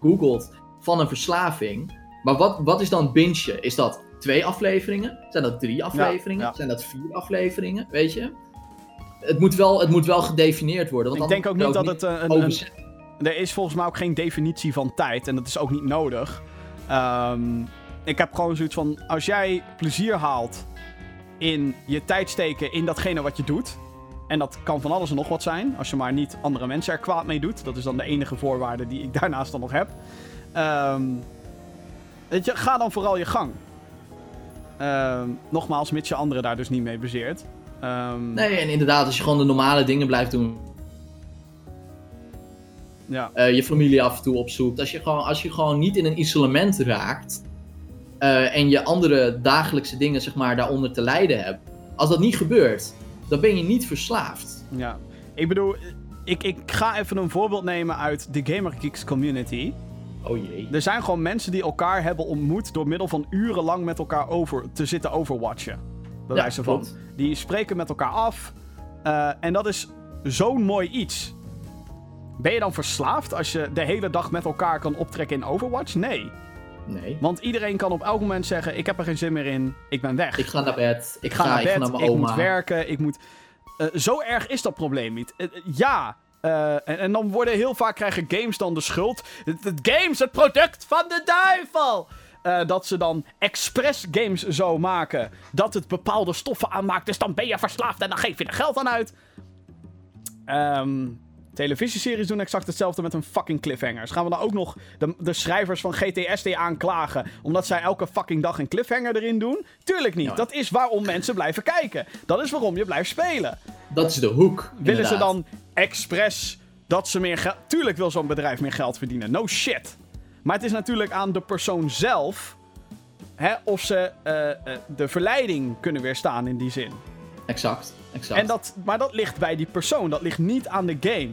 Googelt van een verslaving. Maar wat, wat is dan bingen? Is dat twee afleveringen? Zijn dat drie afleveringen? ja. Zijn dat vier afleveringen? Weet je? Het moet wel, het moet wel gedefinieerd worden. Want Ik denk ook niet dat het eh, een. Er is volgens mij ook geen definitie van tijd. En dat is ook niet nodig. Ehm, ik heb gewoon zoiets van... Als jij plezier haalt in je tijd steken in datgene wat je doet... En dat kan van alles en nog wat zijn. Als je maar niet andere mensen er kwaad mee doet. Dat is dan de enige voorwaarde die ik daarnaast dan nog heb. Ehm, weet je, ga dan vooral je gang. Ehm, nogmaals, mits je anderen daar dus niet mee bezeert. Ehm, Nee, en inderdaad, als je gewoon de normale dingen blijft doen. Ja, eh, je familie af en toe opzoekt. Als je gewoon, als je gewoon niet in een isolement raakt. eh, en je andere dagelijkse dingen, zeg maar, daaronder te lijden hebt. Als dat niet gebeurt, dan ben je niet verslaafd. Ja, ik bedoel, ik, ik ga even een voorbeeld nemen uit de Gamer Geeks community. Oh jee. Er zijn gewoon mensen die elkaar hebben ontmoet door middel van urenlang met elkaar over te zitten overwatchen. Bij Ja, wijze van. klopt. Die spreken met elkaar af. eh, en dat is zo'n mooi iets. Ben je dan verslaafd als je de hele dag met elkaar kan optrekken in Overwatch? Nee. Nee. Want iedereen kan op elk moment zeggen: Ik heb er geen zin meer in, ik ben weg. Ik ga naar bed. Ik, Ik ga naar ik bed, naar mijn ik oma. moet werken, ik moet... Eh, zo erg is dat probleem niet. Eh, ja, eh, en, dan worden heel vaak krijgen games dan de schuld. Games, het product van de duivel! Eh, dat ze dan expres games zo maken dat het bepaalde stoffen aanmaakt. Dus dan ben je verslaafd en dan geef je er geld aan uit. Ehm televisieseries doen exact hetzelfde met hun fucking cliffhangers. Gaan we dan ook nog de, de schrijvers van GTSD aanklagen omdat zij elke fucking dag een cliffhanger erin doen? Tuurlijk niet. Dat is waarom mensen blijven kijken. Dat is waarom je blijft spelen. Dat is de hoek. Willen ze dan expres dat ze meer geld... Tuurlijk wil zo'n bedrijf meer geld verdienen. No shit. Maar het is natuurlijk aan de persoon zelf... Hè, of ze eh, eh, de verleiding kunnen weerstaan in die zin. exact. exact. En dat, maar dat ligt bij die persoon, dat ligt niet aan de game.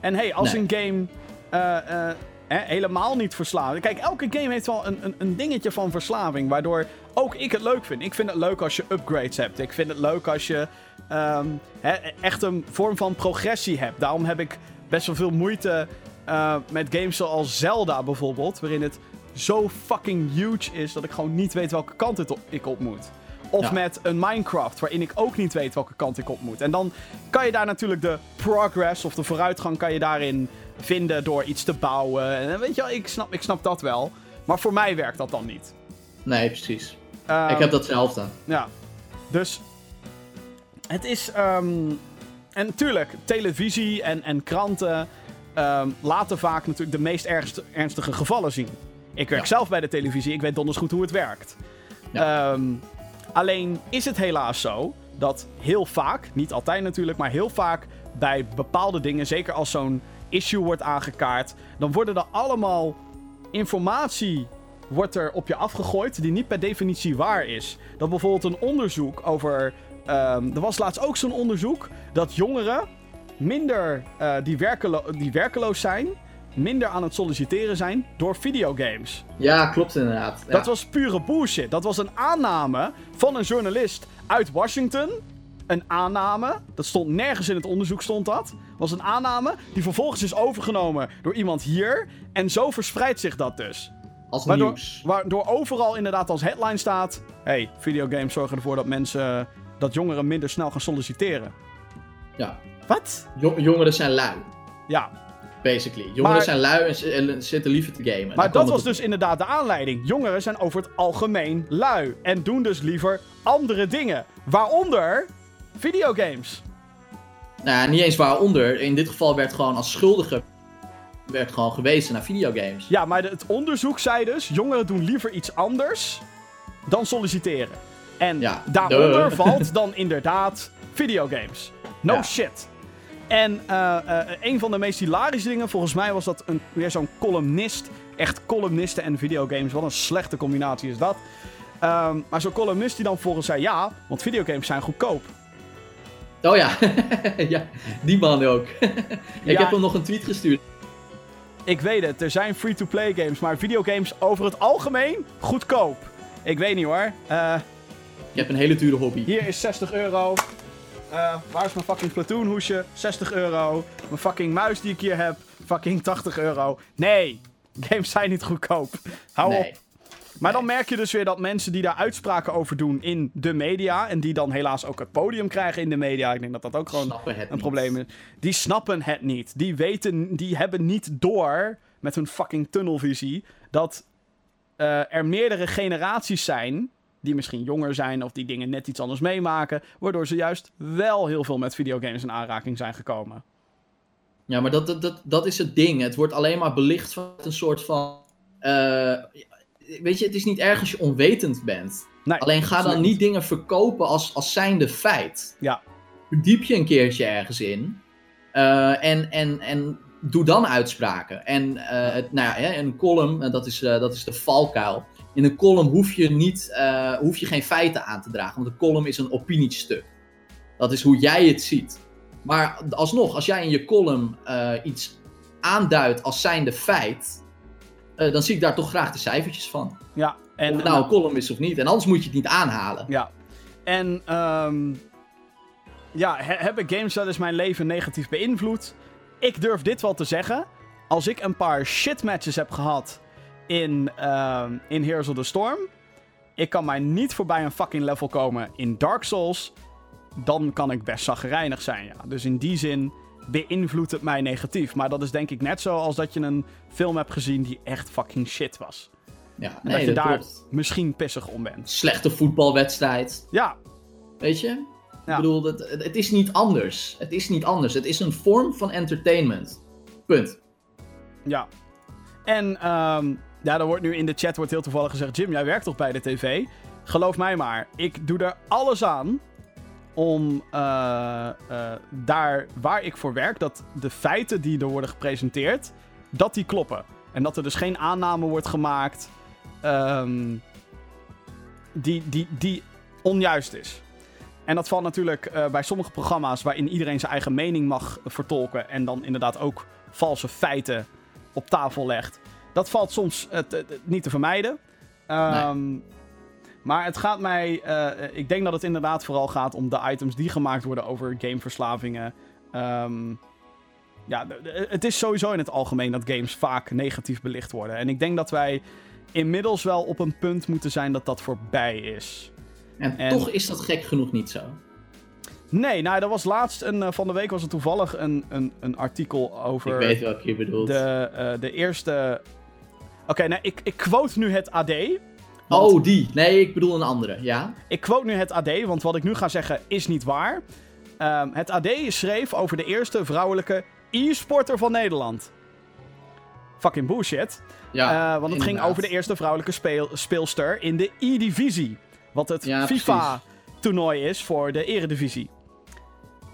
En hey, als Nee. een game eh, eh, hè, helemaal niet verslaafd... Kijk, elke game heeft wel een, een, een dingetje van verslaving, waardoor ook ik het leuk vind. Ik vind het leuk als je upgrades hebt. Ik vind het leuk als je ehm, hè, echt een vorm van progressie hebt. Daarom heb ik best wel veel moeite eh, met games zoals Zelda bijvoorbeeld, waarin het zo fucking huge is dat ik gewoon niet weet welke kant het op, ik op moet. Of Ja. met een Minecraft, waarin ik ook niet weet welke kant ik op moet. En dan kan je daar natuurlijk de progress of de vooruitgang kan je daarin vinden door iets te bouwen. En weet je wel, ik snap, ik snap dat wel. Maar voor mij werkt dat dan niet. Nee, precies. Ehm, ik heb datzelfde. Ja. Dus het is. ehm, en natuurlijk, televisie en, en kranten ehm, laten vaak natuurlijk de meest ergst- ernstige gevallen zien. Ik werk Ja. zelf bij de televisie, ik weet donders goed hoe het werkt. Ehm, alleen is het helaas zo dat heel vaak, niet altijd natuurlijk, maar heel vaak bij bepaalde dingen, zeker als zo'n issue wordt aangekaart, dan worden er allemaal informatie wordt er op je afgegooid die niet per definitie waar is. Dat bijvoorbeeld een onderzoek over. ehm, er was laatst ook zo'n onderzoek dat jongeren minder eh, die, die werkeloos zijn, minder aan het solliciteren zijn door videogames. Ja, klopt inderdaad. Ja. Dat was pure bullshit. Dat was een aanname van een journalist uit Washington. Een aanname. Dat stond nergens in het onderzoek stond dat. Was een aanname die vervolgens is overgenomen door iemand hier. En zo verspreidt zich dat dus. Als Waardoor, nieuws. waardoor overal inderdaad als headline staat... hey, videogames zorgen ervoor dat mensen... dat jongeren minder snel gaan solliciteren. Ja. Wat? Jo- jongeren zijn lui. Ja, Basically. Jongeren Maar- zijn lui en, zitten liever te gamen. maar dat was op dus inderdaad de aanleiding. Jongeren zijn over het algemeen lui. En doen dus liever andere dingen. Waaronder videogames. Nou, niet eens waaronder. In dit geval werd gewoon als schuldige werd gewoon gewezen naar videogames. Ja, maar het onderzoek zei dus... jongeren doen liever iets anders dan solliciteren. En Ja, daaronder duh. valt dan inderdaad videogames. No Ja. shit. En eh, eh, een van de meest hilarische dingen, volgens mij was dat een, weer zo'n columnist. Echt columnisten en videogames. Wat een slechte combinatie is dat. Ehm, maar zo'n columnist die dan volgens zei ja, want videogames zijn goedkoop. Oh ja. ja, die man ook. ik Ja. heb hem nog een tweet gestuurd. Ik weet het, er zijn free-to-play games, maar videogames over het algemeen goedkoop. Ik weet niet hoor. Eh, Je hebt een hele dure hobby. hier is 60 euro. Eh, waar is mijn fucking platoon hoesje? 60 euro. Mijn fucking muis die ik hier heb. Fucking 80 euro. Nee, games zijn niet goedkoop. Hou Nee. op. Maar dan merk je dus weer dat mensen die daar uitspraken over doen in de media. En die dan helaas ook het podium krijgen in de media. Ik denk dat dat ook gewoon een niet. probleem is. Die snappen het niet. Die weten, die hebben niet door met hun fucking tunnelvisie. Dat eh, er meerdere generaties zijn. Die misschien jonger zijn of die dingen net iets anders meemaken. Waardoor ze juist wel heel veel met videogames in aanraking zijn gekomen. Ja, maar dat, dat, dat, dat is het ding. Het wordt alleen maar belicht van een soort van. eh, weet je, het is niet erg als je onwetend bent. Nee, Alleen ga dan niet dingen verkopen als, als zijnde feit. Ja. Verdiep je een keertje ergens in. eh, en, en, en doe dan uitspraken. En eh, het, nou ja, een column, dat is, dat is de valkuil. In een column hoef je, niet, eh, hoef je geen feiten aan te dragen. Want een column is een opiniestuk. Dat is hoe jij het ziet. Maar alsnog, als jij in je column eh, iets aanduidt als zijnde feit. eh, dan zie ik daar toch graag de cijfertjes van. Ja, en Of het nou een column is of niet. En anders moet je het niet aanhalen. Ja. En ehm ja, he- hebben games wel eens mijn leven negatief beïnvloed? Ik durf dit wel te zeggen. Als ik een paar shitmatches heb gehad in, ehm, in Heroes of the Storm... Ik kan mij niet voorbij een fucking level komen in Dark Souls... Dan kan ik best zaggerijnig zijn, ja. Dus in die zin beïnvloedt het mij negatief. Maar dat is denk ik net zo als dat je een film hebt gezien die echt fucking shit was. Ja, En nee, dat je dat daar klopt. misschien pissig om bent. Slechte voetbalwedstrijd. Ja, Weet je? Ja. Ik bedoel, het, het het is niet anders. Het is niet anders. Het is een vorm van entertainment. Punt. Ja. En ehm, ja, er wordt nu in de chat wordt heel toevallig gezegd: Jim, jij werkt toch bij de tv? Geloof mij maar, ik doe er alles aan om eh, eh, daar waar ik voor werk, dat de feiten die er worden gepresenteerd, dat die kloppen. En dat er dus geen aanname wordt gemaakt ehm, die, die, die onjuist is. En dat valt natuurlijk eh, bij sommige programma's waarin iedereen zijn eigen mening mag vertolken. En dan inderdaad ook valse feiten op tafel legt. Dat valt soms eh, niet te vermijden. Ehm, Maar het gaat mij. eh, ik denk dat het inderdaad vooral gaat om de items die gemaakt worden over gameverslavingen. Ehm, ja, het is sowieso in het algemeen dat games vaak negatief belicht worden. En ik denk dat wij inmiddels wel op een punt moeten zijn dat dat voorbij is. En, En- toch is dat gek genoeg niet zo. Nee, nou, er was laatst een, eh, van de week was er toevallig een, een, een artikel over Ik weet welke je bedoelt. de, de eerste. Oké, nou, ik, ik quote nu het AD. want- Oh, die. Nee, ik bedoel een andere, ja? Ik quote nu het AD, want wat ik nu ga zeggen is niet waar. Ehm, het AD schreef over de eerste vrouwelijke e-sporter van Nederland. Fucking bullshit. Ja, Eh, want het ging over de eerste vrouwelijke speel- speelster in de E-divisie. Wat het Ja. FIFA-toernooi is voor de Eredivisie.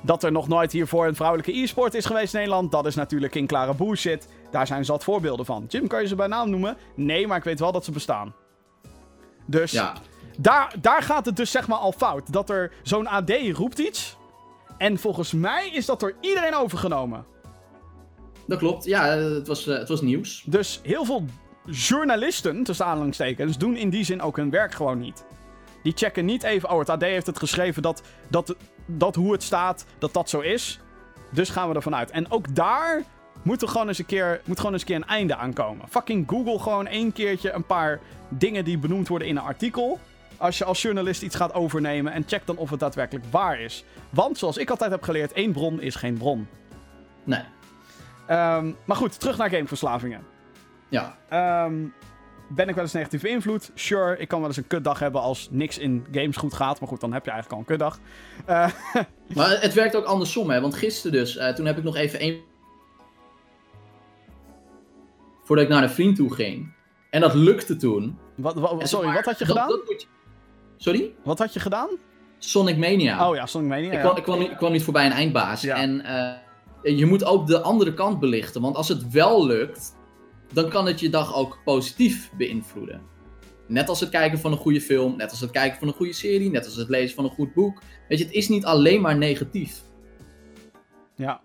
Dat er nog nooit hiervoor een vrouwelijke e-sport is geweest in Nederland, dat is natuurlijk in klare bullshit. Daar zijn zat voorbeelden van. Jim, kan je ze bij naam noemen? Nee, maar ik weet wel dat ze bestaan. Dus Ja, daar, daar gaat het dus zeg maar al fout. Dat er zo'n AD roept iets. En volgens mij is dat door iedereen overgenomen. dat klopt. Ja, het was, eh, het was nieuws. Dus heel veel journalisten, tussen aanhalingstekens, doen in die zin ook hun werk gewoon niet. Die checken niet even, oh het AD heeft het geschreven dat, dat, dat hoe het staat, dat dat zo is. Dus gaan we ervan uit. En ook daar moet er gewoon eens een keer, moet gewoon eens een keer een einde aankomen. Fucking Google gewoon één keertje een paar dingen die benoemd worden in een artikel. Als je als journalist iets gaat overnemen en check dan of het daadwerkelijk waar is. Want zoals ik altijd heb geleerd, één bron is geen bron. Nee, Ehm, maar goed, terug naar gameverslavingen. ja. Ehm, ben ik wel eens negatief beïnvloed? Sure, ik kan wel eens een kutdag hebben als niks in games goed gaat. Maar goed, dan heb je eigenlijk al een kutdag. Eh, Maar het werkt ook andersom, hè. Want gisteren dus, eh, toen heb ik nog even één... Voordat ik naar een vriend toe ging. En dat lukte toen. wat, sorry, maar, wat had je dat- gedaan? dat moet je- Sorry? Wat had je gedaan? Sonic Mania. Oh ja, Sonic Mania. Ik ja. kwam, ik, kwam ik kwam niet voorbij een eindbaas. Ja. En eh, je moet ook de andere kant belichten. Want als het wel lukt, dan kan het je dag ook positief beïnvloeden. Net als het kijken van een goede film, net als het kijken van een goede serie, net als het lezen van een goed boek. Weet je, het is niet alleen maar negatief. Ja.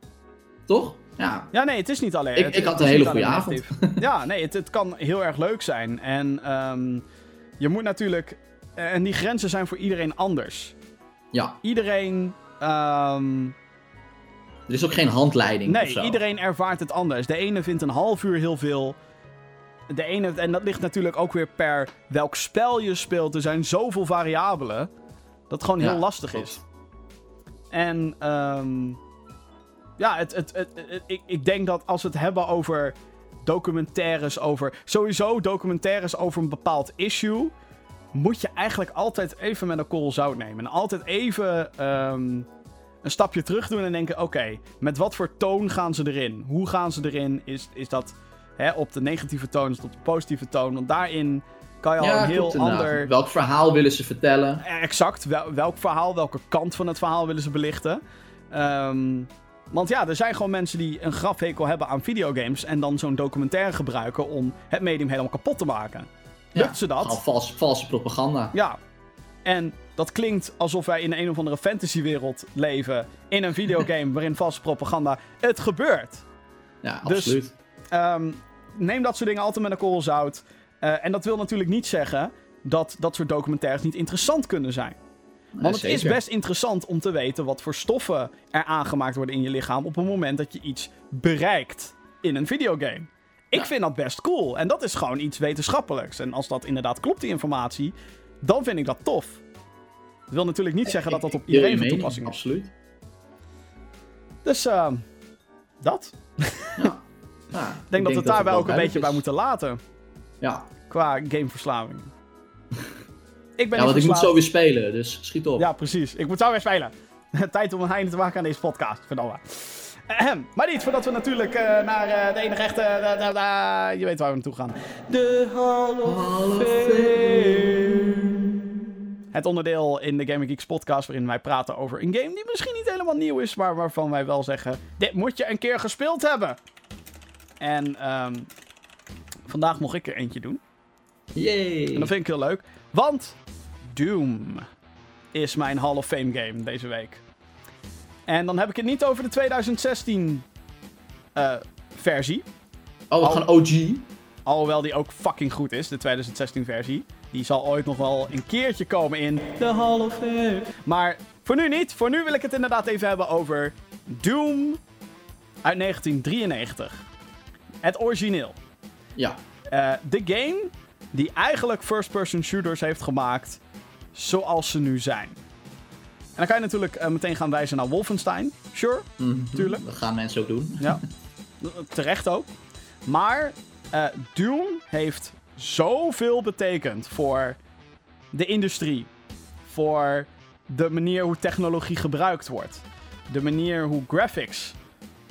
Toch? Ja. ja, nee, het is niet alleen. Ik- het- ik had een hele goede avond. ja, nee, het, het kan heel erg leuk zijn. En ehm, je moet natuurlijk. En die grenzen zijn voor iedereen anders. Ja. Iedereen. ehm, Er is ook geen handleiding Nee, iedereen ervaart het anders. De ene vindt een half uur heel veel. De ene, en dat ligt natuurlijk ook weer per welk spel je speelt. Er zijn zoveel variabelen. Dat het gewoon Ja, heel lastig klopt. is. En ehm, ja, het, het, het, het- ik, ik denk dat als we het hebben over documentaires over. Sowieso documentaires over een bepaald issue. Moet je eigenlijk altijd even met een korrel zout nemen. En altijd even ehm, een stapje terug doen en denken: oké, met wat voor toon gaan ze erin? Hoe gaan ze erin? Is, is dat hè, op de negatieve toon, is het op de positieve toon? Want daarin kan je al een heel ander. Welk verhaal willen ze vertellen? Exact, wel- welk verhaal, welke kant van het verhaal willen ze belichten? Ehm, want ja, er zijn gewoon mensen die een grafhekel hebben aan videogames en dan zo'n documentaire gebruiken om het medium helemaal kapot te maken. Lukt Ja, ze dat? Vals, valse propaganda. Ja. En dat klinkt alsof wij in een of andere fantasywereld leven in een videogame waarin valse propaganda. Het gebeurt. Ja, Dus- absoluut. Ehm, neem dat soort dingen altijd met een korrel zout. Eh, en dat wil natuurlijk niet zeggen dat dat soort documentaires niet interessant kunnen zijn. Want het is best interessant om te weten wat voor stoffen er aangemaakt worden in je lichaam op het moment dat je iets bereikt in een videogame. Ik Ja. vind dat best cool. En dat is gewoon iets wetenschappelijks. En als dat inderdaad klopt, die informatie, dan vind ik dat tof. Dat wil natuurlijk niet zeggen dat dat op iedereen van toepassing is. Absoluut. Dus ehm, dat. Ja. Ja, Ik denk dat we het daar wel ook een beetje bij moeten laten. Ja, Qua gameverslaving. ik ben ja want ik moet zo weer spelen, dus schiet op. Ja, precies. Ik moet zo weer spelen. Tijd om een einde te maken aan deze podcast. Verdomme. Ahem. Maar niet voordat we natuurlijk eh, naar eh, de enige echte... eh, je weet waar we naartoe gaan. De Hall of Fame. Het onderdeel in de Gaming Geeks podcast waarin wij praten over een game die misschien niet helemaal nieuw is, maar waarvan wij wel zeggen: dit moet je een keer gespeeld hebben. En ehm, vandaag mocht ik er eentje doen. Yay. En dat vind ik heel leuk. Want Doom. is mijn Hall of Fame game deze week. En dan heb ik het niet over de 2016 eh, versie. Oh, we gaan OG. Alhoewel die ook fucking goed is, de 2016 versie. Die zal ooit nog wel een keertje komen in de Hall of Fame. Maar voor nu niet. Voor nu wil ik het inderdaad even hebben over Doom uit 1993. Het origineel. Ja. Eh, de game die eigenlijk first-person shooters heeft gemaakt zoals ze nu zijn. En dan kan je natuurlijk eh, meteen gaan wijzen naar Wolfenstein. Sure, Mhm. Tuurlijk. Dat gaan mensen ook doen. ja. Terecht ook. Maar eh, Doom heeft zoveel betekend voor de industrie. Voor de manier hoe technologie gebruikt wordt. De manier hoe graphics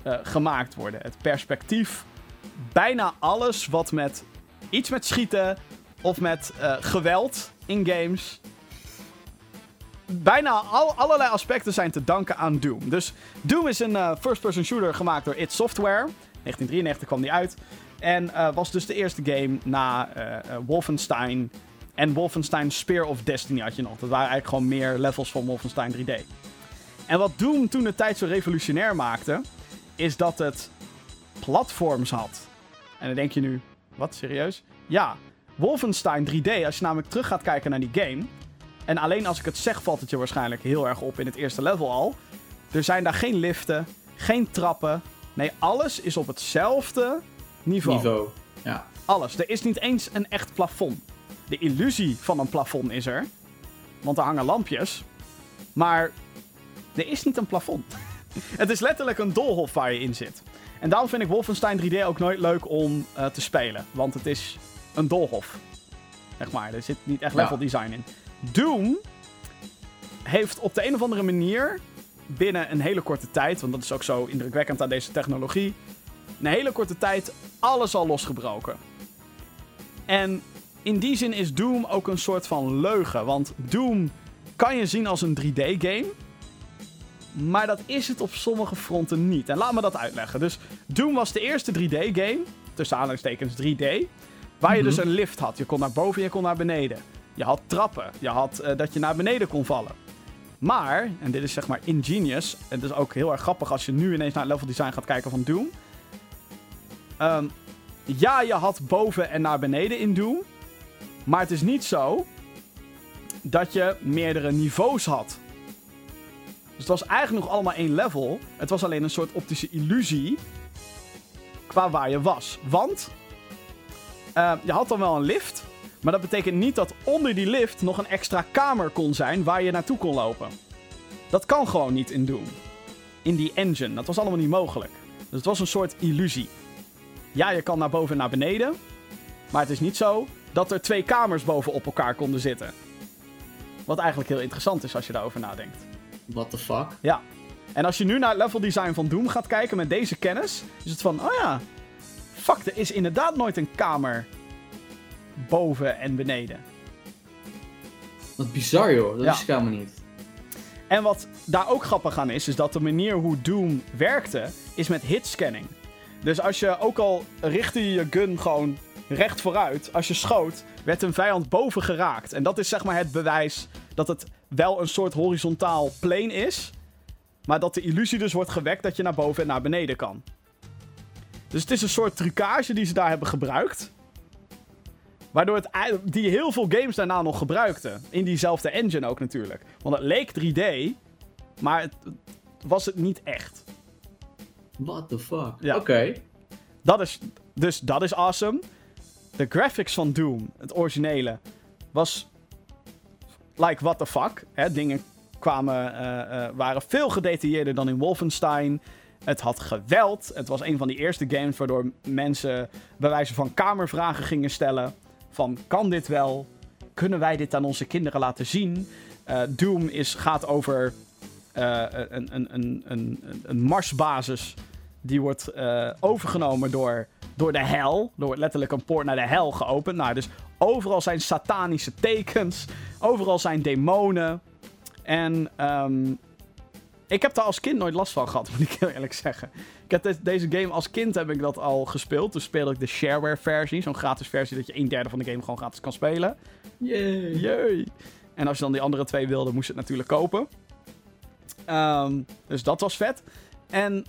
eh, gemaakt worden. Het perspectief. Bijna alles wat met iets met schieten of met geweld in games. Bijna al, allerlei aspecten zijn te danken aan Doom. Dus Doom is een eh, first-person shooter gemaakt door id Software. 1993 kwam die uit. En eh, was dus de eerste game na eh, Wolfenstein en Wolfenstein Spear of Destiny had je nog. Dat waren eigenlijk gewoon meer levels van Wolfenstein 3D. En wat Doom toen de tijd zo revolutionair maakte, is dat het platforms had. En dan denk je nu, wat, serieus? Ja, Wolfenstein 3D, als je namelijk terug gaat kijken naar die game... En alleen als ik het zeg, valt het je waarschijnlijk heel erg op in het eerste level al. Er zijn daar geen liften, geen trappen. Nee, alles is op hetzelfde niveau. Niveau. Ja. Alles. Er is niet eens een echt plafond. De illusie van een plafond is er. Want er hangen lampjes. Maar er is niet een plafond. het is letterlijk een doolhof waar je in zit. En daarom vind ik Wolfenstein 3D ook nooit leuk om eh, te spelen. Want het is een doolhof. Zeg maar, er zit niet echt Ja. level design in. Doom heeft op de een of andere manier binnen een hele korte tijd, want dat is ook zo indrukwekkend aan deze technologie, een hele korte tijd alles al losgebroken. En in die zin is Doom ook een soort van leugen, want Doom kan je zien als een 3D-game, maar dat is het op sommige fronten niet. En laat me dat uitleggen. Dus Doom was de eerste 3D-game, tussen aanhalingstekens 3D, waar je dus een lift had. Je kon naar boven en je kon naar beneden. Je had trappen. Je had eh, dat je naar beneden kon vallen. Maar, en dit is zeg maar ingenious, en het is ook heel erg grappig als je nu ineens naar het level design gaat kijken van Doom. Ehm, ja, je had boven en naar beneden in Doom. Maar het is niet zo dat je meerdere niveaus had. Dus het was eigenlijk nog allemaal één level. Het was alleen een soort optische illusie qua waar je was. Want eh, je had dan wel een lift, maar dat betekent niet dat onder die lift nog een extra kamer kon zijn waar je naartoe kon lopen. Dat kan gewoon niet in Doom. In die engine. Dat was allemaal niet mogelijk. Dus het was een soort illusie. Ja, je kan naar boven en naar beneden. Maar het is niet zo dat er twee kamers bovenop elkaar konden zitten. Wat eigenlijk heel interessant is als je daarover nadenkt. What the fuck? Ja. En als je nu naar het level design van Doom gaat kijken met deze kennis, is het van, oh ja, fuck, er is inderdaad nooit een kamer boven en beneden. Wat bizar joh, dat Ja. ik helemaal niet. En wat daar ook grappig aan is, is dat de manier hoe Doom werkte, is met hitscanning. Dus als je ook al richtte je je gun gewoon recht vooruit, als je schoot, werd een vijand boven geraakt. En dat is zeg maar het bewijs dat het wel een soort horizontaal plane is, maar dat de illusie dus wordt gewekt dat je naar boven en naar beneden kan. Dus het is een soort trucage die ze daar hebben gebruikt. Waardoor het, die heel veel games daarna nog gebruikten. In diezelfde engine ook natuurlijk. Want het leek 3D, maar het was het niet echt. What the fuck? Ja. Oké. Dat is, dus dat is awesome. De graphics van Doom, het originele, was like what the fuck. Hè? Dingen kwamen, eh, eh, waren veel gedetailleerder dan in Wolfenstein. Het had geweld. Het was een van die eerste games waardoor mensen bij wijze van kamervragen gingen stellen. Van, kan dit wel? Kunnen wij dit aan onze kinderen laten zien? Eh, Doom is, gaat over eh, een, een, een, een, Marsbasis die wordt eh, overgenomen door, door de hel. Door letterlijk een poort naar de hel geopend. Nou, dus overal zijn satanische tekens. Overal zijn demonen. En ehm, ik heb daar als kind nooit last van gehad, moet ik heel eerlijk zeggen. Ik heb de- deze game als kind heb ik dat al gespeeld. Dus speelde ik de shareware versie. Zo'n gratis versie dat je een derde van de game gewoon gratis kan spelen. Jee. En als je dan die andere twee wilde, moest je het natuurlijk kopen. Ehm, dus dat was vet. En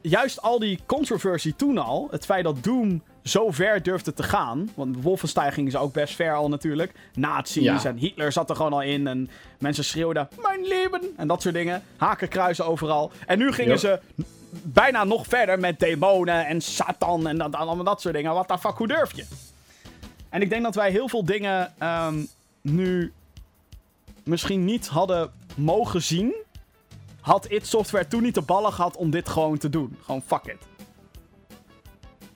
juist al die controversie toen al, het feit dat Doom zo ver durfde te gaan. Want Wolfenstein ging ze ook best ver al natuurlijk. Nazi's Ja. en Hitler zat er gewoon al in. En mensen schreeuwden, mijn leven! En dat soort dingen. Hakenkruisen overal. En nu gingen ze bijna nog verder met demonen en Satan en dat, allemaal dat soort dingen. Wat de fuck, hoe durf je? En ik denk dat wij heel veel dingen ehm, nu misschien niet hadden mogen zien. Had id Software toen niet de ballen gehad om dit gewoon te doen. Gewoon fuck it.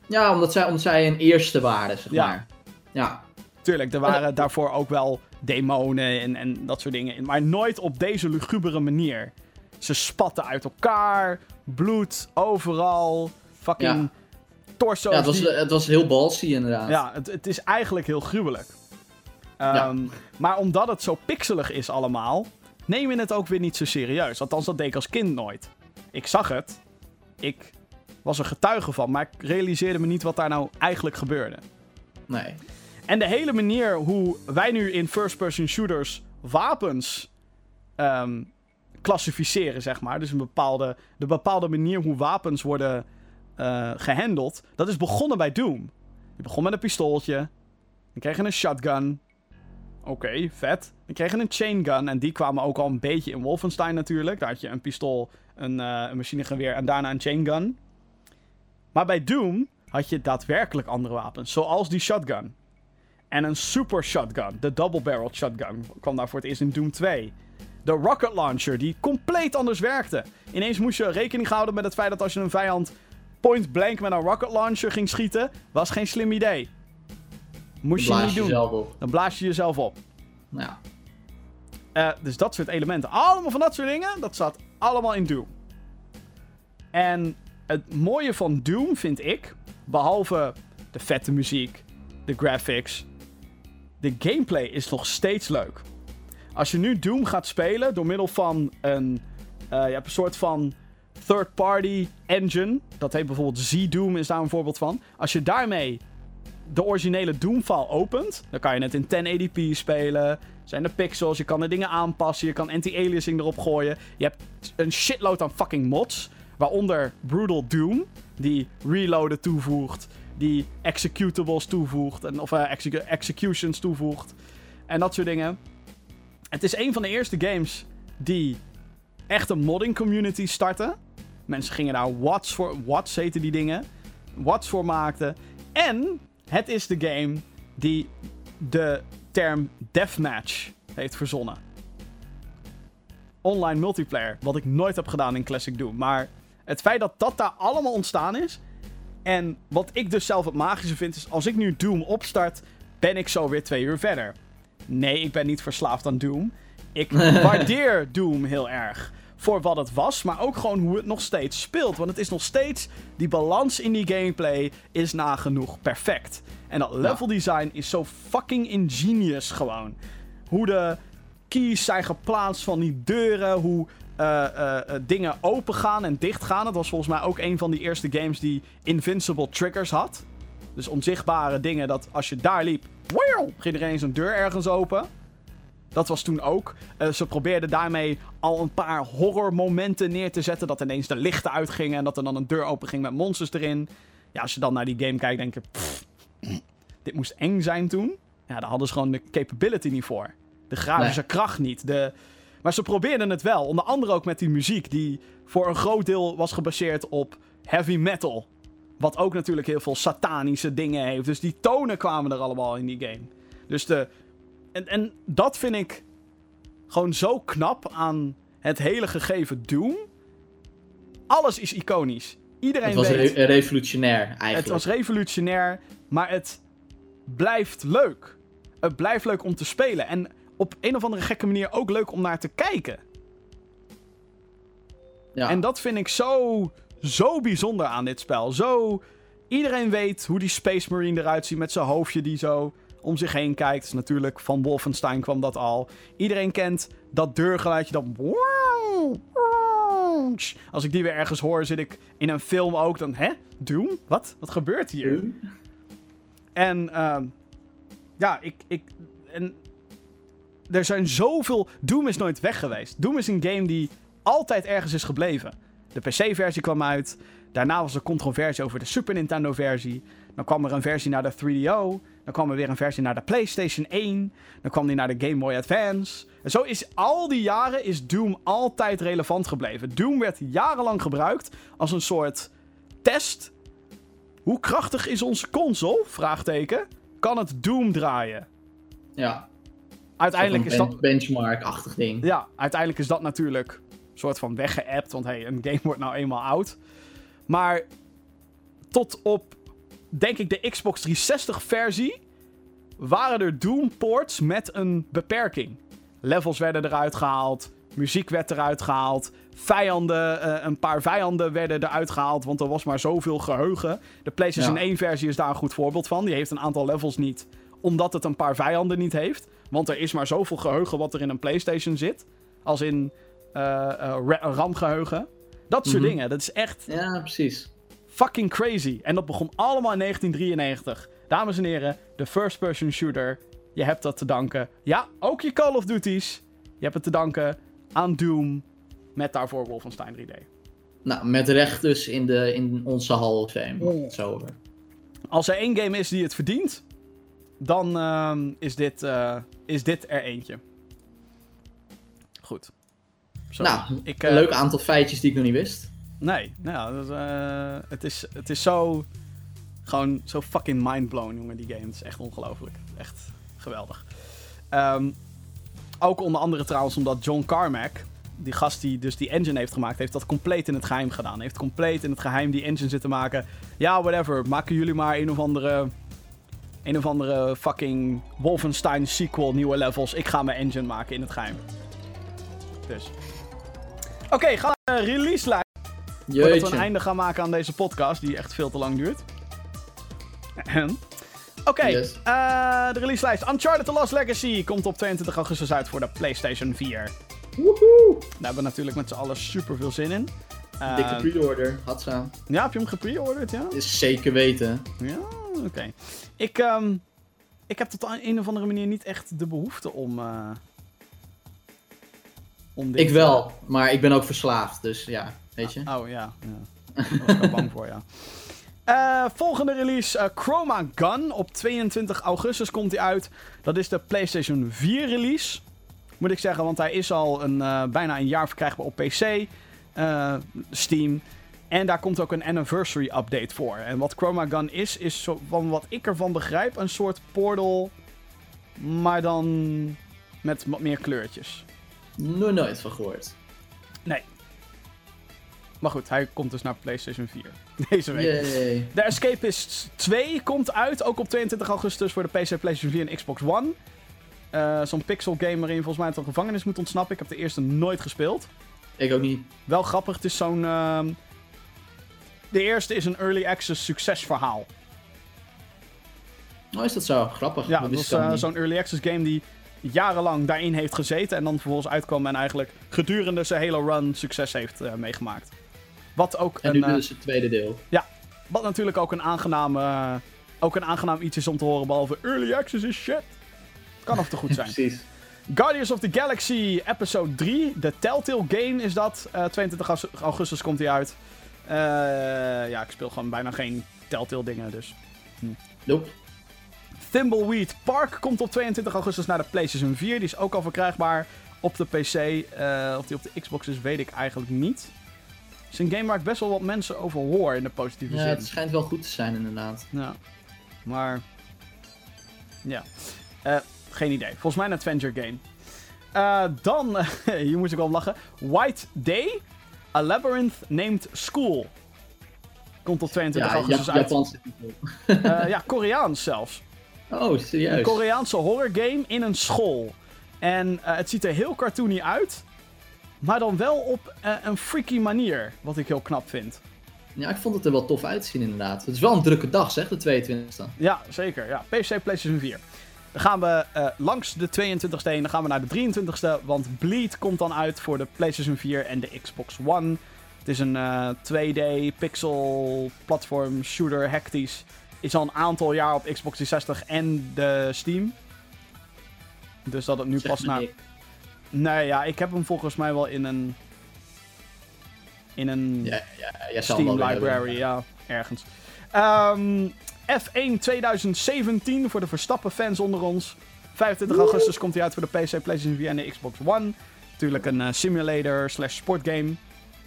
Ja, omdat zij, omdat zij een eerste waren, zeg Ja. maar. Ja. Tuurlijk, er waren daarvoor ook wel demonen en, en dat soort dingen. in, Maar nooit op deze lugubere manier. Ze spatten uit elkaar, bloed overal, fucking Ja. torso's. Ja, het was, die- het was heel ballsy inderdaad. ja het, het is eigenlijk heel gruwelijk. Ja. Ehm, Maar omdat het zo pixelig is allemaal, neem je het ook weer niet zo serieus. Althans, dat deed ik als kind nooit. Ik zag het, ik was er getuige van, maar ik realiseerde me niet wat daar nou eigenlijk gebeurde. Nee. En de hele manier hoe wij nu in first-person shooters wapens ehm, klassificeren, zeg maar. Dus een bepaalde, de bepaalde manier hoe wapens worden eh, gehandeld. Dat is begonnen bij Doom. Je begon met een pistooltje. Dan kreeg je een shotgun. Oké, vet. Dan kreeg je een chain gun. En die kwamen ook al een beetje in Wolfenstein natuurlijk. Daar had je een pistool, een, eh, een machinegeweer en daarna een chain gun. Maar bij Doom had je daadwerkelijk andere wapens. Zoals die shotgun. En een super shotgun. De double-barreled shotgun kwam daar voor het eerst in Doom 2. De rocket launcher, die compleet anders werkte. Ineens moest je rekening houden met het feit dat als je een vijand point blank met een rocket launcher ging schieten, was geen slim idee. Moest je niet doen. Dan blaas je jezelf op. Nou, Eh, dus dat soort elementen. Allemaal van dat soort dingen, dat zat allemaal in Doom. En het mooie van Doom vind ik, behalve de vette muziek, de graphics, de gameplay is nog steeds leuk. Als je nu Doom gaat spelen door middel van een, eh, je hebt een soort van third-party engine, dat heet bijvoorbeeld Z-Doom is daar een voorbeeld van. Als je daarmee de originele Doom-file opent, dan kan je het in 1080p spelen. Zijn er pixels, je kan er dingen aanpassen, je kan anti-aliasing erop gooien. Je hebt een shitload aan fucking mods, waaronder Brutal Doom, die reloaden toevoegt, die executables toevoegt, en, of execu- executions toevoegt, en dat soort dingen. Het is een van de eerste games die echt een modding community starten. Mensen gingen daar Watts voor, Watts heten die dingen, Watts voor maakten. En het is de game die de term deathmatch heeft verzonnen. Online multiplayer, wat ik nooit heb gedaan in Classic Doom. Maar het feit dat dat daar allemaal ontstaan is. En wat ik dus zelf het magische vind, is als ik nu Doom opstart, ben ik zo weer twee uur verder. Nee, ik ben niet verslaafd aan Doom. Ik waardeer Doom heel erg. Voor wat het was, maar ook gewoon hoe het nog steeds speelt. Want het is nog steeds. Die balans in die gameplay is nagenoeg perfect. En dat level design is zo fucking ingenious gewoon. Hoe de keys zijn geplaatst van die deuren. Hoe eh, eh, eh, dingen open gaan en dicht gaan. Het was volgens mij ook een van die eerste games die invincible triggers had. Dus onzichtbare dingen dat als je daar liep. Ging er ineens een deur ergens open. Dat was toen ook. Ze probeerden daarmee al een paar horrormomenten neer te zetten. Dat ineens de lichten uitgingen en dat er dan een deur open ging met monsters erin. Ja, als je dan naar die game kijkt, denk je... pff, dit moest eng zijn toen. Ja, daar hadden ze gewoon de capability niet voor. De grafische kracht niet. De... Maar ze probeerden het wel. Onder andere ook met die muziek, die voor een groot deel was gebaseerd op heavy metal. Wat ook natuurlijk heel veel satanische dingen heeft. Dus die tonen kwamen er allemaal in die game. Dus de. En, en dat vind ik gewoon zo knap aan het hele gegeven Doom. Alles is iconisch. Iedereen het was weet. re- revolutionair eigenlijk. Het was revolutionair, maar het blijft leuk. Het blijft leuk om te spelen. En op een of andere gekke manier ook leuk om naar te kijken. ja. En dat vind ik zo, zo bijzonder aan dit spel. Zo, iedereen weet hoe die Space Marine eruit ziet met zijn hoofdje die zo om zich heen kijkt. Dus natuurlijk, van Wolfenstein kwam dat al. Iedereen kent dat deurgeluidje dat... Als ik die weer ergens hoor, zit ik in een film ook dan... Hè? Doom? Wat? Wat gebeurt hier? En ehm, ja, ik, ik. En er zijn zoveel... Doom is nooit weg geweest. Doom is een game die altijd ergens is gebleven. De PC-versie kwam uit. Daarna was er controversie over de Super Nintendo-versie. Dan kwam er een versie naar de 3DO. Dan kwam er weer een versie naar de PlayStation 1. Dan kwam die naar de Game Boy Advance. En zo is al die jaren is Doom altijd relevant gebleven. Doom werd jarenlang gebruikt als een soort test. Hoe krachtig is onze console? Vraagteken. Kan het Doom draaien? Ja. Uiteindelijk is dat... Benchmark-achtig ding. Ja, uiteindelijk is dat natuurlijk een soort van weggeappt. Want hey, een game wordt nou eenmaal oud. Maar tot op, denk ik, de Xbox 360 versie... waren er Doom ports met een beperking. Levels werden eruit gehaald. Muziek werd eruit gehaald. Vijanden, eh, een paar vijanden werden eruit gehaald. Want er was maar zoveel geheugen. De PlayStation Ja. 1 versie is daar een goed voorbeeld van. Die heeft een aantal levels niet. Omdat het een paar vijanden niet heeft. Want er is maar zoveel geheugen wat er in een PlayStation zit. Als in eh, eh, ra- RAM-geheugen. Dat soort Mhm. dingen. Dat is echt Ja, precies. fucking crazy. En dat begon allemaal in 1993. Dames en heren, de first-person shooter. Je hebt dat te danken. Ja, ook je Call of Duties. Je hebt het te danken aan Doom. Met daarvoor Wolfenstein 3D. Nou, met recht dus in, de, in onze Hall of Fame. Oh. Zo. Als er één game is die het verdient, dan ehm, is, dit, eh, is dit er eentje. Goed. Zo, Nou, ik, een eh, leuk aantal feitjes die ik nog niet wist. Nee, nou, dat eh, het, is, het is zo. Gewoon zo fucking mindblown, jongen, die game. Het is echt ongelooflijk. Echt geweldig. Ehm, ook onder andere trouwens omdat John Carmack, die gast die dus die engine heeft gemaakt, heeft dat compleet in het geheim gedaan. Heeft compleet in het geheim die engine zitten maken. Ja, whatever. Maken jullie maar een of andere. Een of andere fucking Wolfenstein sequel, nieuwe levels. Ik ga mijn engine maken in het geheim. Dus. Oké, ga naar de release lijst. Voordat we een einde gaan maken aan deze podcast, die echt veel te lang duurt. Oké, Yes. eh, de releaselijst. Uncharted The Lost Legacy komt op 22 augustus uit voor de PlayStation 4. Woehoe! Daar hebben we natuurlijk met z'n allen super veel zin in. Eh, Dikke pre-order. Hadza. ja, heb je hem gepreorderd, ja? Is zeker weten. Ja, oké. Ik, ehm, ik heb tot een of andere manier niet echt de behoefte om... eh, om dit, Ik wel, maar ik ben ook verslaafd, dus ja, weet je. Oh ja, ja. Daar was ik bang voor, ja. Eh, volgende release, eh, Chroma Gun. Op 22 augustus komt hij uit. Dat is de PlayStation 4 release. Moet ik zeggen, want hij is al een, bijna een jaar verkrijgbaar op PC, Steam. En daar komt ook een anniversary update voor. En wat Chroma Gun is, is zo, van wat ik ervan begrijp, een soort Portal, maar dan met wat meer kleurtjes. Nooit, nooit van gehoord. Maar goed, hij komt dus naar PlayStation 4 deze week. Yay. The Escapist 2 komt uit, ook op 22 augustus voor de PC, PlayStation 4 en Xbox One. Eh, Zo'n pixel game waarin volgens mij uit een gevangenis moet ontsnappen. Ik heb de eerste nooit gespeeld. Ik ook niet. Wel grappig, het is zo'n... ehm, De eerste is een early access succesverhaal. Oh, is dat zo? Grappig. Ja, dat ook eh, zo'n early access game die jarenlang daarin heeft gezeten. En dan vervolgens uitkwam en eigenlijk gedurende zijn hele run succes heeft eh, meegemaakt. Wat ook En nu eh, dus het tweede deel. Wat natuurlijk ook een aangenaam, eh, ook een aangenaam iets is om te horen, behalve early access is shit. Kan of te goed zijn. Precies. Guardians of the Galaxy Episode 3, de Telltale game is dat. Eh, 22 aus- augustus komt hij uit. Eh, ja, ik speel gewoon bijna geen Telltale dingen, dus. Nope. Thimbleweed Park komt op 22 augustus naar de PlayStation 4. Die is ook al verkrijgbaar op de PC. Eh, of die op de Xbox is, weet ik eigenlijk niet. Het is een game waar ik best wel wat mensen over hoor in de positieve Ja, zin. het schijnt wel goed te zijn inderdaad. Ja. Maar. Ja. Eh, geen idee. Volgens mij een adventure game. Eh, dan, hier moest ik wel lachen. White Day. A Labyrinth Named School. Komt op 22 Ja, augustus uit. Japanse titel. Eh, ja, Koreaans zelfs. Oh, Een serieus? Koreaanse horror game in een school. En eh, het ziet er heel cartoony uit. Maar dan wel op eh, een freaky manier. Wat ik heel knap vind. Ja, ik vond het er wel tof uitzien inderdaad. Het is wel een drukke dag zeg, de 22e. Ja, zeker. Ja, PC, PlayStation 4. Dan gaan we eh, langs de 22e heen. Dan gaan we naar de 23e. Want Bleed komt dan uit voor de PlayStation 4 en de Xbox One. Het is een eh, 2D pixel platform shooter hectisch. Is al een aantal jaar op Xbox 360 en de Steam. Dus dat het nu pas naar... Nee, ja, ik heb hem volgens mij wel in een... In een Ja, ja, Steam library, hebben. ja, ergens. Ehm, F1 2017 voor de Verstappen-fans onder ons. 25 augustus komt hij uit voor de PC, PlayStation 4 en de Xbox One. Natuurlijk een eh, simulator slash sportgame.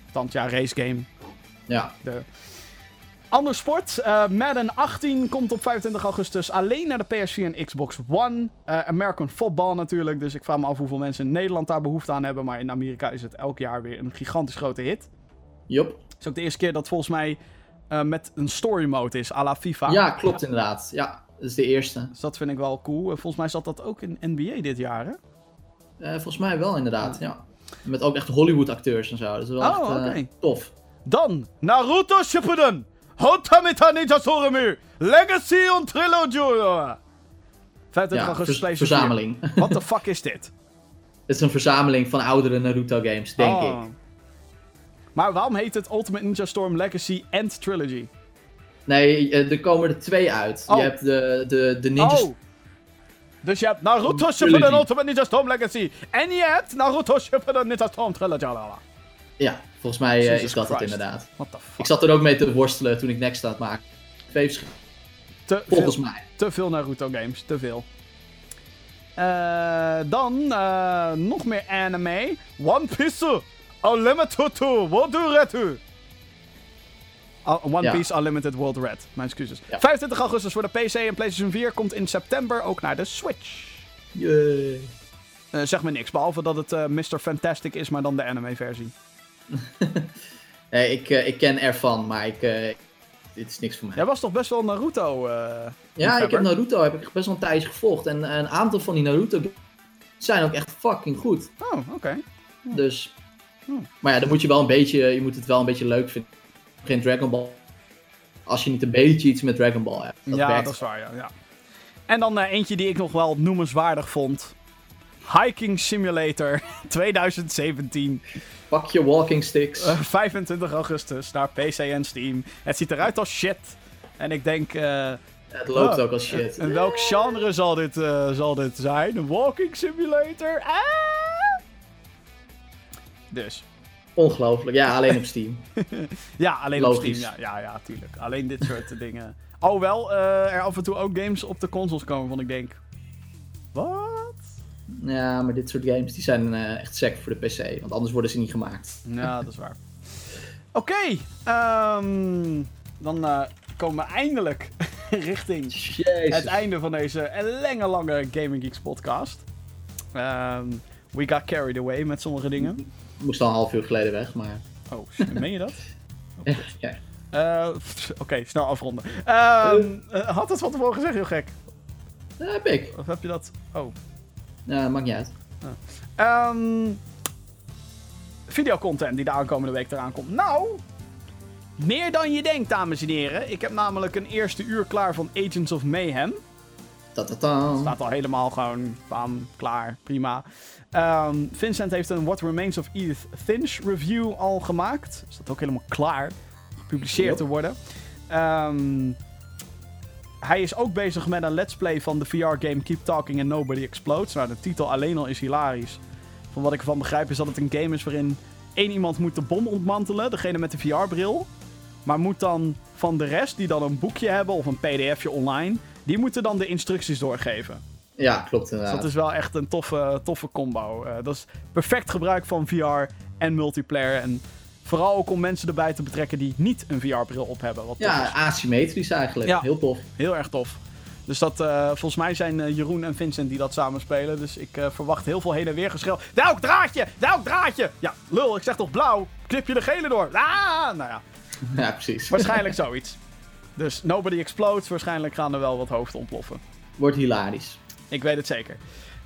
Althans, ja, racegame. Ja, De... Ander sport. eh, Madden 18 komt op 25 augustus alleen naar de PS4 en Xbox One. Eh, American Football natuurlijk. Dus ik vraag me af hoeveel mensen in Nederland daar behoefte aan hebben. Maar in Amerika is het elk jaar weer een gigantisch grote hit. Jop. Het is ook de eerste keer dat volgens mij eh, met een story mode is, à la FIFA. Ja, klopt inderdaad. Ja, dat is de eerste. Dus dat vind ik wel cool. En volgens mij zat dat ook in NBA dit jaar, hè? Eh, volgens mij wel inderdaad, ja. Met ook echt Hollywood acteurs en zo. Dat is wel Oh, echt eh, oké. tof. Dan, Naruto Shippuden! Hotamita Ninja Soremu! Legacy on Trilogy! 25 Ja, augustus vers- PlayStation 4. verzameling. What the fuck is dit? Het is een verzameling van oudere Naruto games, denk Oh. ik. Maar waarom heet het Ultimate Ninja Storm Legacy and Trilogy? Nee, eh, er komen er twee uit. Oh. Je hebt de, de, de ninja... Oh! Dus je hebt Naruto. Shippuden Ultimate Ninja Storm Legacy. En je hebt Naruto Shippuden Ninja Storm Trilogy. Ja, volgens mij eh, is dat het inderdaad. What the fuck? Ik zat er ook mee te worstelen toen ik Next aan het maken. Twee verschillende, Te volgens veel, mij. te veel Naruto games, te veel. Eh, dan nog meer anime. One Piece Unlimited 2 World Red. Ah, One Ja. Piece Unlimited World Red. Mijn excuses. Ja. 25 augustus voor de PC en PlayStation 4 komt in september ook naar de Switch. Yay. Eh, zeg me niks, behalve dat het eh, Mr. Fantastic is, maar dan de anime-versie. Nee, ik, eh, ik ken ervan, maar ik, eh, dit is niks voor mij. Jij was toch best wel Naruto? eh, Ja, ik heb Naruto heb ik best wel een tijdje gevolgd. En een aantal van die Naruto zijn ook echt fucking goed. Oh, oké. Dus. Maar ja, dan moet je wel een beetje. Je moet het wel een beetje leuk vinden. Geen Dragon Ball. Als je niet een beetje iets met Dragon Ball hebt. Dat ja, werkt. dat is waar, ja. ja. En dan eh, eentje die ik nog wel noemenswaardig vond. Hiking Simulator 2017. Pak je walking sticks. Eh, 25 augustus naar PC en Steam. Het ziet eruit als shit. En ik denk, eh, het loopt oh, ook als shit. in welk genre zal dit, eh, zal dit zijn? Een walking simulator? Ah! Dus, Ongelooflijk. Ja, alleen op Steam. ja, alleen op. Steam. Ja, ja, ja, tuurlijk. Alleen dit soort dingen. Oh, wel, eh, er af en toe ook games op de consoles komen van ik denk... Wat? ja, maar dit soort games die zijn eh, echt sec voor de PC. Want anders worden ze niet gemaakt. Ja, dat is waar. Oké, ehm, dan eh, komen we eindelijk richting Jezus. het einde van deze ellenlange lange Gaming Geeks podcast. Ehm, we got carried away met sommige dingen. Ik moest al een half uur geleden weg, maar... Oh, meen je dat? Ja, ja. Eh, Oké, snel afronden. Eh, had het van tevoren gezegd, heel gek. Dat heb ik. Of heb je dat? Oh. Ja, maakt niet uit. Ehm videocontent die de aankomende week eraan komt. Nou, meer dan je denkt, dames en heren. Ik heb namelijk een eerste uur klaar van Agents of Mayhem. Ta-ta-ta. Staat al helemaal gewoon bam, klaar, prima. Ehm, Vincent heeft een What Remains of Edith Finch review al gemaakt. Staat ook helemaal klaar. Gepubliceerd Yep. te worden. Ehm, hij is ook bezig met een let's play van de VR-game Keep Talking and Nobody Explodes. Nou, de titel alleen al is hilarisch. Van wat ik ervan begrijp is dat het een game is waarin één iemand moet de bom ontmantelen. Degene met de VR-bril. Maar moet dan van de rest, die dan een boekje hebben of een pdfje online... Die moeten dan de instructies doorgeven. Ja, klopt Dus inderdaad. dat is wel echt een toffe, toffe combo. Eh, dat is perfect gebruik van VR en multiplayer. En vooral ook om mensen erbij te betrekken die niet een VR-bril op hebben. Wat Ja, is. asymmetrisch eigenlijk. Ja. Heel tof. Heel erg tof. Dus dat, eh, volgens mij zijn eh, Jeroen en Vincent die dat samen spelen. Dus ik verwacht heel veel heen en weer geschil. Draadje! Welk draadje! Ja, lul, ik zeg toch blauw? Knip je de gele door? Ah! Nou ja, Ja, precies. waarschijnlijk zoiets. Dus Nobody Explodes. Waarschijnlijk gaan er wel wat hoofden ontploffen. Wordt hilarisch. Ik weet het zeker.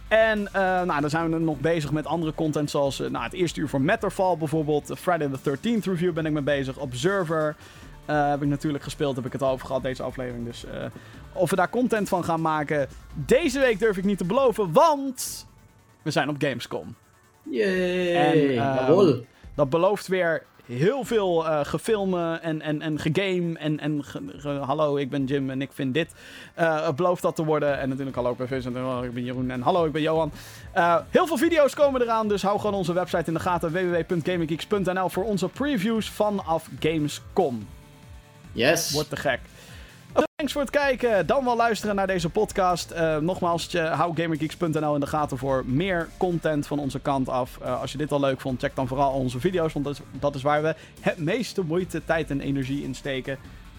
En eh, nou, dan zijn we nog bezig met andere content, zoals eh, nou, het eerste uur voor Matterfall bijvoorbeeld. De Friday the 13th review ben ik mee bezig. Observer eh, heb ik natuurlijk gespeeld, heb ik het al over gehad, deze aflevering. Dus of we daar content van gaan maken, deze week durf ik niet te beloven, want we zijn op Gamescom. Yay. En, ehm. Dat belooft weer heel veel uh, gefilmen en, en, en gegame. En, en hallo, ik ben Jim en ik vind dit. Uh, belooft dat te worden. En natuurlijk hallo, ik ben Vincent en ik ben Jeroen. En hallo, ik ben Johan. Uh, heel veel video's komen eraan, dus hou gewoon onze website in de gaten. www.gaminggeeks.nl voor onze previews vanaf Gamescom. Yes. Wordt te gek. Thanks voor het kijken. Dan wel luisteren naar deze podcast. Uh, nogmaals, hou gamergeeks.nl in de gaten voor meer content van onze kant af. Uh, als je dit al leuk vond, check dan vooral onze video's. Want dat is, dat is waar we het meeste moeite, tijd en energie in steken.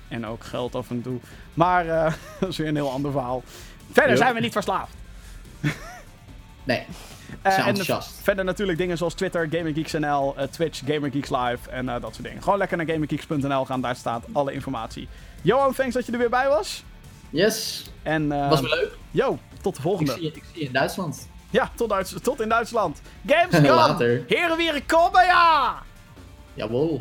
En ook geld af en toe. Maar uh, dat is weer een heel ander verhaal. Verder yep. zijn we niet verslaafd. nee. Uh, en verder natuurlijk dingen zoals Twitter, GamerGeeksNL, uh, Twitch, GamerGeeks Live en uh, dat soort dingen. Gewoon lekker naar GamerGeeks.nl gaan, daar staat alle informatie. Johan, thanks dat je er weer bij was. Yes. En, was weer leuk. Yo, tot de volgende. Ik zie, ik zie je in Duitsland. Ja, tot, Duits tot in Duitsland. Gamescom! Later. Heren weer komen, ja! Jawohl.